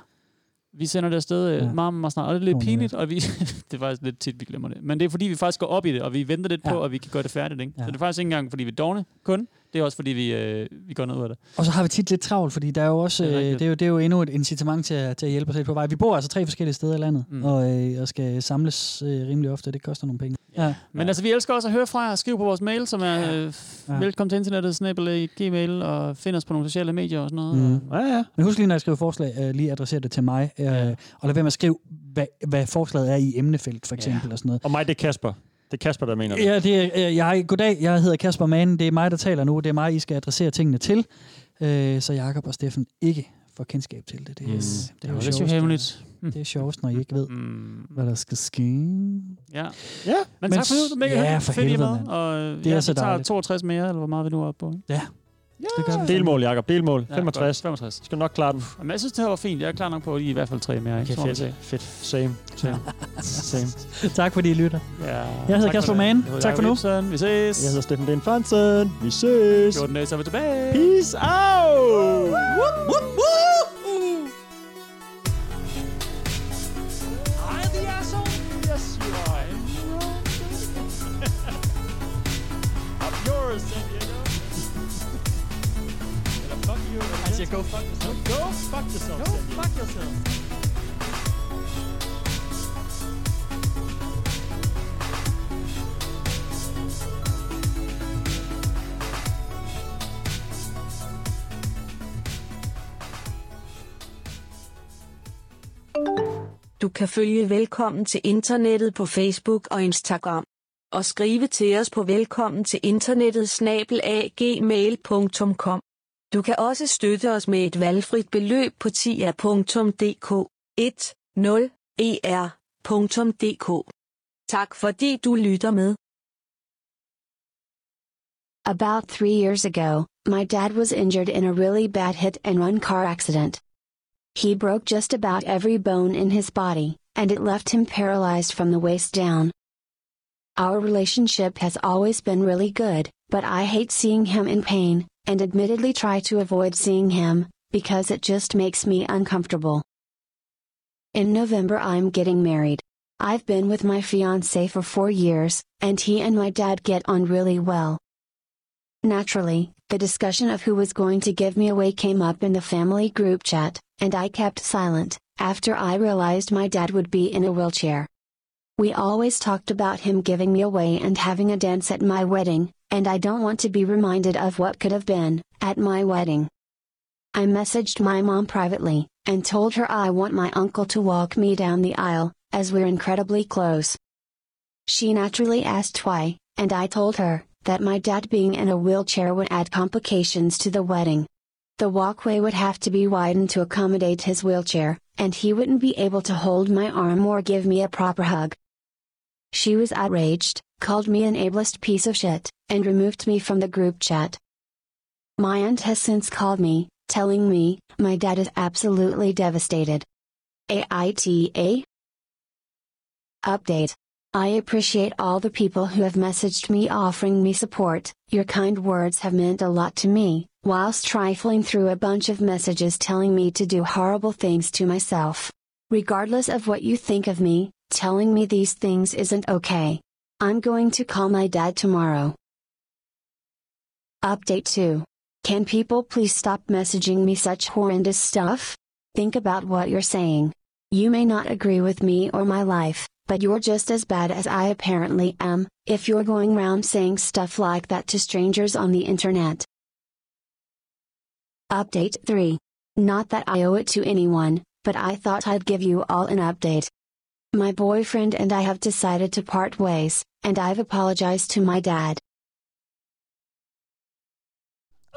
[SPEAKER 5] Vi sender det afsted øh,
[SPEAKER 3] Ja.
[SPEAKER 5] meget, meget snart. Og det er lidt
[SPEAKER 3] Nogle
[SPEAKER 5] pinligt, og vi, *laughs* det er faktisk lidt tit, vi glemmer det. Men det er fordi, vi faktisk går op i det, og vi venter lidt
[SPEAKER 3] Ja.
[SPEAKER 5] på, at vi kan gøre det færdigt. Ikke?
[SPEAKER 3] Ja.
[SPEAKER 5] Så det er faktisk ikke engang, fordi vi er dogne kun. Det er også, fordi vi, øh, vi går ned ud af det.
[SPEAKER 3] Og så har vi tit lidt travlt, fordi der er jo også,
[SPEAKER 5] Det er
[SPEAKER 3] det er,
[SPEAKER 5] rigtigt.
[SPEAKER 3] det er, jo, det er jo endnu et incitament til at, til at hjælpe os lidt på vej. Vi bor altså tre forskellige steder i landet,
[SPEAKER 5] Mm.
[SPEAKER 3] og, øh, og skal samles øh, rimelig ofte, det koster nogle penge. Ja.
[SPEAKER 5] Men ja. altså, vi elsker også at høre fra jer. Skriv på vores mail, som er øh,
[SPEAKER 3] Ja.
[SPEAKER 5] ja. velkommen til internettet, snabel gmail, og find os på nogle sociale medier og sådan noget.
[SPEAKER 3] Mm.
[SPEAKER 5] Og,
[SPEAKER 3] Ja, ja. Men husk lige, når jeg skriver forslag, øh, lige adressere det til mig, øh, ja. og lad være med at skrive, hvad, hvad forslaget er i emnefelt, for eksempel, ja. og sådan noget.
[SPEAKER 4] Og mig, det er Kasper. Det er Kasper, der mener det.
[SPEAKER 3] Ja, det er, øh, jeg, goddag, jeg hedder Kasper Mann. Det er mig, der taler nu. Det er mig, I skal adressere tingene til. Øh, så Jakob og Steffen ikke får kendskab til det. Det, er-
[SPEAKER 5] Yes.
[SPEAKER 3] det er jo
[SPEAKER 5] Det er jo
[SPEAKER 3] sjovest,
[SPEAKER 5] hemmeligt.
[SPEAKER 3] Det er sjovest, når I ikke ved,
[SPEAKER 5] mm.
[SPEAKER 3] hvad der skal ske.
[SPEAKER 5] Ja.
[SPEAKER 4] Ja.
[SPEAKER 5] Men, Men tak for det. Er
[SPEAKER 3] ja, for
[SPEAKER 5] er
[SPEAKER 3] helvede,
[SPEAKER 5] med.
[SPEAKER 3] mand.
[SPEAKER 5] Og
[SPEAKER 3] Det
[SPEAKER 5] ja,
[SPEAKER 3] er så
[SPEAKER 5] tager
[SPEAKER 3] dejligt.
[SPEAKER 5] 62 mere, eller hvor meget vi nu er oppe på. ikke?
[SPEAKER 3] Ja. Det gør vi.
[SPEAKER 4] Delmål, Jakob. Delmål.
[SPEAKER 5] Ja,
[SPEAKER 4] 65.
[SPEAKER 5] godt. 65.
[SPEAKER 4] Skal du nok klare den.
[SPEAKER 5] Jamen, jeg synes, det her var fint. Jeg er klar nok på at i hvert fald tre mere. Ikke?
[SPEAKER 4] Okay, fedt. Fedt. Same. Same. Same. *laughs*
[SPEAKER 3] tak fordi I lytter.
[SPEAKER 5] Ja,
[SPEAKER 3] Jeg hedder
[SPEAKER 5] tak
[SPEAKER 3] Kasper. Mann.
[SPEAKER 5] Hedder
[SPEAKER 3] Tak for
[SPEAKER 5] Jacob
[SPEAKER 3] nu.
[SPEAKER 5] Ibsen. Vi ses.
[SPEAKER 4] Jeg hedder Steffen Den Fransen. Vi ses.
[SPEAKER 5] 14 dage, så er vi tilbage.
[SPEAKER 4] Peace out.
[SPEAKER 5] I'm fuck yourself. Go fuck yourself. Go fuck yourself.
[SPEAKER 2] Du kan følge Velkommen til internettet på Facebook og Instagram. Og skrive til os på velkommen til internettet snabelagmail.com. Du kan også støtte os med et valgfrit beløb på tia.dk 10er.dk. Tak fordi du lytter med.
[SPEAKER 12] About three years ago, my dad was injured in a really bad hit and run car accident. He broke just about every bone in his body, and it left him paralyzed from the waist down. Our relationship has always been really good, but I hate seeing him in pain, and admittedly try to avoid seeing him, because it just makes me uncomfortable. In November, I'm getting married. I've been with my fiance for four years, and he and my dad get on really well. Naturally, the discussion of who was going to give me away came up in the family group chat, and I kept silent, after I realized my dad would be in a wheelchair. We always talked about him giving me away and having a dance at my wedding, and I don't want to be reminded of what could have been, at my wedding. I messaged my mom privately, and told her I want my uncle to walk me down the aisle, as we're incredibly close. She naturally asked why, and I told her that my dad being in a wheelchair would add complications to the wedding. The walkway would have to be widened to accommodate his wheelchair, and he wouldn't be able to hold my arm or give me a proper hug. She was outraged, called me an ableist piece of shit, and removed me from the group chat. My aunt has since called me, telling me, my dad is absolutely devastated. AITA? Update. I appreciate all the people who have messaged me offering me support, your kind words have meant a lot to me, whilst trifling through a bunch of messages telling me to do horrible things to myself. Regardless of what you think of me, telling me these things isn't okay. I'm going to call my dad tomorrow. Update 2. Can people please stop messaging me such horrendous stuff? Think about what you're saying. You may not agree with me or my life, but you're just as bad as I apparently am, if you're going round saying stuff like that to strangers on the internet. Update 3. Not that I owe it to anyone, but I thought I'd give you all an update. My boyfriend and I have decided to part ways, and I've apologized to my dad.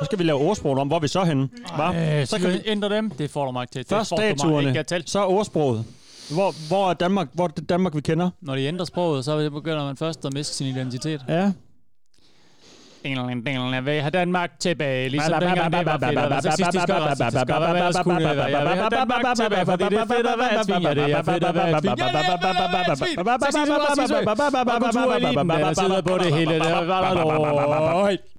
[SPEAKER 4] Så skal vi lave ordsproget om, hvor er vi så henne. Hva?
[SPEAKER 5] Øh,
[SPEAKER 4] så kan vi
[SPEAKER 5] ændre dem. Det får du mig ikke til. Det
[SPEAKER 4] Først
[SPEAKER 5] får du mig
[SPEAKER 4] statuerne,
[SPEAKER 5] til.
[SPEAKER 4] så ordsproget. Hvor, hvor er Danmark, hvor er det Danmark, vi kender?
[SPEAKER 5] Når de ændrer sproget, så begynder man først at miste sin identitet.
[SPEAKER 4] Ja.
[SPEAKER 5] England, England, jeg vil have Danmark tilbage, ligesom dengang det var fedt at være sexistisk og racistisk, og hvad skulle det være? Jeg vil have Danmark tilbage, fordi det er fedt at være svin, ja, det er fedt at være svin, ja, det er fedt at være svin, sexistisk og racistisk, og kultureliten, den er sidder på det hele, *laughs* det var der lort.